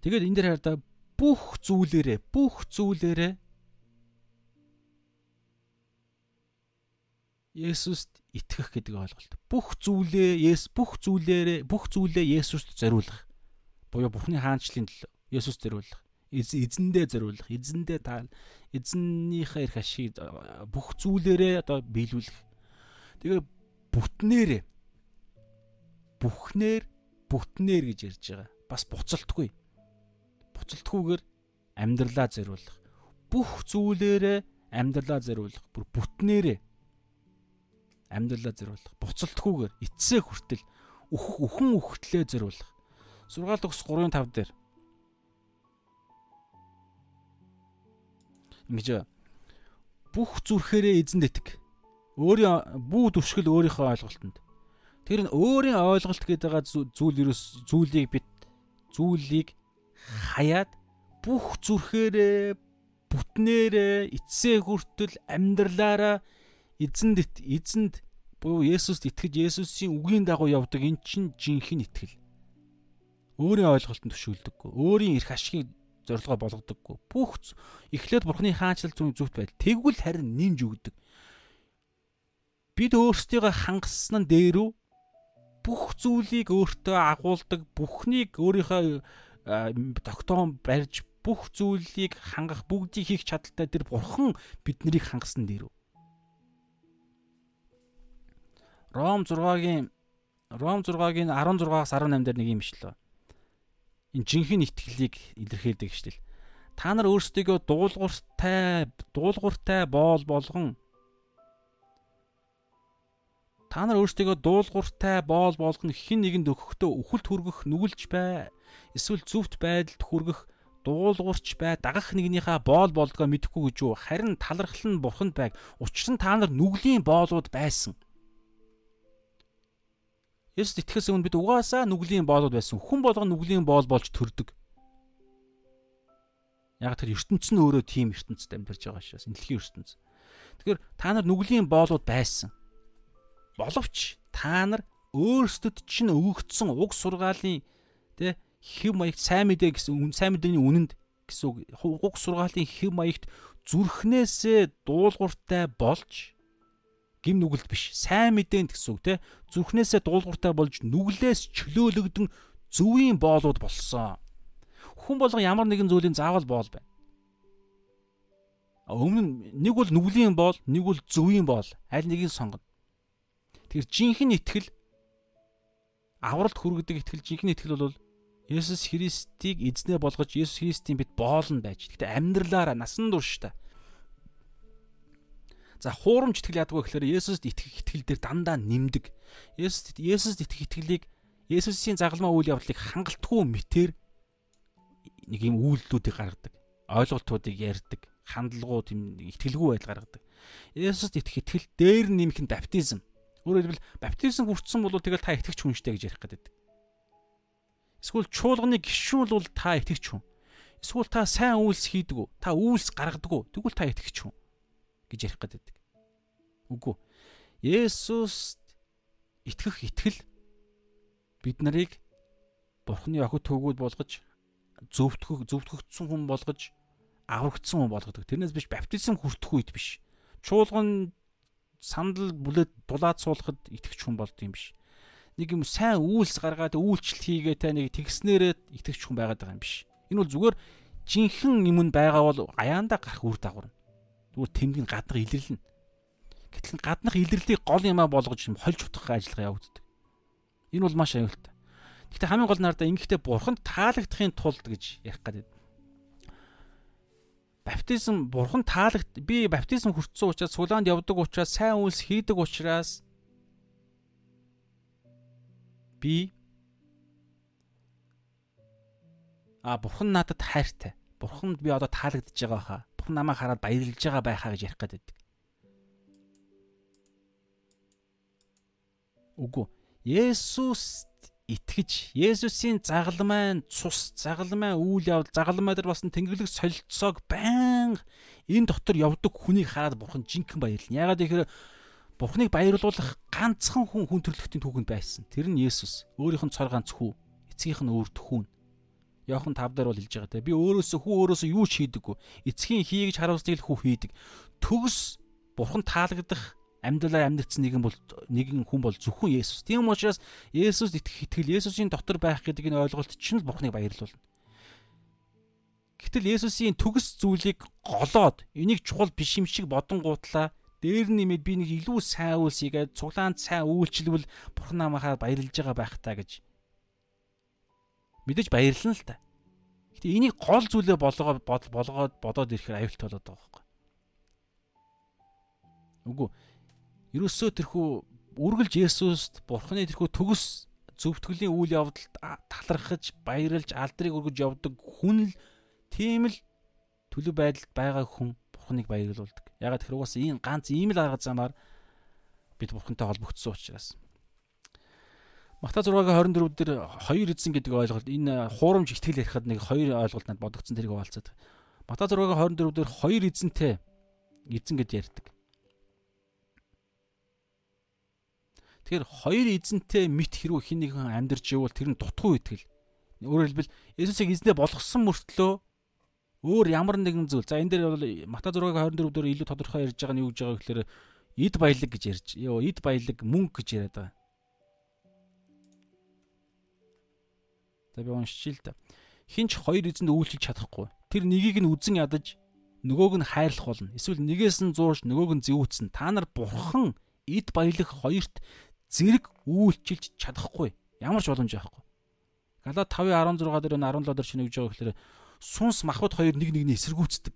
тэгээд энэ дээр хараа бүх зүйлээрээ бүх зүйлээрээ Есүст итгэх гэдэг ойлголт. Бүх зүйлээ Есүс бүх зүйлээрээ бүх зүйлээ Есүст зориулах. Буюу Бурхны хаанчлалын төлөө Есүст зориулах. Эзэндээ зориулах, эзэндээ таал, эзэннийхээ эрх ашиг бүх зүйлээрээ одоо биелүүлэх. Тэгээ бүтнээрээ бүхнээр бүтнээр гэж ярьж байгаа. Бас буцалтгүй. Буцалтгүйгээр амьдралаа зориулах. Бүх зүйлээрээ амьдралаа зориулах. Бүр бүтнээрээ амьдралаа зориулах. Буцалтгүйгээр эцсээ хүртэл үх үхэн үхтлээ зориулах. Сургаалт өгс 3-5 дээр ингэж бүх зүрхээрээ эзэнд итг. Өөрийн бүү төвшгөл өөрийнхөө ойлголтод Тэр нь өөрийн ойлголт гэдэг зүйл ерөөс зүйлийг бит зүйлийг хаяад бүх зүрхээрээ бүтнээрээ эцсээ хүртэл амьдралаараа эзэнд эзэнд буюу Есүст итгэж Есүсийн үгийн дагуу явдаг эн чинь жинхэнэ итгэл. Өөрийн ойлголтод төшөөлдөггүй. Өөрийн эрх ашигыг зорилгоо болгодоггүй. Бүх эхлээд Бурхны хаанчлал зүйн зүвт байдал тэгвэл харин нэмж өгдөг. Бид өөрсдийгөө хангасан нь дээр үү бүх зүйлийг өөртөө агуулдаг, бүхнийг өөрийнхөө тогтоон барьж бүх зүйлийг хангах бүгдийг хийх чадaltaй тэр бурхан биднийг хангасан дээр. Ром 6-гийн Ром 6-гийн 16-аас 18 дээр нэг юм бишлээ. Энэ жинхэнэ итгэлийг илэрхийлдэг шүү дээ. Та нар өөрсдийгөө дуулууртай дуулууртай боол болгон Та нар өөрсдийгөө дуулууртай боол болгоно хэн нэгэнд өгөхдөө үхэлд хүргэх нүгэлж бай. Эсвэл зүвт байдалд хүргэх дуулуурч бай. Дагах нэгнийхээ боол болдгоо мэдэхгүй гэж юу? Харин талархал нь бурханд байг. Учир нь та нар нүглийн боолууд байсан. Есүс итгэхээс өмнө бид угаасаа нүглийн боолууд байсан. Хүн болгон нүглийн боол болж төрдөг. Яг тэр ертөнц нь өөрөө тийм ертөнцид амьдарч байгаа шээс. Энэлхийн ертөнц. Тэгэхээр та нар нүглийн боолууд байсан. Боловч та нар өөрсдөд чинь өгөгдсөн уг сургаалын тэ хэв маягт сайн мэдээ гэсэн сайн мэдээний үнэнд гэсэн уг сургаалын хэв маягт зүрхнээсээ дуулууртай болж гим нүгэлт биш сайн мэдээнд гэсэн үг те зүрхнээсээ дуулууртай болж нүглээс чөлөөлөгдөн зөвийн боолууд болсон. Хүн болго ямар нэгэн зүйлийн заавал боол байна. Өмнө нэг бол нүглийн боол, нэг бол зөвийн боол. Аль нэгийг сонгоно. Тэр жинхэнэ итгэл авралт хүргэдэг итгэл жинхэнэ итгэл бол Есүс Христийг эзнээ болгож Есүс Христийн бид боолн байж. Гэтэ амьдралаараа насан туршдаа. За хуурамч итгэл яадаг вэ гэхээр Есүст итгэх итгэл дээр дандаа нэмдэг. Есүст Есүст итгэх итгэлийг Есүсийн загалмаа үйл явдлыг хангалтгүй мэтэр нэг юм үйлдэлүүдийг гаргадаг. Ойлголтуудыг ярьдаг. Хандлагууд юм итгэлгүй байдал гаргадаг. Есүст итгэх итгэл дээр нэмэх нь баптизм. Өөрөөр хэлбэл баптизм хүртсэн бол тэгэл та итгэж хүн штэ гэж ярих гэдэг. Эсвэл чуулганы гишүүн бол та итгэж хүн. Эсвэл та сайн үйлс хийдэг үү? Та үйлс гаргадаг уу? Тэгвэл та итгэж хүн гэж ярих гэдэг. Үгүй. Есүс итгэх итгэл бид нарыг Бурхны охид төгөөд болгож зөвтгөх зөвтгөгдсөн хүн болгож аврагдсан хүн болгодог. Тэрнээс биш баптизм хүртэх үед биш. Чуулган сандал бүлээд дулаад суулгахад итгэж хүн болд юм биш. Нэг юм сайн үйлс гаргаад үйлчлэл хийгээ та нэг тэгснээрээ итгэж хүн байгаад байгаа юм биш. Энэ бол зүгээр жинхэнэ юм нь байгаа бол аяанда гарах үр дагавар. Зүгээр тэмдэг гаднах илэрлэн. Гэтэл гаднах илэрлийг гол юмаа болгож хольж утгах ажиллагаа явагддаг. Энэ бол маш аюултай. Гэхдээ хамгийн гол нь надаа ингэхдээ бурханд таалагдахын тулд гэж ярих гэдэг баптизм бурхан таалагт би баптизм хүртсэн учраас сулаанд явдаг учраас сайн үйлс хийдэг учраас би а бурхан надад хайртай. Бурханд би одоо таалагдж байгаа хаа. Бурхан намайг хараад баярлж байгаа байхаа гэж ярих гэдэг. Үгүй. Есүс итгэж Есүсийн загалмайн цус, загалмайн үйл явдал, загалмай дээр басан тэнгэрлэг солилцоог байн энэ дотор явдаг хүнийг хараад бурхан жинхэнэ баярлна. Ягаад гэхээр бурханыг баярлуулах ганцхан хүн хүн төрлөختийн түүхэнд байсан. Тэр нь Есүс. Өөрийнх нь цор ганц хүү, эцгийнх нь өөр төхүүн. Йохан 5 дээр бол хэлж байгаа те. Би өөрөөсөө хүү өөрөөсөө юу ч хийдэггүй. Эцгийн хийгэж харуулсныг л хүү хийдэг. Төгс бурхан таалагдах амьдралаар амьдэрсэн нэгэн бол нэгэн хүн бол зөвхөн Есүс. Тийм учраас Есүс итгэх итгэл Есүсийн дотор байх гэдэг энэ ойлголт чинь л Бурхныг баярлуулна. Гэтэл Есүсийн төгс зүйлийг голоод энийг чухал биш юм шиг бодонгуутлаа дээр нэмээд би нэг илүү сайн үйлс хийгээд цуглаанд сайн үйлчлвэл Бурхан намайхаа баярлж байгаа байх та гэж мэдээж баярлна л та. Гэтэ энийг гол зүйлээ болгоод болгоод бодоод ирэхээр аюултай болоод байгаа байхгүй. Үгүй ерөөсөө тэрхүү үргэлж Есүст Бурхны тэрхүү төгс зөвтгөлийн үйл явдалд талархаж, баярлж, алдрыг өргөж явдаг хүн л тийм л төлөв байдалд байгаа хүн Бурхныг баярлуулдаг. Ягаад тэр угаасаа ийм ганц ийм л арга замаар бид Бурхантай холбогдсон учраас. Матай 6-гийн 24 дээр хоёр эзэн гэдэг ойлголт энэ хуурамч ихтгэл ярихад нэг хоёр ойлголт надад бодогдсон тэрийг хаалцаад. Матай 6-гийн 24 дээр хоёр эзэнтэй эзэн гэд ярьдаг. Тэгэхээр хоёр эзэнтэй мэд хэрүү хин нэгэн амьдарч явбал тэр нь дутуу итгэл. Өөрөөр хэлбэл Есүсийг эзнээ болгосон мөртлөө өөр ямар нэгэн зүйл. За энэ дээр бол Матай 6-гийн 24 дээр илүү тодорхой ярьж байгаа нь юу гэж байгаа гэхээр эд баялаг гэж ярьж. Йоо эд баялаг мөнгө гэж яриад байгаа. За би уншчихъя л да. хинч хоёр эзэнд үйлчлж чадахгүй. Тэр нэгийг нь үзен ядаж нөгөөг нь хайрлах болно. Эсвэл нэгээс нь зуурж нөгөөг нь зэвүүцэн. Та нар бурхан эд баялаг хоёрт зэрэг үйлчилж чадахгүй. Ямар ч боломж байхгүй. Галаа 5:16 дээр нь 17 дээр шинэ гэж байгаа гэхээр сүнс махбод хоёр нэг нэгний эсэргүүцдэг.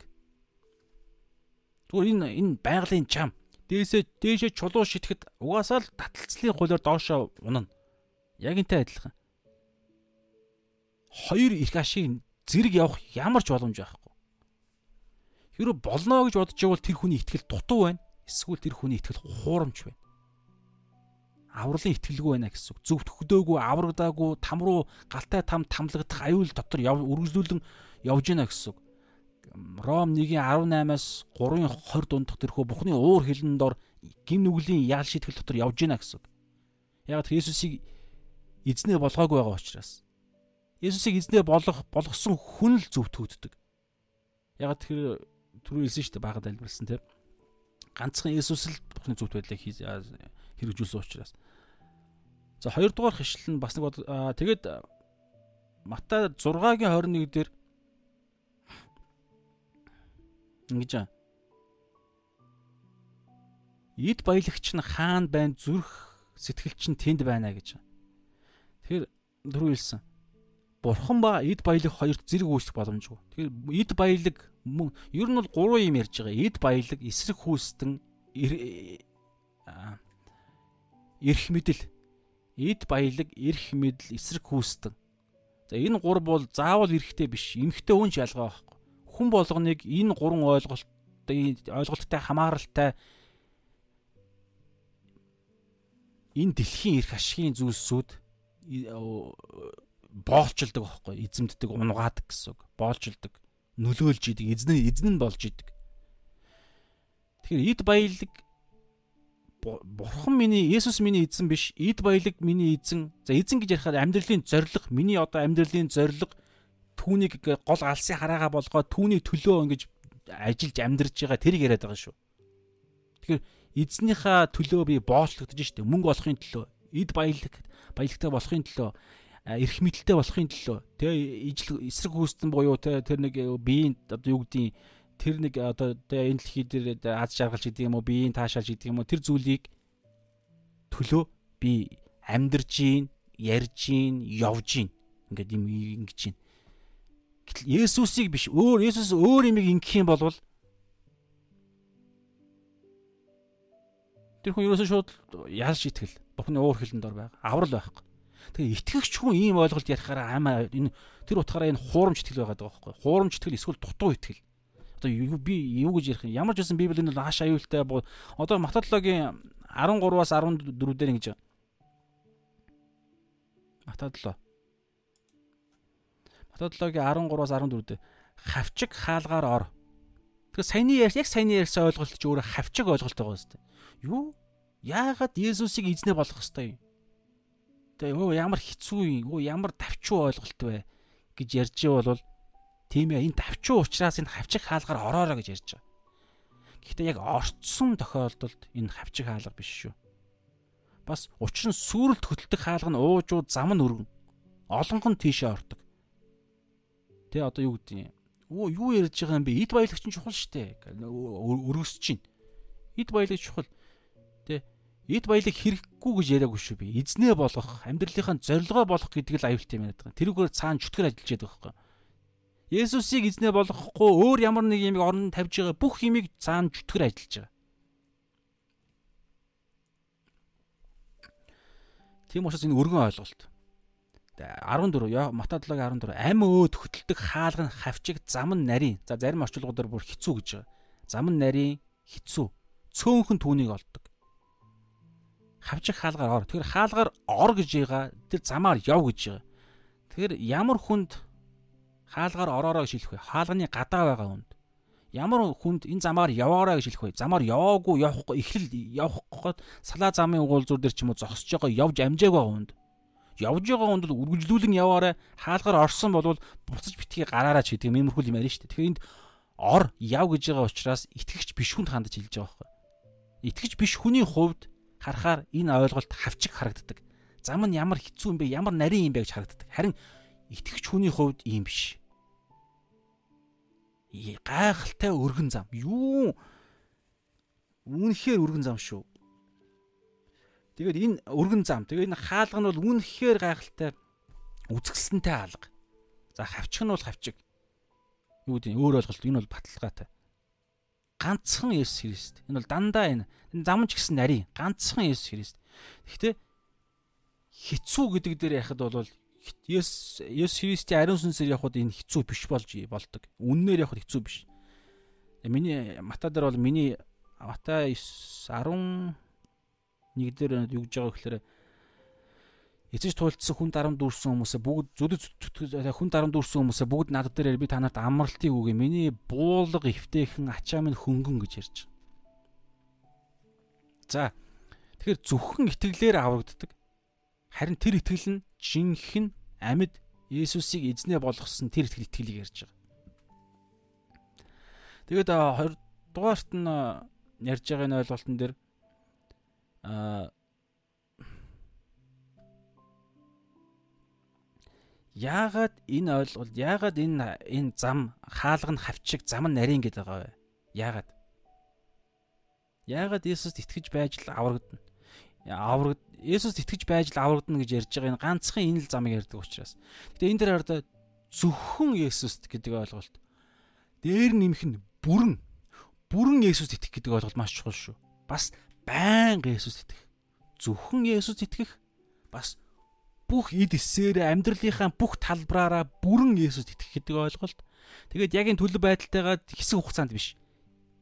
Зүгээр энэ энэ байгалийн чам. Дээсээ дээшээ чулуу шитгэхэд угаасаа л таталцлын хуулиар доошоо унана. Яг энтэй адилхан. Хоёр их ашиг зэрэг явах ямар ч боломж байхгүй. Хэрэв болно гэж бодож явал тэр хүний итгэл дутуу байна. Эсвэл тэр хүний итгэл хуурамч байна. Авралын итгэлгүй байна гэсэн үг. Зөвтгдөөгүй, аврагдаагүй, там руу галтай там тамлагдах аюул дотор үргэлжлүүлэн явж гинэ гэсэн үг. Ром 1:18-аас 3:20 дундах тэрхүү Бухны уур хилэн дор гим нүглийн яал шитгэл дотор явж гинэ гэсэн үг. Яг Есүсийг эзнээ болгоогүй байгаа учраас. Есүсийг эзнээ болгох болгосон хүн л зөвтгөгддөг. Яг тэр түрүү хэлсэн шүү дээ багад альбилсан тийм. Ганцхан Есүс л Бухны зөвхт байдлыг хэрэгжүүлсэн учраас. За хоёрдугаар хишлэл нь бас нэг тэгээд Матай 6-гийн 21 дээр Ингэж аа. Эд баялагч нь хаан байна зүрх сэтгэлч нь тэнд байна гэж. Тэгэхээр дөрөв хэлсэн. Бурхан ба эд баялаг хоёрт зэрэг үүсэх боломжгүй. Тэгэхээр эд баялаг ер нь бол гурван юм ярьж байгаа. Эд баялаг, эсрэг хүүстэн, эрх мэдэл. Эд баялаг, эрх мэдэл, эсрэг хүүстэн. За энэ гур бол заавал эрэхтэй биш. Эмхтэй хүн ч ялгаа байхгүй хүн болгоныг энэ гурван ойлголт ойлголттой хамааралтай энэ дэлхийн эрх ашигын зүйлсүүд боолчилдог байхгүй эзэмддэг унгаадаг гэсэн үг. Боолчилдог нөлөөлж идэг эзэн эзэн нь болж идэг. Тэгэхээр эд баялаг бурхан миний Есүс миний эзэн биш эд баялаг миний эзэн. За эзэн гэж ярихаар амьдралын зориг миний одоо амьдралын зориг түүнийг гол алсын хараага болгоод түүний төлөө ингэж ажиллаж амьдарч байгаа тэрийг яриад байгаа шүү. Тэгэхээр эзнийхээ төлөө би боочлогдож штэ. Мөнгө олохын төлөө эд баялаг баялагтай болохын төлөө эрх мэдэлтэй болохын төлөө тэ ижил эсрэг хүүстэн буюу тэ тэр нэг биеийн одоо юу гэдгийг тэр нэг одоо тэ энэ дэлхий дээр аз жаргалч гэдэг юм уу биеийн таашаалж гэдэг юм уу тэр зүйлийг төлөө би амьдарж гин ярьж гин явж гин ингээд юм ингэж гин Гэтэл Есүсийг биш өөр Есүс өөр юмыг ингэх юм бол тэр хүн ерөөсөө шууд ялж итгэл. Бухны уур хилэн дор байга. Аврал байхгүй. Тэгээ итгэгч хүн ийм ойлголт ярихаараа амаа энэ тэр утгаараа энэ хуурамч итгэл байгаа байхгүй. Хуурамч итгэл эсвэл дутуу итгэл. Одоо би юу гэж ярих юм? Ямар ч байсан Библийн бол хааш аюултай. Одоо Матадлогийн 13-аас 14 дээр ингэж Матадлоо Методологи 13-аас 14 дээр хавчиг хаалгаар ор. Тэгэхээр саяны ярьс яг саяны ярьсан ойлголт ч өөрөө хавчиг ойлголт байгаа юм. Юу? Яагаад Есүсийг эзнээ болгох хэвтэй юм? Тэгээ өө ямар хэцүү юм? Өө ямар давчуу ойлголт вэ гэж ярьж бол тийм ээ энэ давчуу учраас энэ хавчиг хаалгаар ороорой гэж ярьж байгаа. Гэхдээ яг орцсон тохиолдолд энэ хавчиг хаалга биш шүү. Бас учир нь сүрэлт хөтөлдөг хаалга нь уужууд зам нь өргөн. Олонгон тийшээ ортог. Тэ одоо юу гэдэг юм. Оо юу ярьж байгаа юм бэ? Эд баялагч нь чухал штэ. Өргөсөж чинь. Эд баялаг чухал. Тэ эд баялаг хэрэггүй гэж яриаггүй шүү би. Эзнээ болгох, амьдралынхаа зорилгоо болгох гэдэг л аюултай юм байна. Тэрүүгээр цаана чөтгөр ажиллаж яадаг байхгүй. Есүсийг эзнээ болгохгүй өөр ямар нэг юмыг орон тавьж байгаа бүх юмыг цаана чөтгөр ажиллаж байгаа. Тийм учраас энэ өргөн ойлголт. 14 Мата 7-гийн 14 ам өөд хөтэлдэг хаалга нь хавчиг зам нь нарийн. За зарим орчуулгуудаар бүр хэцүү гэж байгаа. Зам нь нарийн хэцүү. Цөөнхөн түүнийг олдог. Хавчиг хаалгаар ор. Тэгэхээр хаалгаар ор гэж байгаа тэр замаар яв гэж байгаа. Тэгэхээр ямар хүнд хаалгаар ороорой гэж хэлэх вэ? Хаалганы гадаа байгаа хүнд. Ямар хүнд энэ замаар яваарай гэж хэлэх вэ? Замаар яваагүй явахгүй эхлэл явах гээд салаа замын уулзуур дээр ч юм уу зогсож байгаа явж амжаагүй хүнд явж байгаа хүнд бол үргэлжлүүлэн яваарай хаалгаар орсон бол буцаж битгий гараараа ч гэдэг юм иймэрхүү юм арина шүү дээ. Тэгэхээр энд ор яв гэж байгаа учраас итгэгч биш хүнд хандаж хэлж байгаа байхгүй. Итгэгч биш хүний хувьд харахаар энэ ойлголт хавчиг харагддаг. Зам нь ямар хэцүү юм бэ? Ямар нарийн юм бэ гэж харагддаг. Харин итгэж хүний хувьд ийм биш. Гайхалтай өргөн зам. Юу? Үнэхээр өргөн зам шүү. Тэгээд энэ өргөн зам. Тэгээд энэ хаалга нь бол үнэхээр гайхалтай үзэсгэлэнтэй хаалга. За хавчих нь бол хавчиг. Юу гэдэг өөр ойлголт энэ бол баталгаатай. Ганцхан Есүс Христ. Энэ бол дандаа энэ замч гэсэн нарийн ганцхан Есүс Христ. Гэхдээ хэцүү гэдэг дээр яхад бол Есүс Есүс Христийн ариун сүнсээр явхад энэ хэцүү биш болж болдог. Үннээр явхад хэцүү биш. Миний Матай дээр бол миний Матай 11 дээр юу гэж байгаа гэхээр эцэж туйлдсан хүн дарамт дүүрсэн хүмүүсээ бүгд зүдэд хүн дарамт дүүрсэн хүмүүсээ бүгд над дээр би танарт амралтыг үгүй миний буулга эвтэйхэн ачаа минь хөнгөн гэж ярьж байгаа. За тэгэхээр зөвхөн итгэлээр аврагддаг. Харин тэр итгэл нь жинхэнэ амьд Есүсийг эзнээ болгосон тэр итгэл итгэлийг ярьж байгаа. Тэгээд 20 дугаарт нь ярьж байгаа энэ ойлголтын дээр а яагаад энэ ойлголт яагаад энэ энэ зам хаалга нь хавчиг зам нь нарийн гэдэг байгаа вэ? Яагаад? Яагаад Есүст итгэж байж л аврагдана? Аврагд Есүст итгэж байж л аврагдана гэж ярьж байгаа энэ ганцхан энэ л замыг ярьдаг учраас. Гэтэ энэ дээр хараад зөвхөн Есүст гэдэг ойлголт. Дээр нэмэх нь бүрэн бүрэн Есүст итгэх гэдэг ойлголт маш чухал шүү. Бас байнга Есүст итгэх. Зөвхөн Есүст итгэх бас бүх эд эсээр амьдралынхаа бүх талбараараа бүрэн Есүст итгэх гэдэг ойлголт. Тэгээд яг энэ төлөв байдалтайгаа хэсэг хугацаанд биш.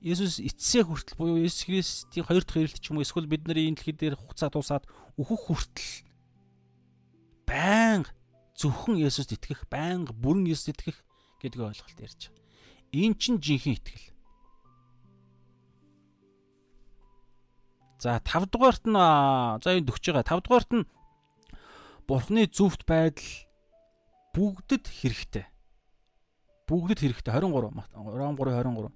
Есүс эцсээ хүртэл буюу Есүс Христийн хоёр дахь ирэлт ч юм уу эсвэл бид нарын энэ дэлхий дээр хугацаа дуусаад өөхөх хүртэл байнга зөвхөн Есүст итгэх, байнга бүрэн Есүст итгэх гэдэг ойлголт ярьж байгаа. Энэ чинь жинхэнэ итгэл. За 5 дугаарт нь за энэ дөгч байгаа. 5 дугаарт нь Бурхны зөвхт байдал бүгдэд хэрэгтэй. Бүгдэд хэрэгтэй 23 Ром 3:23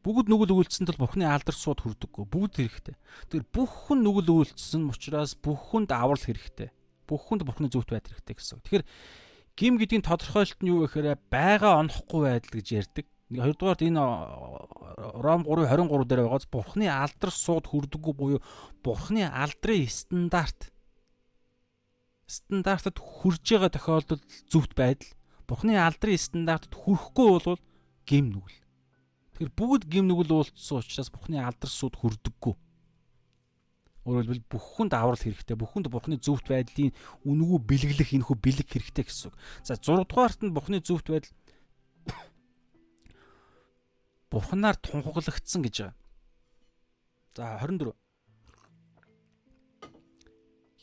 бүгд нүгэл үйлцсэн тул Бурхны алдар сууд хүрдэггүй. Бүгд хэрэгтэй. Тэгэхээр бүх хүн нүгэл үйлцсэн учраас бүх хүнд аврал хэрэгтэй. Бүх хүнд Бурхны зөвхт байдал хэрэгтэй гэсэн. Тэгэхээр гим гэдгийн тодорхойлолт нь юу гэхээр байгаа онохгүй байдал гэж ярьдаг. Хоёрдугаарт энэ Ром 3:23 дээр байгааз Бурхны алдар сууд хүрдэггүй буюу Бурхны алдрын стандарт стандартад хүрж байгаа тохиолдолд зөвхт байдал Бурхны алдрын стандартад хүрэхгүй бол гим нүгэл. Тэгэхээр бүгд гим нүгэл уулцсан учраас Бурхны алдар сүд хүрдэггүй. Өөрөөр хэлбэл бүх хүнд аврал хэрэгтэй. Бүх хүнд Бурхны зөвхт байдлын үнгүү бэлгэлэх энэхүү бэлэг хэрэгтэй гэсэн үг. За 6 дугаарт нь Бурхны зөвхт байдал <coughs> Бурханаар тунхаглагдсан гэж байгаа. За 24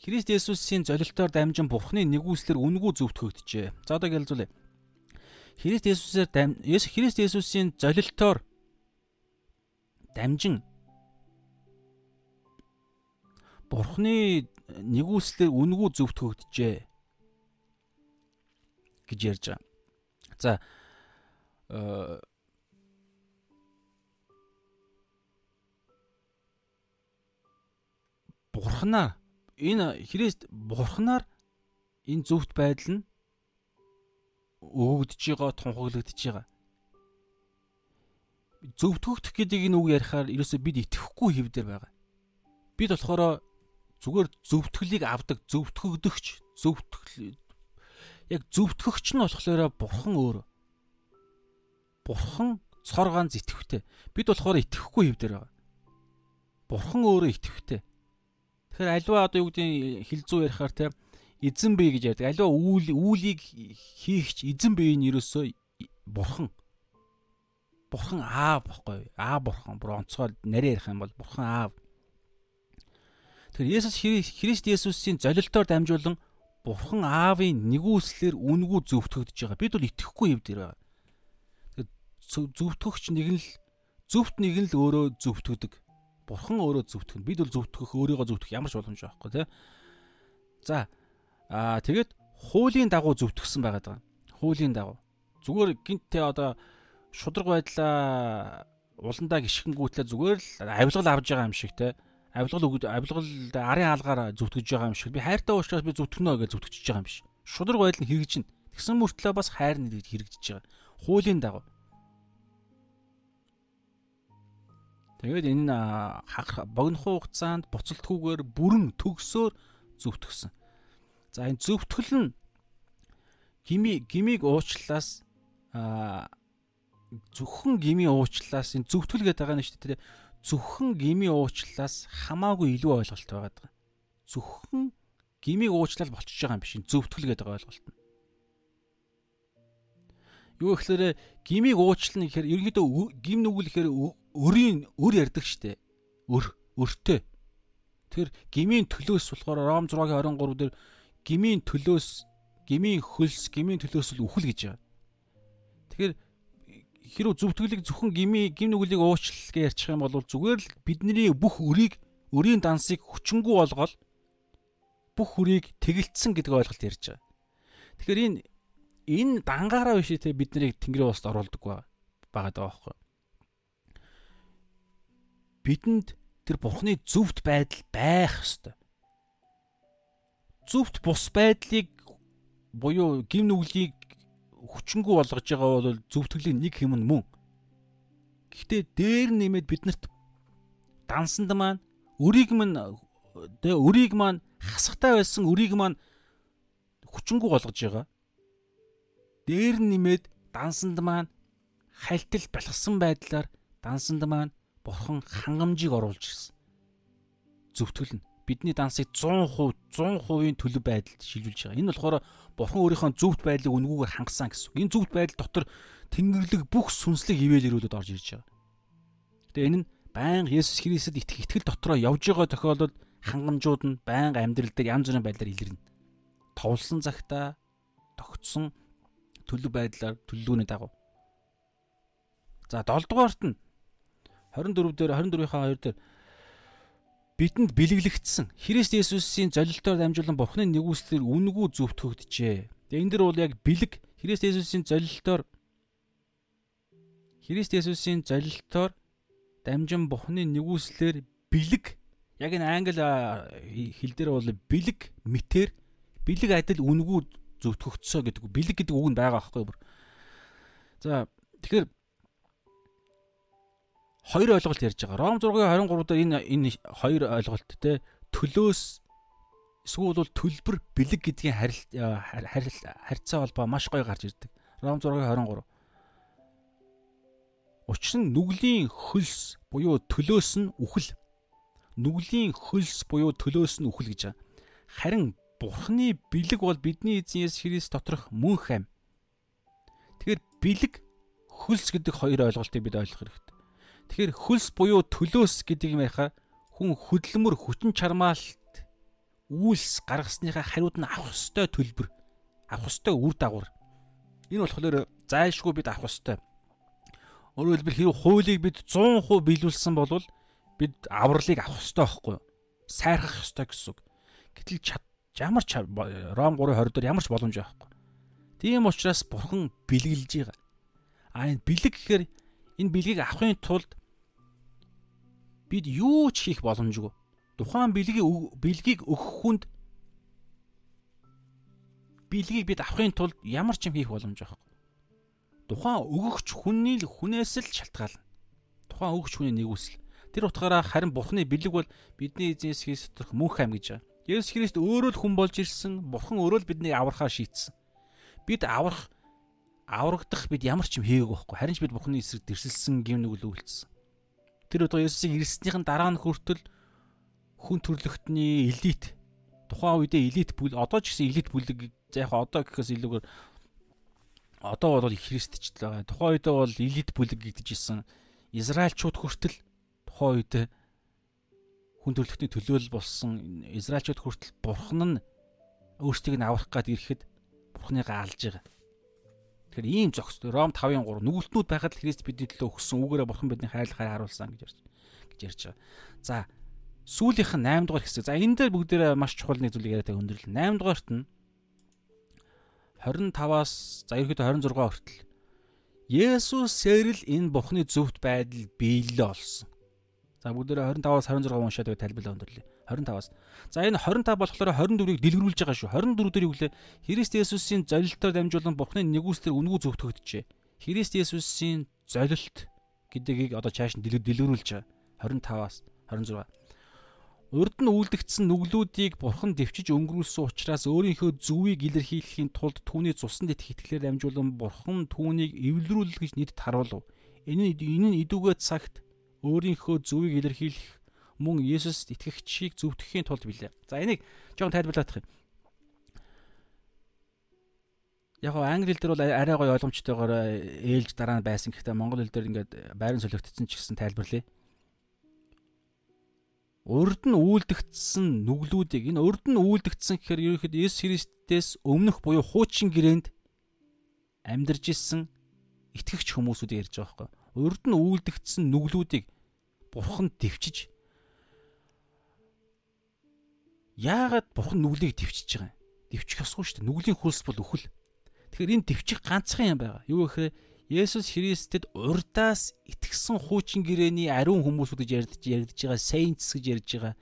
Христ Есүсийн золилтоор дамжин Бурхны нэгүслэр үнгүү зөвтгөгдөжээ. За одоо гэлзүүлээ. Христ Есүсээр дам Христ Есүсийн золилтоор дамжин Бурхны нэгүслэр үнгүү зөвт хөгдөжээ гэж ярьж байгаа. За э Бурхнаар энэ Христ Бурхнаар энэ зөвхт байдал нь өгөгдөж байгаа, тунхаглагдж байгаа зөвтгөх гэдэг энэ үг ярихаар ерөөсөө бид итгэхгүй хэв дээр байгаа. Бид болохоор зүгээр зөвтгөлийг авдаг, зөвтгөгдөгч, зөвтгөл яг зөвтгөгч нь болохоор бурхан өөр. Бурхан цор ганц итгэвтэй. Бид болохоор итгэхгүй хэв дээр байгаа. Бурхан өөрөө итгэвтэй. Тэгэхээр альва одоо юу гэдгийг хилцүү ярихаар те эзэн бий гэж ярьдаг. Альва үйл үйлийг хийхч эзэн бий нь ерөөсөө бурхан. Бурхан аав бохгүй. Аа бурхан. Бүр онцгой нарийн ярих юм бол бурхан аав. Тэгэхээр Есүс Христ Есүсийн золилтоор дамжуулан бурхан аавын нэгүслэр үнгүү зөвтгөгдөж байгаа. Бид бол итгэхгүй юм дээр байгаа. Тэгэхээр зөвтгөгч нэг нь л зөвхт нэг нь л өөрөө зөвтгөдөг бурхан өөрөө зөвтгөн. Бид бол зөвтгөх өөрийгөө зөвтгөх ямар ч боломж байхгүй тий. За аа тэгээд хуулийн дагуу зөвтгсөн байгаад байгаа. Хуулийн дагуу. Зүгээр гинтээ одоо шудраг байдлаа уландаа гიშгэнгүүтлээ зүгээр л авилгал авж байгаа юм шиг те авилгал өгд авилгал арын хаалгаар зүтгэж байгаа юм шиг. Би хайртай уушраас би зүтгэнө гэж зүтгэж байгаа юм биш. Шудраг байдал нь хэрэгжинэ Тэгсэн мөртлөө бас хайр хэрэгжиж байгаа. Хуулийн дагуу. Тэгээд энэ богинохоо хугацаанд буцалтгүйгээр бүрэн төгсөөр зөвтгсөн. За энэ зөвтгөл нь гими гимиг уучлаас а зөвхөн гими уучлаас энэ зөвтгөл гэдэг байгаа нь шүү дээ. Зөвхөн гими уучлаас хамаагүй илүү ойлголт байгаа. Зөвхөн гимиг уучлал болчихж байгаа юм биш. Зөвтгөл гэдэг ойлголт нь. Юу гэхээр гимиг уучлал нь гэхээр ерөнхийдөө гим нүгэл гэхээр өрийн өр ярддаг штэ. Өр өртөө. Тэр гмийн төлөөс болохоор Ром 6-гийн 23 дээр гмийн төлөөс гмийн хөлс гмийн төлөөс л үхэл гэж байгаа. Тэгэхээр хэрв зөвтгөлийг зөвхөн гмийн гим нүглийг уучлал гэж ярьчих юм бол зүгээр л бидний бүх өрийг өрийн дансыг хүчингү болгоод бүх хүрийг тэгэлцсэн гэдэг ойлголт ярьж байгаа. Тэгэхээр энэ энэ дангаараа биш те бид нарыг тэнгэрийн ууст оруулдаг байгаа байгаа байхгүй бидэнд тэр бурхны зөвхт байдал байх ёстой. Зөвхт бус байдлыг буюу гим нүглийг хүчингү болгож байгаа бол зөвтгөлийн нэг хэм нь мөн. Гэхдээ дээр нэмээд биднэрт дансанд маань өрийг маань тэ өрийг маань хасахтай байсан өрийг маань хүчингү болгож байгаа. Дээр нэмээд дансанд маань хальтал балгасан байдлаар дансанд маань бурхан хангамжийг оруулж ирсэн. Зөвтгөл нь бидний дансыг 100% 100%-ийн төлөв байдалд шилжүүлж байгаа. Энэ болохоор бурхан өөрийнхөө зөвхт байдлыг үнгүүгээр хангасан гэсэн. Энэ зөвхт байдал дотор тэнгэрлэг бүх сүнслэг ивэл ирүүлүүд орж ирж байгаа. Тэгээ энэ нь байнга Есүс Христэд итгэх итгэл дотроо явж байгаа тохиолдолд хангамжууд нь байнга амьдрал дээр янз бүрийн байдлаар илэрнэ. Товлсон цагтаа тогтсон төлөв байдлаар төлөвлөгөөний дагуу. За 7 дугаарт нь. 24 дээр 24-ийнхаа 2 дээр. Бидэнд бэлэглэгдсэн. Христ Есүсийн золилтоор дамжуулан Бурхны нэгүслэр үнгүү зөвтгөгдөжээ. Тэгээ энэ дэр бол яг бэлэг Христ Есүсийн золилтоор Христ Есүсийн золилтоор дамжин Бурхны нэгүслэр бэлэг. Яг энэ англи хэл дээр бол бэлэг мэтэр. Бэлэг адил үнгүү зөвтгөгдсөө гэдэг. Бэлэг гэдэг үг нь байгаа байхгүй юу? За тэгэхээр хоёр ойлголт ярьж байгаа. Ром 6-гийн 23 дээр энэ энэ хоёр ойлголт те төлөөс эсвэл бол төлбөр бэлэг гэдгийн харилцаа холбоо маш гоё гарч ирдэг. Ром 6-гийн 23. Учир нь нүглийн хөлс буюу төлөөс нь үхэл. Нүглийн хөлс буюу төлөөс нь үхэл гэж байгаа. Харин Бурхны бэлэг бол бидний эзэн Есүс Христ доторх мөн хайм. Тэгэхээр бэлэг хөлс гэдэг хоёр ойлголтыг бид ойлгох хэрэгтэй. Тэгэхээр хөлс буюу төлөөс гэдэг юм яхаа хүн хөдөлмөр хүчин чармаалт үйлс гаргасныхаа хариуд нь авах ёстой төлбөр авах ёстой үр дагавар. Энэ болохоор зайлшгүй бид авах ёстой. Өөрөөр хэлбэл хэрэг хуулийг бид 100% биелүүлсэн бол бид авралыг авах ёстой байхгүй юу? Сайрхах ёстой гэсэн үг. Гэтэл чад ямар ч Ром 3:20 дээр ямар ч боломж байхгүй. Тийм учраас бурхан бэлгэлж байгаа. А энэ бэлэг гэхээр энэ бэлгийг авахын тулд бид юу ч хийх боломжгүй. Тухайн бэлгийг бэлгийг өгөх хүнд бэлгийг бид авахын тулд ямар ч юм хийх боломж байхгүй. Тухайн өгөгч хүний л хүнээс л шалтгаална. Тухайн өгөгч хүний нэгүсэл. Тэр утгаараа харин Бурхны бэлэг бол бидний эзэн Есүс Христ доторх мөнх ам гэж байна. Есүс Христ өөрөө л хүн болж ирсэн. Бурхан өөрөө л биднийг аврахаа шийдсэн. Бид аврах аврагдах бид ямар ч юм хийгээгүй байхгүй. Харин ч бид Бурхны эсрэг дэрсэлсэн гим нүгэл үйлцсэн. Тэр одоо Есүсийг ирснийхэн дараа нь хүртэл хүн төрлөختний элит тухайн үедээ элит бүл одоо ч гэсэн элит бүлэг за яг одоо гэхээс илүүгээр одоо бол христчд байгаа. Тухайн үедээ бол элит бүлэг гэдэгжсэн Израильчууд хүртэл тухайн үедээ хүн төрлөختний төлөөлөл болсон Израильчууд хүртэл бурхан нь өөрсдийг нь аврах гад ирэхэд бурханыгаа алж байгаа. Тэгэхээр ийм зохис Ром 5-ын 3 нүгэлтнүүд байхад л Христ бидний төлөө өгсөн үгээрээ бурхан бидний хайрлахаар харуулсан гэж ярьж гэж ярьж байгаа. За сүүлийнх нь 8 дугаар хэсэг. За энэ дээр бүгдээрээ маш чухал нэг зүйлийг яриад өндөрлөл. 8 дугаарт нь 25-аас за ерөөдөө 26 хүртэл Есүсээр л энэ Бурхны зөвхт байдал биелэлээ олсон. За бүгдээрээ 25-аас 26 уншаад байг тайлбарлаа өндөрлөө. 25-аас. За энэ 25 болохоор 24-ийг дэлгэрүүлж байгаа шүү. 24 дэрийг үлээ Христ Есүсийн золилтоор дамжуулан Бурхны нэгүслэр үнгүү зөвтгөгдөжээ. Христ Есүсийн золилт гэдгийг одоо чааш нь дэлгэрүүлж байгаа. 25-аас 26. Урд нь үлдэгдсэн нүглүүдийг бурхан дэвчиж өнгөрүүлсэн учраас өөрийнхөө зүвийг илэрхийлэхийн тулд түүний цуснд итгэх итгэлээр дамжуулан бурхан түүнийг эвлэрүүлэх гэж нийт харуулв. Энэ энэ идүүгээ цагт өөрийнхөө зүвийг илэрхийлэх мөн Есүст итгэгчийг зөвтгөхийн тулд билээ. За энийг жоохон тайлбарлах юм. Яг гоо англи хэл дээр бол арай гоё ойлгомжтойгоор ээлж дараа нь байсан. Гэхдээ монгол хэл дээр ингээд байран солигдсон ч гэсэн тайлбарлая. Урд нь үйлдэгдсэн нүглүүдийг энэ урд нь үйлдэгдсэн гэхээр ерөөхдөө Есүс Христээс өмнөх буюу хуучин гэрээнд амьдарч исэн итгэгч хүмүүсүүдийг ярьж байгаа байхгүй. Урд нь үйлдэгдсэн нүглүүдийг бурхан дэвчиж Яагаад бурхан нүглийг төвчж байгаа юм? Төвчих ёсгүй шүү дээ. Нүглийн хөлс бол үхэл. Тэгэхээр энэ төвчих ганцхан юм байгаа. Юу гэхээр Есүс Христэд урдаас итгэсэн хуучин гэрээний ариун хүмүүс гэж ярьдж яригдж байгаа saints гэж ярьж байгаа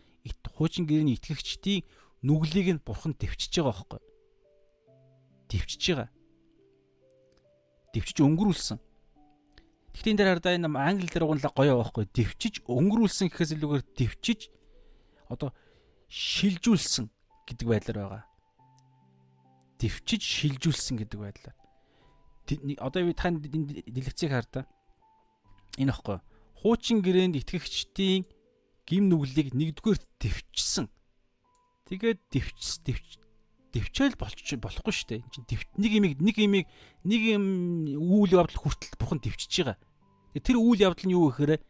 хуучин гэрээний итгэгчдийн нүглийг нь бурхан төвчж байгаа байхгүй. Төвчж байгаа. Төвчж өнгөрүүлсэн. Гэхдээ энэ дээр хардаа энэ англи дээр угналаа гоё байхгүй. Төвчж өнгөрүүлсэн гэхээс илүүгээр төвчж одоо шилжүүлсэн гэдэг байдлаар байгаа. Дэвчиж шилжүүлсэн гэдэг байдлаар. Одоо би тань дэлгэцийг хардаа. Энэ аахгүй. Хуучин гэрээнд итгэгчдийн гим нүглийг нэгдүгээр дэвчсэн. Тэгээд дэвч дэвч дэвчээл болч болохгүй шүү дээ. Чин нэг имийг нэг имийг нэг юм үйл явдал хүртэл бурхан дэвчиж байгаа. Тэр үйл явдал нь юу гэхээр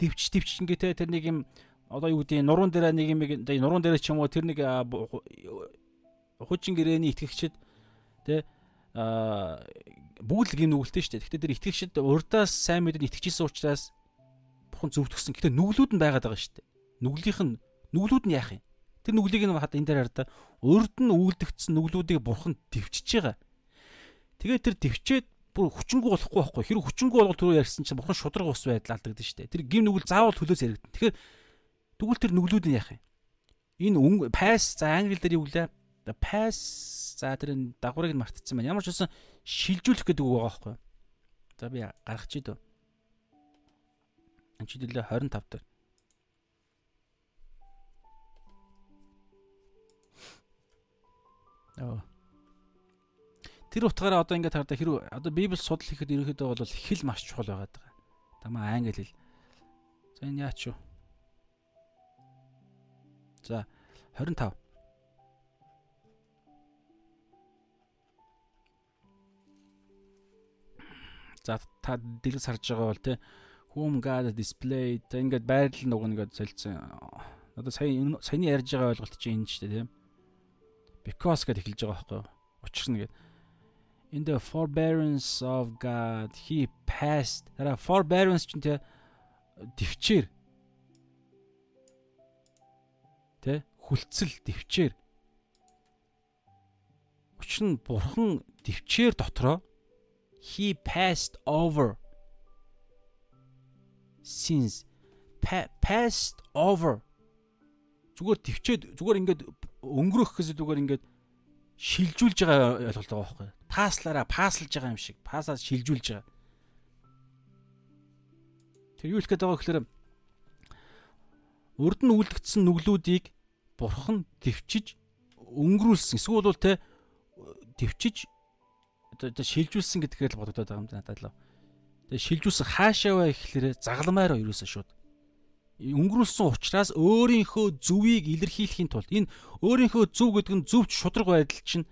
дэвч дэвч ингээ тэр нэг юм одоо юу гэдэг нуруунд дээр нэг юм нуруунд дээр ч юм уу тэр нэг хуучин гэрээний итгэгчд тэ а бүгд л гин нүгэлтэй шүү дээ. Гэхдээ тэр итгэгчд урдаас сайн мэдэн итгэжсэн учраас бухан зөвтгсөн. Гэхдээ нүглүүд нь байгаад байгаа шүү дээ. Нүглийнх нь нүглүүд нь яах юм? Тэр нүглийг нь хад энэ дээр хараа урд нь үлдэгдсэн нүглүүдийг бурхан төвчж байгаа. Тэгээд тэр төвчээд бүр хүчингү болохгүй байхгүй. Хэрэг хүчингү болгол түрүү ярьсан чинь бурхан шудраг ус байдал алдагдсан шүү дээ. Тэр гим нүгэл заавал төлөөс яригдана. Тэгэхээр Тэгвэл тэр нүглүүд нь яах юм? Энэ pass за англи дээр юу гэлээ? Pass за тэр дагварыг мартчихсан байна. Ямар ч үсэн шилжүүлэх гэдэг үг байгаа байхгүй? За би гаргах чи дөө. Анчид лээ 25 дээр. Оо. Тэр утгаараа одоо ингээд хардаа хэрэг одоо Библи судал хийхэд ерөөхдөө бол хэл маш чухал байгаад байгаа. Тамаа англи хэл. За энэ яач юу? За 25. За та дэлгэц харж байгаа бол те whom God displayed та ингээд байрлал нөгөө ингээд солилцсон. Одоо сая саяны ярьж байгаа ойлголт чинь энэ ч тийм. Because гэд эхэлж байгаа байхгүй юу? Учир нь гээд in the forbearance of God he passed. Тара forbearance чинь те төвчээр Тэ хүлцэл төвчээр Учир нь бурхан төвчээр дотроо he passed over. Sins pa passed over. Зүгээр төвчээд зүгээр ингээд өнгөрөх гэсэн зүгээр ингээд шилжүүлж байгаа ойлголт байгаа байхгүй пааслаараа пааслж байгаа юм шиг паасаас шилжүүлж байгаа тэр юу хэлэх гээд байгаа гэхээр урд нь үлдгэсэн нүглүүдийг бурхан төвчиж өнгөрүүлсэн. Эсвэл бол те төвчиж одоо шилжүүлсэн гэдгээр л бодогдоод байгаа юм надад л. Тэгээ шилжүүлсэн хаашаа вэ гэхлээрэ загламаар ерөөсөө шууд. Өнгөрүүлсэн учраас өөрийнхөө зүвийг илэрхийлэхийн тулд энэ өөрийнхөө зүв гэдэг нь зүвч шудраг байдал чинь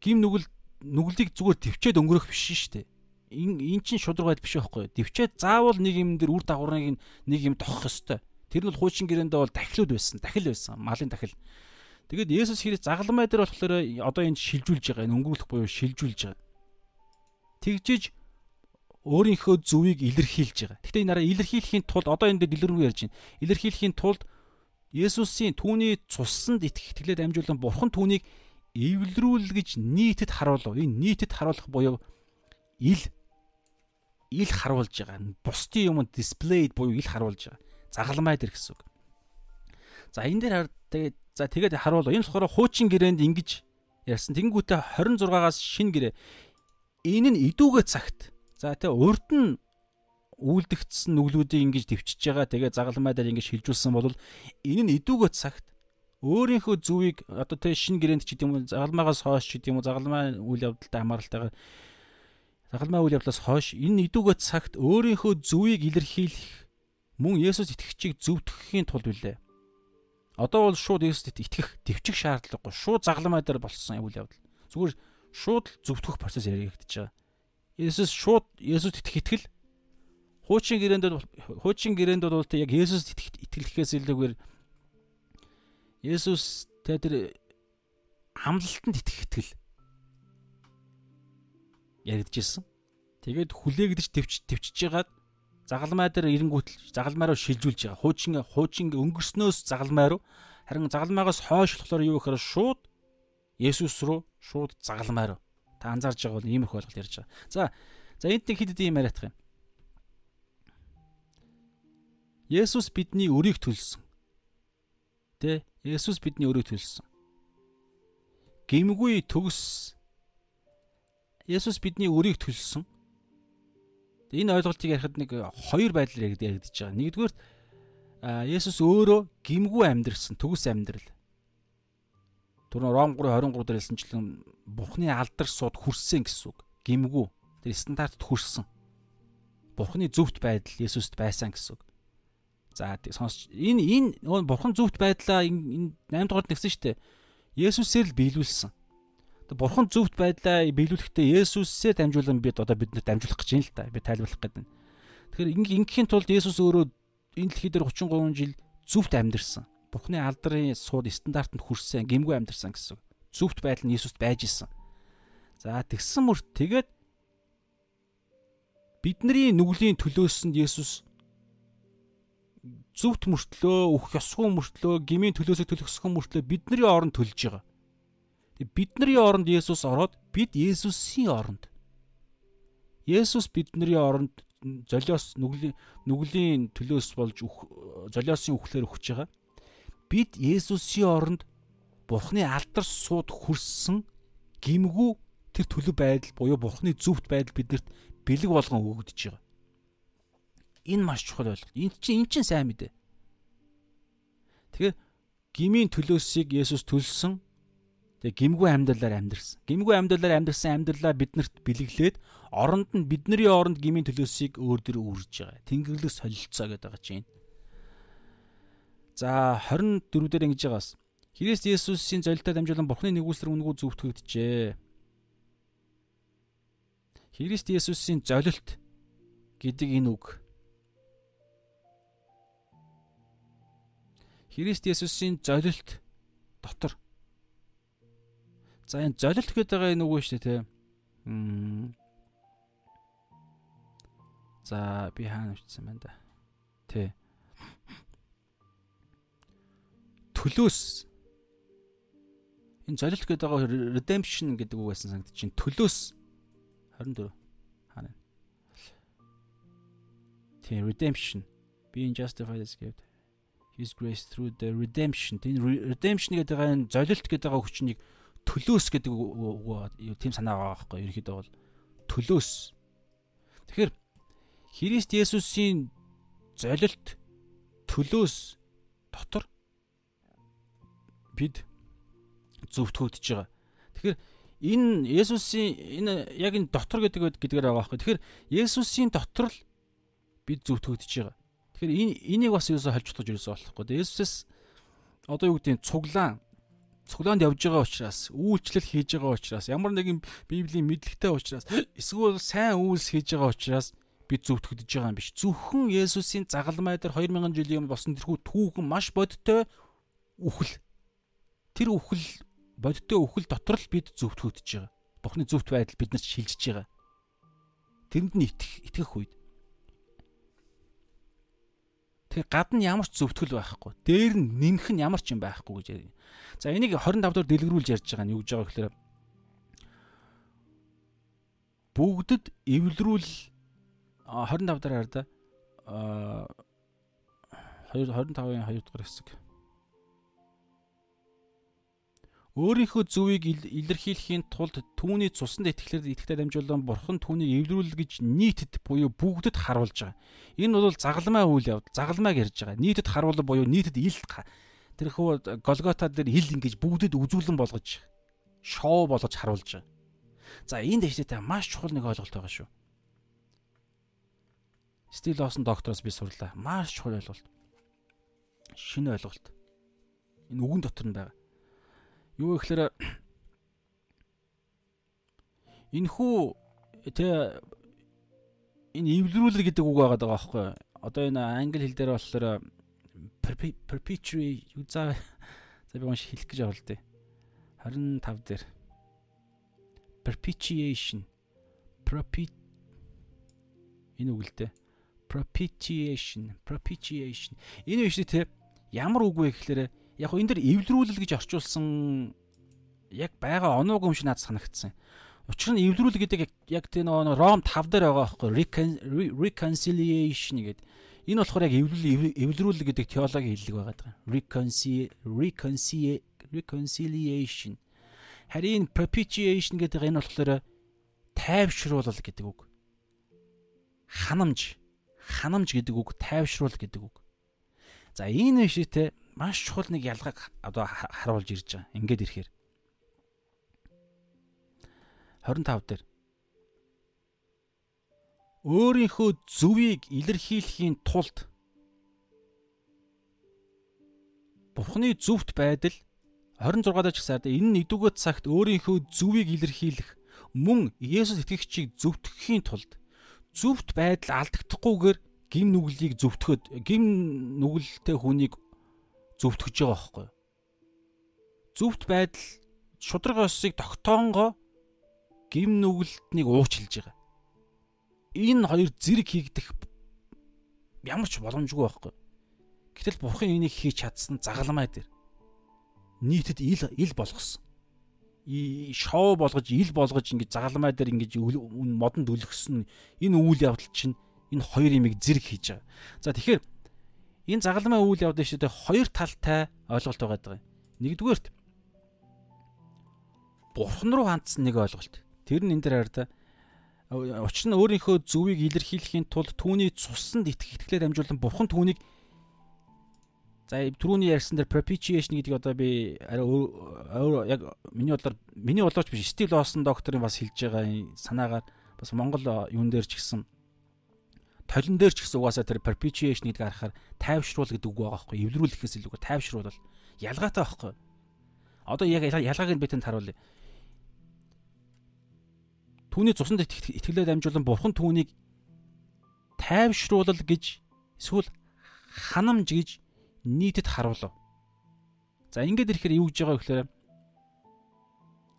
гим нүгэл нүглийг зүгээр төвчээд өнгөрөх биш шүү дээ. Энэ эн чинь шудраг байдал биш байхгүй. Төвчээд заавал нэг юм дээр үр дагаврыг нэг юм тохох ёстой. Тэр нь бол хуучин гэрээндээ бол дахилуд байсан, дахил байсан, малын дахил. Тэгэд Есүс Христ загалмай дээр болохоор одоо энэ шилжүүлж байгаа, энэ өнгөрүүлэх буюу шилжүүлж байгаа. Тэгжиж өөрийнхөө зүвийг илэрхийлж байгаа. Гэхдээ энэ араа илэрхийлэхийн тулд одоо энэ дээр дэлгэрэнгүй ярьж байна. Илэрхийлэхийн тулд Есүсийн түүний цуснд итгэх итгэлээр дамжуулан Бурхан түүнийг эвлэрүүлгэж нийтэд харуулв. Энэ нийтэд харуулах буюу ил ил харуулж байгаа. Бусдын юмд displayed буюу ил харуулж байгаа загалмай дээр гэсэн үг. За энэ дээр тэгээд за тэгээд харуул энэ болохоор хуучин гэрээнд ингэж ярьсан. Тэнгүүтээ 26-аас шин гэрээ. Энэ нь идүүгээ цагт. За тэгээ урд нь үйлдэгдсэн нүглүүдийг ингэж төвчж байгаа. Тэгээ загалмай дээр ингэж хилжүүлсэн бол энэ нь идүүгээ цагт өөрийнхөө зүвийг одоо тэг шин гэрээнд ч гэдэм үү загалмаагаас хойш ч гэдэм үү загалмай үйл явдалтай хамааралтайгаар загалмай үйл явдлаас хойш энэ идүүгээ цагт өөрийнхөө зүвийг илэрхийлэх мөн Есүс итгэгчийг зөвтгөхийн тулд билээ. Одоо бол шууд Есүст итгэх, төвчих шаардлагагүй. Шууд загалмай дээр болсон үйл явдал. Зүгээр шууд зөвтгөх процесс яригдчихэж байгаа. Есүс шууд Есүст итгэх итгэл хуучин гэрээнд хуучин гэрээнд бол яг Есүст итгэлэхээс илүүгээр Есүс тэ тэр хамлалтанд итгэх итгэл яригдчихсэн. Тэгээд хүлээгдэж төвч төвчж ягаад загалмай дээр эренгүүтэл загалмай руу шилжүүлж байгаа. Хуучин хуучин өнгөрснөөс загалмай руу харин загалмайгаас хойш болохоор юу гэхээр шууд Есүс рүү шууд загалмай руу. Та анзаарж байгаа бол иймэрхүү ойлголт ярьж байгаа. За за энд нэг хэд хэдэн юм яриадах юм. Есүс бидний өрийг төлсөн. Тэ Есүс бидний өрийг төлсөн. Гимгүй төгс Есүс бидний өрийг төлсөн. Энэ ойлголтыг ярихад нэг хоёр байдлаар яригдж байгаа. Нэгдүгээр Есүс өөрөө гимгүй амьдрсан, төгс амьдрал. Түрүүн Ром 3:23 дээр хэлсэнчлэн Бурхны алдар сууд хүрсэн гэсэн үг. Гимгүй. Тэр стандартд хүрсэн. Бурхны зөвхт байдал Есүст байсан гэсэн үг. За сонсч энэ энэ нөгөө бурхан зүвт байдлаа энэ 8 дугаард нэгсэн шүү дээ. Есүсээр л биелүүлсэн. Бурхан зүвт байдлаа биелүүлэхдээ Есүсээр дамжуулан бид одоо биднэрт дамжуулах гэж юм л та. Би тайлбарлах гэдэг. Тэгэхээр ингэхийн тулд Есүс өөрөө энэ дэлхий дээр 33 жил зүвт амьдэрсэн. Бурханы алдрын сууд стандартанд хүрсэн, гимгүй амьдэрсэн гэсэн. Зүвт байдал нь Есүст байж исэн. За тэгсэн мөрт тэгээд бидний нүглийн төлөөс нь Есүс зүвт мөртлөө, өөх ёсгүй мөртлөө, гмийн төлөөсөө төлөхсгөн мөртлөө бидний оронд төлж байгаа. Бидний оронд Есүс ороод бид Есүсийн оронд. Есүс бидний оронд золиос нүглийн нүглийн төлөөс болж золиосын үхлээр өгч байгаа. Бид Есүсийн оронд Бурхны алдар сууд хүрсэн гимгүү тэр төлөв байдал буюу Бурхны зүвт байдал биднэрт бэлэг болгон өгөгдөж байгаа. Энэ маш чухал ойлголт. Энд чинь эн чинь сайн мэдээ. Тэгэхээр гмийн төлөөсийг Есүс төлсөн. Тэгээ гимгүй амьдралаар амьдрсан. Гимгүй амьдралаар амьдрсан амьдралаа биднэрт бэлэглээд оронд нь бидний оронд гмийн төлөөсийг өөр дөр үрж байгаа. Тэнгэрлэг солилцоо гэдэг байгаа чинь. За 24 дээр ингэж байгаас. Христ Есүсийн золилтод дамжуулан Бурхны нэгүслэр үнгүү зөвтгөгдөжээ. Христ Есүсийн золилт гэдэг энэ үг Христ Есүсийн золилт дотор. За энэ золилт гэдэг байгаа энэ үг шүү дээ, тэ. За би хаана авчихсан байна да. Тэ. Төлөөс. Энэ золилт гэдэг байгаа redemption гэдэг үг байсан санагдаж чинь төлөөс. 24 хаана. Тэ redemption. Being justified as gift His grace through the redemption. Энэ redemption гэдэг энэ золилт гэдэг байгаа хүчнийг төлөөс гэдэг тийм санаа байгаа байхгүй ерөөхдөө бол. Төлөөс. Тэгэхээр Христ Есүсийн золилт төлөөс дотор бид зөвтгөгдөж байгаа. Тэгэхээр энэ Есүсийн энэ яг энэ дотор гэдэг гэдгээр байгаа байхгүй. Тэгэхээр Есүсийн дотор л бид зөвтгөгдөж байгаа. Тэгэхээр энэ энийг бас юусоо холж утгаж ерөөсөө болохгүй. Есүсээс одоо юу гэдэг нь цуглаан цуглаанд явж байгаа учраас үйлчлэл хийж байгаа учраас ямар нэгэн библийн мэдлэгтэй учраас эсвэл сайн үйлс хийж байгаа учраас бид зөвтгөгдөж байгаа юм биш. Зөвхөн Есүсийн загалмай дээр 2000 жилийн өмнө болсон тэрхүү түүхэн маш бодтой үхэл. Тэр үхэл бодтой үхэл дотор л бид зөвтгөгдөж байгаа. Бухны зөвхт байдал биднэрт шилжиж байгаа. Тэрэнд нь итгэх итгэх үед Тэгээ гадна ямар ч зөвтгөл байхгүй. Дээр нь нэмэх нь ямар ч юм байхгүй гэж ярья. За энийг 25 дахь дэлгэрүүлж ярьж байгаа нь юу гэж байгаа гэхээр бүгдэд эвлэрүүл 25 дараа да 2 25-ын 2 дугаар хэсэг. Өөрийнхөө зүвийг илэрхийлэхийн тулд түүний цуснд итгэлээр итгэдэг дамжуулан бурхан түүнийг эвлэрүүл гэж нийтэд буюу бүгдэд харуулж байгаа. Энэ бол загалмай үйл явдал, загалмайг ярьж байгаа. Нийтэд харуулсан буюу нийтэд ил тэрхүү Голгота дээр ил ингэж бүгдэд үзүүлэн болгож шоу болгож харуулж байгаа. За энэ дэвштэй маш чухал нэг ойлголт байгаа шүү. Стил Лосон доктороос би сурлаа. Маш чухал ойлголт. Шинэ ойлголт. Энэ үгэн дотор нь байгаа Юу гэхээр энэ хүү тэ энэ эвлэрүүлэр гэдэг үг байгаа даа байхгүй. Одоо энэ англи хэл дээр болохоор perpetuate юу заа за би маш хэлэх гэж оролдъё. 25 дээр perpetuation propit энэ үг л дээ. propitiation propitiation энэ биш те ямар үг вэ гэхээр яг энэ дэр эвлэрүүлэл гэж орчуулсан яг байгаа оноог юм шиг надад санагдсан. Учир нь эвлэрүүл гэдэг яг тэр нөгөө Ром 5 дээр байгаа байхгүй reconciliation гэдэг. Энэ болохоор яг эвлэрүүл эвлэрүүл гэдэг теологийн хэллэг байгаа даа. reconciliation. Харин propitiation гэдэг энэ болохоор тайвшруулал гэдэг үг. Ханамж, ханамж гэдэг үг, тайвшруул гэдэг үг. За энэ шитэй маш чухал нэг ялгааг одоо харуулж ирж байгаа. Ингээд ирэхээр 25 дээр өөрийнхөө зүвийг илэрхийлэхийн тулд Бурхны зүвт байдал 26 дэх сард энэ нэгдүгээр цагт өөрийнхөө зүвийг илэрхийлэх мөн Есүс итгэгчийг зөвтгөхийн тулд зүвт байдал алдагдахгүйгээр гим нүглийг зөвтгөхөд гим нүгэлтэй хүнийг зөвтгөж байгаа байхгүй юу? Зөвхт байдал шудраг осыг тогтоонго гим нүгэлтнийг уучилж байгаа. Энэ хоёр зэрэг хийгдэх ямар ч боломжгүй байхгүй. Гэтэл бурхан энийг хийж чадсан загалмай дээр нийтэд ил ил болгосон. И шоу болгож ил болгож ингэж загалмай дээр ингэж модонд үлгсэн энэ үйл явдал чинь энэ хоёр имийг зэрэг хийж байгаа. За тэгэхээр энэ загалмай үйл шүү дээ хоёр талтай ойлголт байгаа юм. Нэгдүгээрт бурхан руу хандсан нэг ойлголт. Тэр нь энэ дээр хараа учир нь өөрийнхөө зүвийг илэрхийлэхийн тулд түүний цуснд итгэх итгэлээр дамжуулан бурхан түүнийг за түрүүний ярьсан дээр propitiation гэдэг одоо би арай яг миний бодлоор миний бодлооч биш Steve Lawson докторын бас хэлж байгаа санаагаар бас Монгол юун дээр ч гэсэн толин дээр ч гэсэн угаасаа тэр perpetuation гэдэг харахаар тайвшруул гэдэг үг байгаа байхгүй эвлэрүүлэхээс илүүгээр тайвшруулал ялгаатай байхгүй одоо яг ялгааг нь би тэнд харуулъя түүний цуснд итгэлээ дамжуулан бурхан түүнийг тайвшруулал гэж эсвэл ханамж гэж нийтэд харуулв. За ингээд ирэхээр юу гэж байгаа вэ гэхээр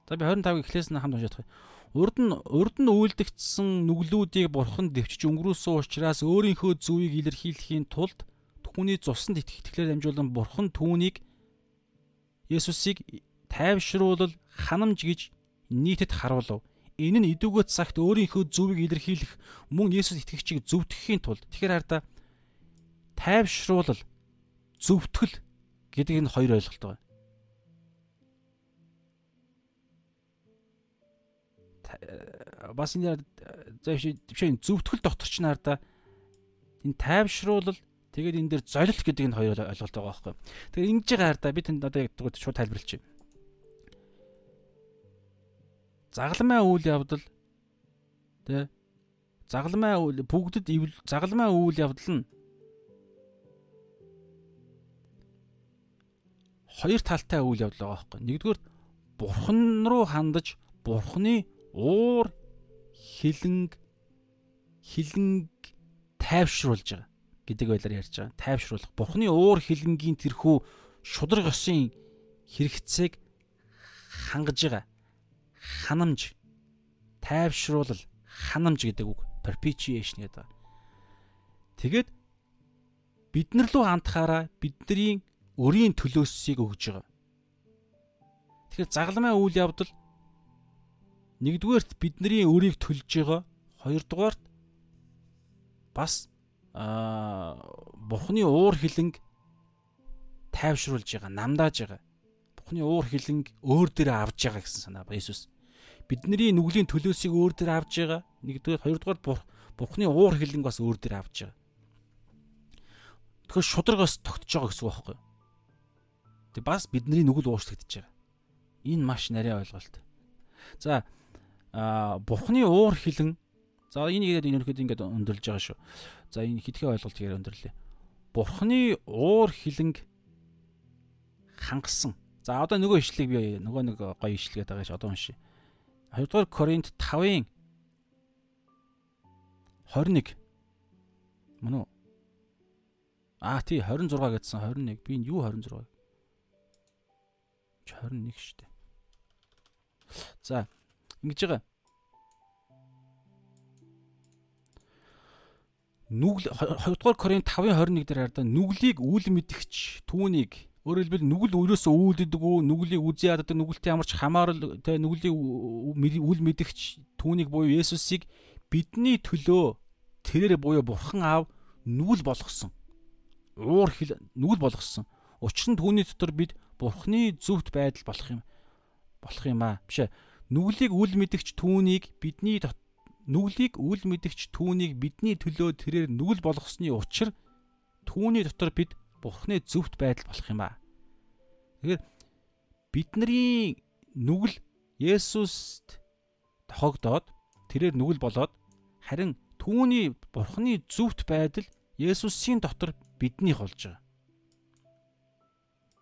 за би 25-ыг эхлээс нь хамт уншаад байгаа. Урд нь урд нь үйлдэгдсэн нүглүүдийг бурхан дэвчж өнгөрөөсөн учраас өөрийнхөө зүвийг илэрхийлэхийн тулд түүний цуснд итгэлээр дамжуулан бурхан түүнийг Есүсийг тайвшруулал ханамж гэж нийтэд харуулв. Энэ нь идүүгөө цагт өөрийнхөө зүвийг илэрхийлэх мөн Есүс итгэгчийг зөвтгөхийн тулд тэгэхээр хараа тайвшруулал зөвтгөл гэдэг энэ хоёр ойлголт байна. Бас энэ за биш зөвтгөл дотор ч нарда энэ тайвшруулал тэгээд энэ дээр золилт гэдэг энэ хоёр ойлголт байгаа байхгүй. Тэгээд ингэж байгаа хараа би тэнд одоо яг шууд тайлбарлаж байна. Загалмай үйл явдал тэ загалмай үйл бүгдэд загалмай үйл явдал нь хоёр талтай үйл явдал байгаа байхгүй. Нэгдүгээр бурхан руу хандаж бурханы уур хилэнг хилэнг тайвшруулж байгаа гэдэг байлаар ярьж байгаа. Тайвшруулах. Бурхны уур хилэнгийн тэрхүү шудраг ёсын хэрэгцээг хангаж байгаа. Ханамж, тайвшруулал, ханамж гэдэг үг perpetuation гэдэг. Тэгээд бид нар руу хандхаараа бидний өрийн төлөөсийг өгж байгаа. Тэгэхээр загламын үйл явдал Нэгдүгээрт бидний өрийг төлж байгаа. Хоёрдугаарт бас аа Бурхны уур хилэнг тайвшруулж байгаа, намдааж байгаа. Бурхны уур хилэнг өөр дээрээ авж байгаа гэсэн санаа ба Иесус. Бидний нүглийн төлөөсийг өөр дээр авж байгаа. Нэгдүгээр хоёрдугаар Бурхны уур хилэнг бас өөр дээр авж байгаа. Тэгэхээр шударгаас тогтож байгаа гэсэн үг байхгүй? Тэг бас бидний нүгэл уушлагдчихж байгаа. Энэ маш нарийн ойлголт. За Бурхны уур хилэн за энийг яриад энэ ихэд ингээд өндөрлж байгаа шүү. За энэ хитгэн ойлголт яриа өндөрлөө. Бурхны уур хилэнг хангасан. За одоо нөгөө ишлэгийг би нөгөө нэг гоё ишлэгээд байгаа ш одоо уншия. 2 дугаар Коринт 5-ын 21 мөн үү? Аа тий 26 гэдсэн 21. Би энэ юу 26? 21 шүү дээ. За ингэж байгаа. Нүгэл 2 дугаар Коринт 5-ын 21 дээр хардаа нүглийг үл мэдгч түүнийг Өөрөөр хэлбэл нүгэл өрөөсөө үүлддэг үү, нүглийг үзий яддаг, нүгэлтэй ямарч хамаарал тэ нүглийг үл мэдгч түүнийг буюу Есүсийг бидний төлөө тэрээр буюу Бурхан аав нүгэл болгосон. Уур хил нүгэл болгосон. Учир нь түүний дотор бид Бурханы зөвхт байдал болох юм болох юм аа. Биш ээ. Нүглийг үл мэдгч түүнийг бидний нүглийг үл мэдгч түүнийг бидний төлөө тэрээр нүгэл болгосны учир түүний дотор бид Бурхны зөвхт байдал болох юм аа. Тэгэхээр бидний нүгэл Есүст тохогдоод тэрээр нүгэл болоод харин түүний Бурхны зөвхт байдал Есүсийн дотор биднийх болж байгаа.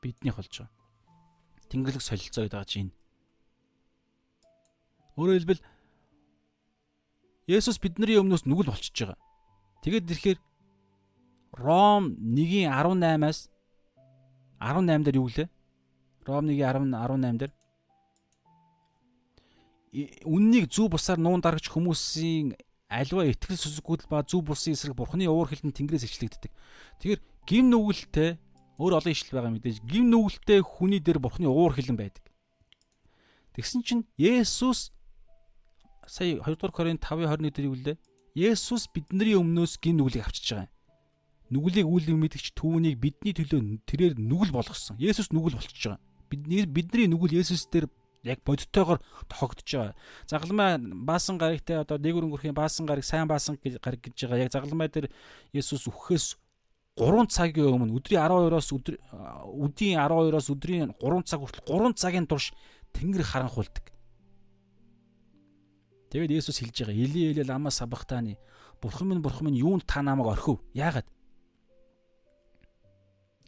Биднийх болж байгаа. Тэнгэрлэг солилцоо гэдэг чинь. Өөрөөр хэлбэл Есүс бидний өмнөөс нүгэл болчихж байгаа. Тэгээд ирэхээр Ром 1:18-аас 18 дээр юу гэлээ? Ром 1:18 дээр үннийг зүв бусаар нуун дарагч хүмүүсийн альва итгэл сүсгүүд ба зүв бусын эсрэг бурхны уур хилэн тэнгэрээс ичлэгддэг. Тэгэхээр гим нүгэлтэй өөр олон ишл байгаа мэдээж гим нүгэлтэй хүний дээр бурхны уур хилэн байдаг. Тэгсэн чинь Есүс сая 2 дугаар Коринт 5:21 дээр юу гэлээ? Есүс бидний өмнөөс гим нүглийг авчиж байгаа юм нүглийг үл мэдгч түүнийг бидний төлөө тэрээр нүгэл болгосон. Есүс нүгэл болчихж байгаа. Бидний бидний нүгэл Есүс дээр яг бодиттойгоор тохогдож байгаа. Загалмай баасан гаригтай одоо дээгүр өнгөрхийн баасан гариг сайн баасан гариг гэж байгаа. Яг загалмай дээр Есүс үхэхээс 3 цагийн өмнө өдрийн 12-оос өдийн 12-оос өдрийн 3 цаг хүртэл 3 цагийн турш тэнгэр харанхуулдаг. Тэгээд Есүс хэлж байгаа. Эли эли лама сабахтааны Бурхан минь бурхан минь юунд та намайг орхив? Яагаад?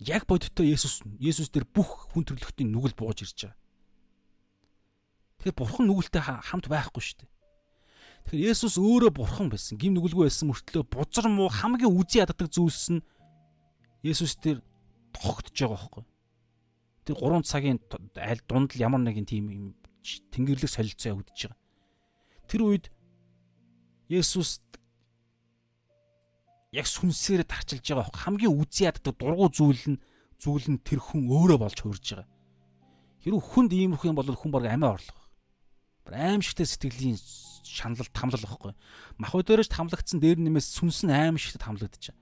яг бодиттой Есүс Есүс дээр бүх хүн төрлөختийн нүгэл бууж ирж байгаа. Тэгэхээр бурхан нүгэлтэй хамт байхгүй шүү дээ. Тэгэхээр Есүс өөрөө бурхан байсан. Гим нүгэлгүй байсан мөртлөө бузар муу хамгийн үзий яддаг зүйлс нь Есүс дээр тогтож байгаа байхгүй. Тэр 3 цагийн аль дунд л ямар нэгэн тийм юм тэнгэрлэг солилцоо явагдаж байгаа. Тэр үед Есүс яг сүнсээр тарчилж байгаа хөх хамгийн үгүй яддаг дургу зүйл нь зүйл нь тэр хүн өөрөө болж хөрж байгаа. Хэрвээ хүнд ийм их юм бол хүн баг амиа орлох. Аимшигтэй сэтгэлийн шаналл тамлал واخхой. Махбод дээрж тамлагдсан дээр нэмээс сүнс нь аимшигтэй тамлагдчихэ.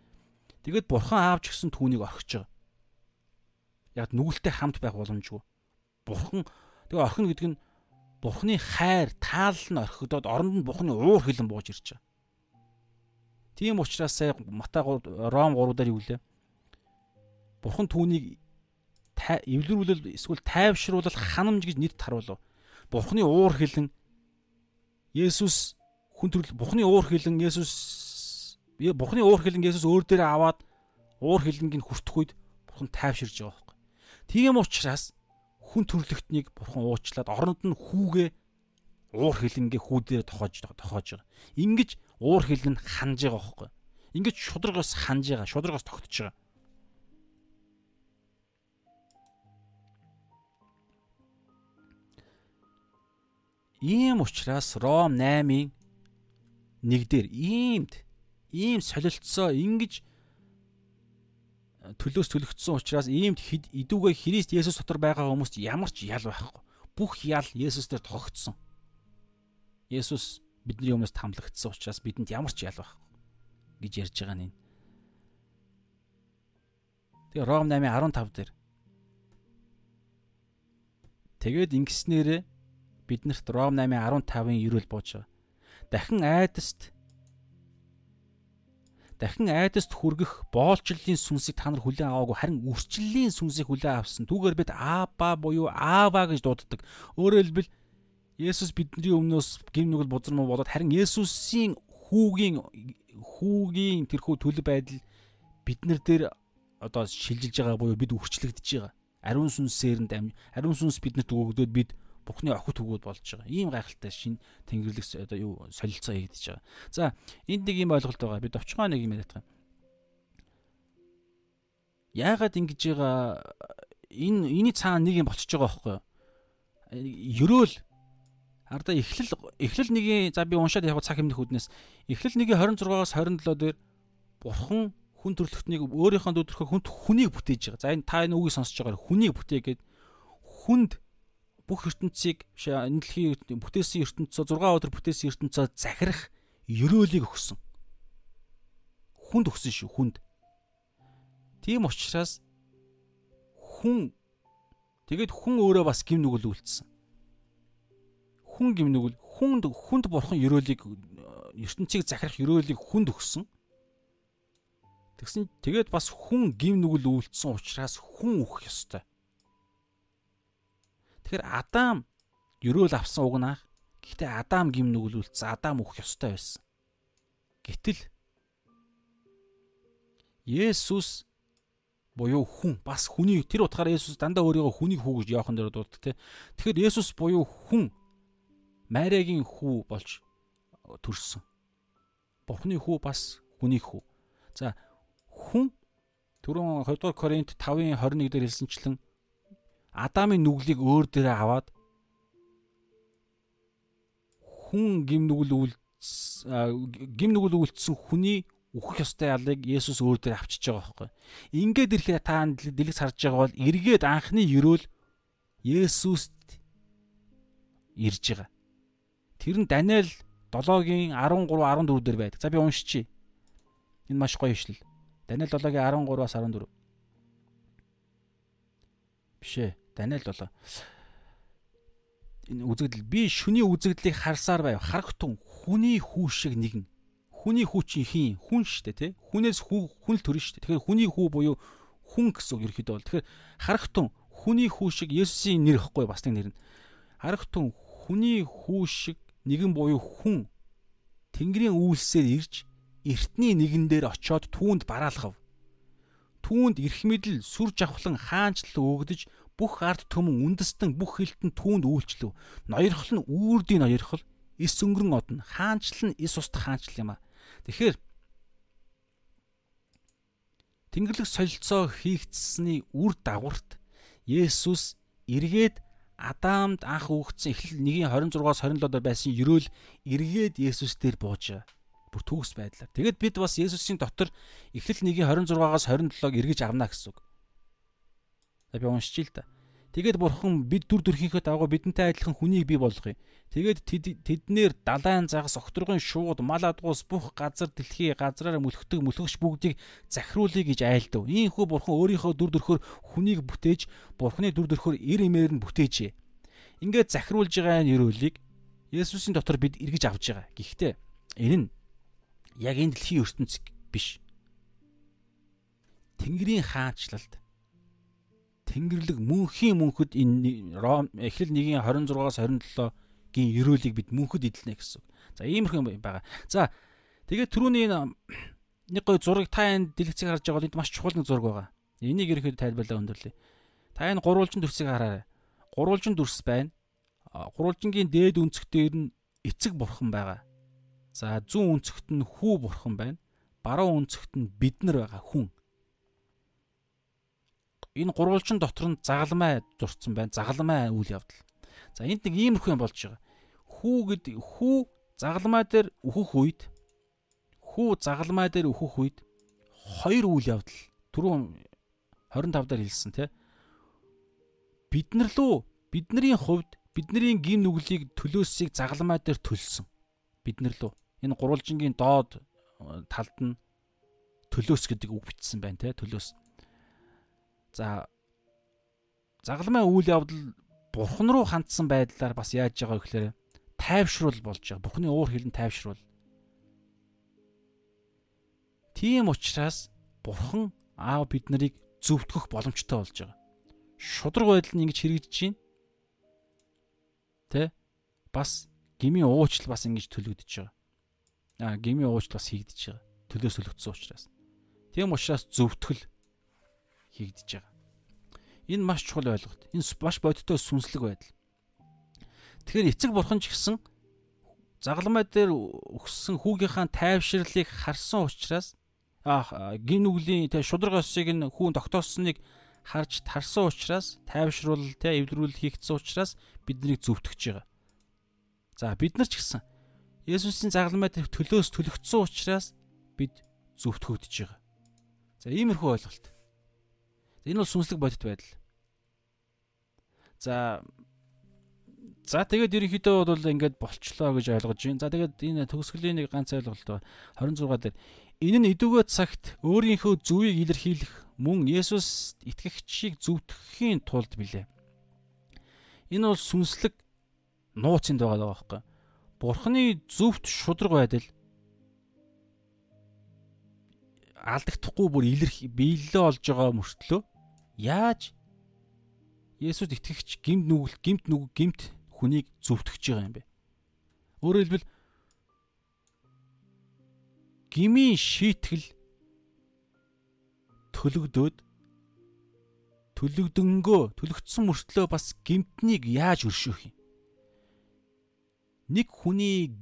Тэгэд бурхан аавч гэсэн түүнийг орхиж байгаа. Яг нүгэлтэй хамт байх боломжгүй. Бурхан тэгээ орхино гэдэг нь бурханы хайр таал нь орхигдоод оронд нь бурханы уур хилэн бууж ирж байгаа. Тийм учраас сая Матай Ром 3 дээр юу лээ? Бурхан түүнийг эвлэрүүлэл эсвэл тайвшруулал ханамж гэж нэт харуулв. Бурханы уур хилэн Есүс хүн төрөл Бурханы уур хилэн Есүс Бурханы уур хилэн Есүс өөр дээрээ аваад уур хилэнгийг хүртэх үед Бурхан тайвширж байгаа байхгүй. Тийм учраас хүн төрлөختнийг Бурхан уучлаад оронд нь хүүгээ уур хилэнгээ хүүдээр тохоож тохоож байгаа. Ингиж уур хил нь ханж байгаа хөөхгүй. Ингээд шударгаас ханж байгаа, шударгаас тогтож байгаа. Ийм учраас Ром 8-ын 1 дээр иймд ийм солилцоо ингэж төлөөс төлөгдсөн учраас иймд идүүгээ Христ Есүс дотор байгаа хүмүүст ямар ч ял байхгүй. Бүх ял Есүс дээр тогтсон. Есүс бидний өмнөөс тамлагдсан учраас бидэнд ямар ч ял байхгүй гэж ярьж байгаа нь. Тэгээ Ром 8:15 дээр Тэгээд ингэснээрээ биднэрт Ром 8:15-ын ерөөл бууж байгаа. Дахин айдаст дахин айдаст хүргэх боолчлолын сүнсийг та нар хүлээн аваагүй харин үрчлэлийн сүнсийг хүлээн авсан. Түүгээр бид Аба буюу Аава гэж дууддаг. Өөрөөр хэлбэл Есүс бидний өмнөөс гим нүгэл бузармаа болоод харин Есүсийн хүүгийн хүүгийн тэрхүү төлөв байдал бид нар дээр одоо шилжилж байгаа буюу бид үрчлэгдэж байгаа. Ариун сүнсээр нь ариун сүнс биднэрт өгөгдөөд бид Бурхны охид хөгөөд болж байгаа. Ийм гайхалтай шин тэнгэрлэг одоо юу солилцоо хийгдэж байгаа. За энд нэг юм ойлголт байгаа. Бид овчгоо нэг юм яриад байгаа. Яагаад ингэж байгаа энэ энэний цаана нэг юм болчихж байгаа байхгүй юу? Ерөөл Ардаа эхлэл эхлэл нэгийн за би уншаад яг цаг хэмнэх үднээс эхлэл нэгийн 26-аас 27 дээр бурхан хүн төрлөختнийг өөрийнхөө төрлөхөөр хүнд хүнийг бүтээж байгаа. За энэ та энэ үгийг сонсож байгаа хүнийг бүтээгээд хүнд бүх ертөнцийг энэ дэлхийн бүтээсэн ертөнцөө 6 өдөр бүтээсэн ертөнцөө захирах ерөөлийг өгсөн. Хүнд өгсөн шүү хүнд. Тийм учраас хүн тэгэд хүн өөрөө бас гим нүгэл үлдсэн. Хүн гим нүгэл хүнд хүнд бурхан ерөөлийг ертөнцийг захирах ерөөлийг хүнд өгсөн. Тэгсэн тэгээд бас хүн гим нүгэл үлдсэн учраас хүн өөх ёстой. Тэгэхээр Адам ерөөл авсан угнаах. Гэхдээ Адам гим нүглүүлсэн. Адам өөх ёстой байсан. Гэтэл Есүс буюу хүн бас хүний тэр утгаараа Есүс дандаа өөрийгөө хүнийг хүү гэж Иохан дээр дууддаг те. Тэгэхээр Есүс буюу хүн Мариагийн хүү болж төрсөн. Бурхны хүү бас хүний хүү. За хүн түрүүн 2 дугаар Коринт 5-ын 21 дээр хэлсэнчлэн Адамын нүглийг өөр дээрээ аваад хүн гим нүгэл үлдс гим нүгэл үлдсэн хүний үхэх ёстой ялыг Есүс өөр дээр авчиж байгаа байхгүй. Ингээд ирэхээр та дэлгэц харж байгаа бол эргээд анхны ерөөл Есүст ирж байгаа. Тэр нь Даниэл 7-гийн 13 14 дээр байдаг. За би уншчихъя. Энэ маш гоё ишлэл. Даниэл 7-гийн 13-аас 14 биш ээ. Даниэл болоо. Энэ үзэгдэл би шүний үзэгдлийг харсаар байв. Харагтун хүний хүү шиг нэгэн. Хүний хүү чинь хин? Хүн штэ тий. Хүнээс хүү хүн л төрн штэ. Тэгэхээр хүний хүү буюу хүн гэсэн үг ерөөхдөө бол. Тэгэхээр харагтун хүний хүү шиг Есүсийн нэр ихгүй бас нэг нэр нь. Харагтун хүний хүү шиг нэгэн буюу хүн Тэнгэрийн үйлсээр ирж эртний нэгэн дээр очиод түүнд бараалгав түүнд эрх мэдэл сүр жавхлан хаанчлал өгдөж бүх ард түмэн үндэстэн бүх хилтэн түүнд үйлчлэв. Ноёрхол нь үүрдийн ноёрхол, эс өнгөрөн одно, хаанчлал нь эс устдах хаанчлал юм а. Тэгэхээр Тэнгэрлэг солилцоо хийгдсэний үр дагаварт Есүс эргээд Адамд анх үгдсэн эхлэл 1:26-аас 27-оор байсан ерөөл эргээд Есүс дээр бууж байгаа бүр төгс байдлаар. Тэгэд бид бас Есүсийн дотор Эхлэл 1:26-аас 27-г эргэж авна гэсэн үг. За би уншчихъя л да. Тэгээд бурхан бид дүр төрхийнхөө дагуу бидэнтэй адилхан хүнийг бий болгоё. Тэгээд тэднэр далайн загас окторгын шууд мал адгуус бүх газар дэлхий газраар мөлхдөг мөлхөгч бүгдийг захируулъя гэж айлдав. Ийхүү бурхан өөрийнхөө дүр төрхөөр хүнийг бүтээж бурханы дүр төрхөөр ир имээр нь бүтээжээ. Ингээд захируулж байгаа энэ өрөөлийг Есүсийн дотор бид эргэж авж байгаа. Гэхдээ энэ нь яг энэ дэлхийн ертөнц биш. Тэнгэрийн хаанчлалд Тэнгэрлэг мөнхийн мөнхөд энэ Ром эхлэл 1-ийн 26-аас 27-гийн ерөөлийг бид мөнхөд эдэлнэ гэсэн. За иймэрхүү юм байгаа. За тэгээд түрүүний энэ <clears throat> нэг гой зураг та энэ дэлгэцийг харж байгаа бол энд маш чухал нэг зураг байгаа. Энийг ерөөхдөө тайлбарлаа өндөрлөе. Та энэ гурвалжин дүрсийг хараарай. Гурвалжин дүрс байна. Гурвалжингийн дээд өнцгтээр нь эцэг бурхан байгаа. За зүүн өнцөгт нь хүү бурхан байна. Баруун өнцөгт нь бид нар байгаа хүн. Энэ гурвалжин дотор нь загалмай зурцсан байна. Загалмай үйл явдал. За энд нэг иймэрхүү юм болж байгаа. Хүү гэд хүү загалмай дээр өөхөх үед хүү загалмай дээр өөхөх үед хоёр үйл явдал түрүүн 25 дээр хэлсэн тий. Бид нар лөө бидний хувьд бидний гин нүглийг төлөөсийг загалмай дээр төлсөн бид нар лөө энэ гурвалжингийн доод э, талд нь төлөөс гэдэг үг бичсэн байна те төлөөс. За загалмай үйл явдал бурхан руу хандсан байдлаар бас яаж байгаа вэ гэхээр тайвшруул болж байгаа. Бурханы уур хилэн тайвшруул. Тийм учраас бурхан аав бид нарыг зөвтгөх боломжтой болж байгаа. Шудраг байдал нь ингэж хэрэгжиж байна. Тэ? Бас гмийн уучлал бас ингэж төлөгдөж байгаа. Аа гмийн уучлал бас хийгдэж байгаа. Төлөөс төлөгдсөн учраас. Тийм учраас зөвтгөл хийгдэж байгаа. Энэ маш чухал ойлголт. Энэ маш бодиттой сүнслэг байдал. Тэгэхээр эцэг бурхан ч гэсэн загалмай дээр өгсөн хүүгийнхаа тайвширлыг харсан учраас гин нүглийн тэ шудраг осыг нь хүүн тогтоосныг харж тарсан учраас тайвшруул тэ эвдрүүл хийгдсэн учраас биднийг зөвтгөж байгаа. За бид нар ч гэсэн Есүсийн загалмай дээр төлөөс төлөгдсөн учраас бид зөвтгөгдөж байгаа. За иймэрхүү ойлголт. Энэ бол сүнслэг бодит байдал. За За тэгээд ерөнхийдөө бол ингээд болчлоо гэж ойлгож байна. За тэгээд энэ төгсгөлийн нэг ганц ойлголт байна. 26 дээр энэ нь идүүгээ цагт өөрийнхөө зүвийг илэрхийлэх мөн Есүс итгэгчийг зөвтгөхийн тулд билээ. Энэ бол сүнслэг нууцнд байгаа байхгүй. Бурхны зөвхт шудраг байдал алдагдахгүй бүр илэрх биелэлээ олж байгаа мөртлөө яаж Есүс итгэгч гимт нүгэл гимт нүг гимт хүнийг зөвтгөж байгаа юм бэ? Өөрөөр хэлбэл гмийн шийтгэл төлөгдөөд төлөгдөнгөө төлөгдсөн мөртлөө бас гимтнийг яаж өршөөх юм? Нэг хүний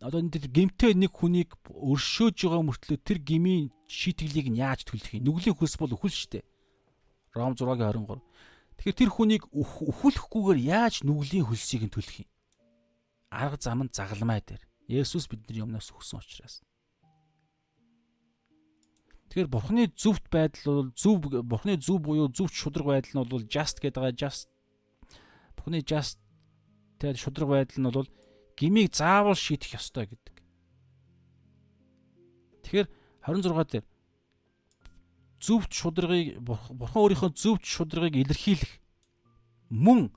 одоо энэ гимтэй нэг хүнийг өршөөж байгаа мөртлөө тэр гмийн шийтгэлийг нь яаж төлөх юм? Нүглийн хөлс бол өхөл штэ. Ром 6-гийн 23. Тэгэхээр тэр хүнийг өхүүлэхгүйгээр яаж нүглийн хөлсийг нь төлөх юм? Арга зам нь загалмай дээр. Есүс бидний өмнөөс өгсөн учраас. Тэгэхээр бурхны зөвхт байдал бол зөв бурхны зөв буюу зөв шудраг байдал нь бол just гэдэг байгаа just бурхны just тэгээд шудраг байдал нь бол гмийг заавал шийдэх ёстой гэдэг. Тэгэхээр 26 дээр зөвхт шударгыг бурхан өөрийнхөө зөвхт шударгыг илэрхийлэх мөн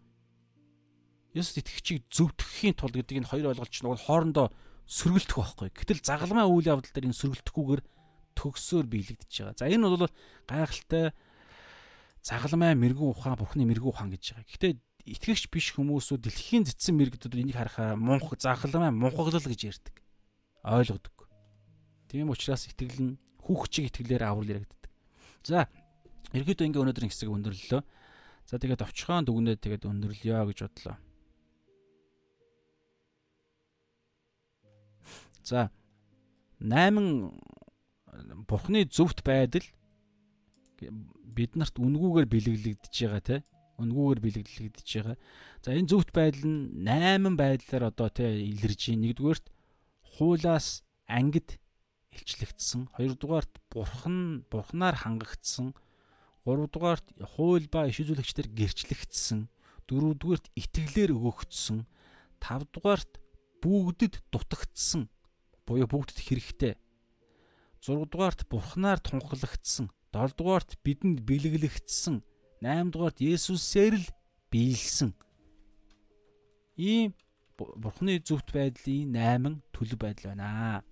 Есүс итгэгчийг зөвтгөхийн тулд гэдэг энэ хоёр ойлголт чинь хоорондоо сөргөлдөх байхгүй. Гэтэл загалмай үйл явдал дээр энэ сөргөлдөхгүйгээр төгсөөр биелэгдэж байгаа. За энэ бол гайхалтай загалмай мэрэгүү ухаан, бурхны мэрэгүү ухаан гэж байгаа. Гэхдээ итгэгч биш хүмүүсүүд дэлхийн цэцэн мэрэгдүүд энийг харахаа мунх загалмай мунхаглал гэж ярьдаг. Ойлгодог. Тийм учраас итгэл нь хүүхчиг итгэлээр аврал яригддаг. За ерөөдөө ингээ өнөөдрийн хэсэг өндөрлөлөө. За тэгээд овчхон дүгнээ тэгээд өндөрлөё гэж бодлоо. За 8 бурхны зөвхт байдал бид нарт үнгүүгээр бэлэглэгдэж байгаа те үнгүүгээр бэлэглэгдэж байгаа. За энэ зөвхт байдал нь 8 байдлаар одоо те илэрж байна. Нэгдүгээрт хуулаас ангид илчлэгдсэн. Хоёрдугаарт бурхан бурхнаар хангагдсан. Гуравдугаарт хууль ба иш үзүүлэгчдэр гэрчлэгдсэн. Дөрөвдүгээрт итгэлээр өгөгдсөн. Тавдугаарт бүгдэд дутагдсан. Буюу бүгдэд хэрэгтэй. Зургадугаарт бурхнаар тунхлагдсан. Долдугаарт бидэнд бэлэглэгдсэн. Наймдугаарт Есүсээр л биелсэн. Ийм бурхны зөвхт байдлын 8 төлөв байдал байна.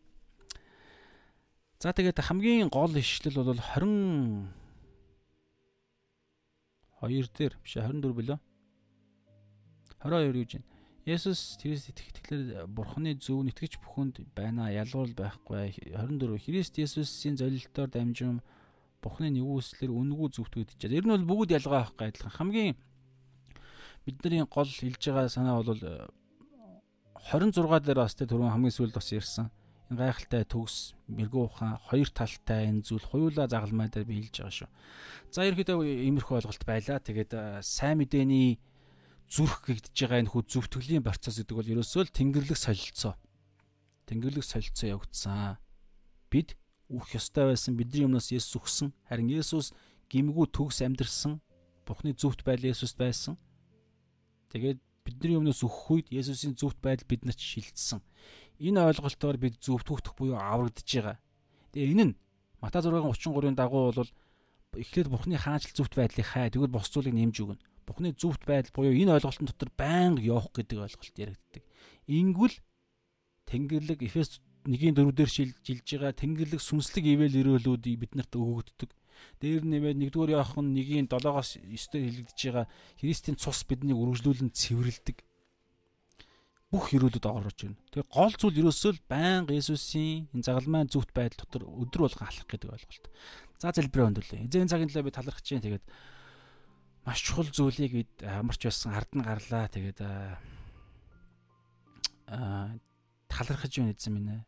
За тэгээд хамгийн гол ишлэл бол 20 2 дээр биш 24 билүү? 22 гэж байна. Есүс Христ итгэлээр Бурхны зөв нэтгэж бүхэнд байна. Ялгуурл байхгүй. 24 Христ Есүсийн золилтоор дамжин Бурхны нэгүслэр үнгүү зөвтгөгдөж байна. Ер нь бол бүгд ялгаа байхгүй адилхан. Хамгийн бидний гол хэлж байгаа санаа бол 26 дээр бас тэ түрүүн хамгийн сүүлд бас ярьсан энэ гайхалтай төгс мэрэгүү ухаан хоёр талтай энэ зүйл хоёулаа загалмай дээр биелж байгаа шүү. За ерөөдөө иймэрхүү ойлголт байлаа. Тэгээд сайн мэдээний зүрх гэгдэж байгаа энэ хүү зүвтгэлийн процесс гэдэг бол ерөөсөө л тэнгэрлэг солилцоо. Тэнгэрлэг солилцоо явагдсан. Бид үх ёстой байсан бидний өмнөөс Есүс өгсөн. Харин Есүс гимгүү төгс амьдрсан. Бухны зөвхт байдал Есүст байсан. Тэгээд бидний өмнөөс өгөх үед Есүсийн зөвхт байдал биднэрт шилжсэн энэ ойлголтоор бид зөвтгөх буюу аврагдж байгаа. Тэгээ энэ нь Матай 6:33-ын дагуу бол эхлээд Бурхны хаанчл зөвхт байдлыг хай тэгвэл бос зүйлийг нэмж өгнө. Бухны зөвхт байдал буюу энэ ойлголтын дотор байнга явах гэдэг ойлголт яригддаг. Ингүүл Тэнгэрлэг Эфес 1-ийн 4 дээр шилжилж байгаа Тэнгэрлэг сүнслэг ивэл өрөөлүүд биднэрт өгөгддөг. Дээр нэмээд 1-р Иохан 1-ийн 7-оос 9-д хэлэгдэж байгаа Христийн цус биднийг үргэлжлүүлэн цэвэрлдэг. Бүх өрөөлүүд орж ирнэ. Тэгээ гол зүйл ерөөсөө л байнга Есүсийн энэ загалмайн зүвт байдал дотор өдөр болгон алхах гэдэг ойлголт. За залбираа өндөрлөө. Эзэн цагийн төлөө би талархаж чинь тэгээд маш чухал зүйлийг бид амарч байсан ард нь гарлаа. Тэгээд аа талархаж байна эзэн минь.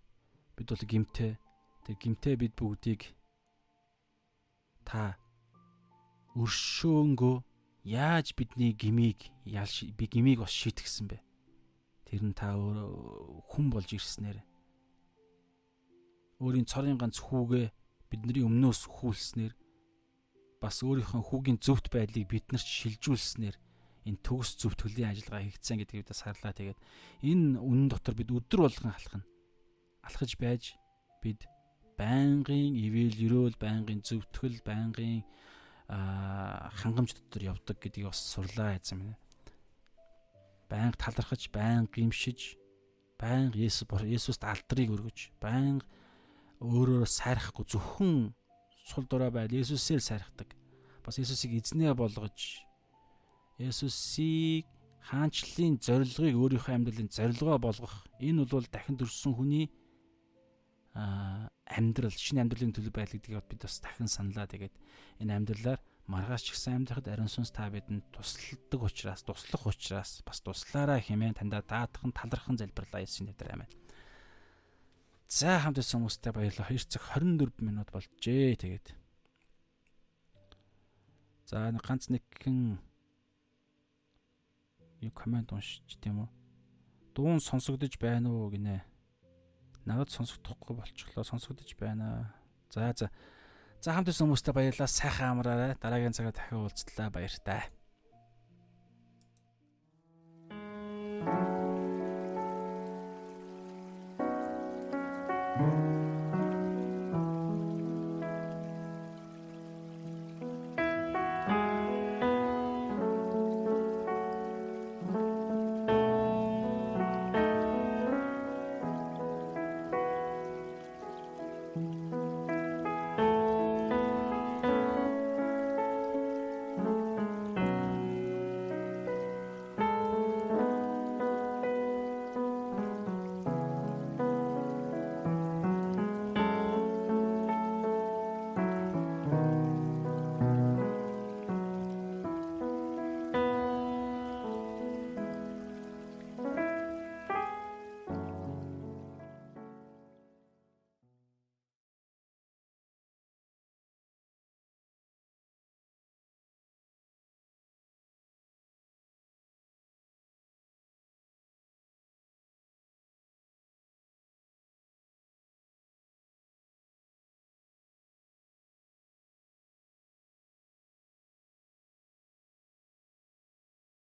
Бид бол гимтэй. Тэр гимтэй бид бүгдийг та өршөөнгөө яаж бидний гмийг ялш би гмийг бас шийтгсэн бэ? Тэр нь та хүн болж ирснээр өөрийн цорын ганц хүүгээ бидний өмнөөс хүүлснээр бас өөрийнхөө хүүгийн зөвхт байдлыг биднэрт шилжүүлснээр энэ төгс зөвтгөлийн ажиллагаа хийгдсэн гэдгийг бид сарлаа. Тэгээд энэ үнэн дотор бид өдөр болгон алхна. Алхаж байж бид байнгын ивэл өрөөл, байнгын зөвтгөл, байнгын хангамж дотор явдаг гэдгийг бас сурлаа гэсэн юм. Байнга талархаж, байнга гимшиж, байнга Есүс Есүст алдрыг өргөж, байнга өөрөөр сайрахгүй зөвхөн сул дураа байл Есүсээр сайрахдаг. Бас Есүсийг эзнээ болгож Есүсийг хаанчлалын зорилгыг өөрийнхөө амьдралын зорилгоо болгох энэ бол дахин төрсөн хүний амьдрал шинэ амьдралын төлөв байл гэдгийг бид бас дахин саналаа. Тэгээд энэ амьдралаар маргааш ч гэсэн амьдрахад ариун сүнс та бидэнд тусалдаг учраас туслах учраас бас туслаараа хэмээн таньда даатхан талархан залбирлаа Есүсийн нэрээр аминь. За хамт ирсэн хүмүүстээ баярлалаа. 2 цаг 24 минут болжээ. Тэгээд. За ганц нэгэн юу комент уншиж тийм үү? Дуун сонсогдож байна уу гинэ. Надад сонсогдохгүй болчихлоо. Сонсогдож байна. За за. За хамт ирсэн хүмүүстээ баярлалаа. Сайхан амраарай. Дараагийн цагаар дахин уулзлаа. Баяр таа.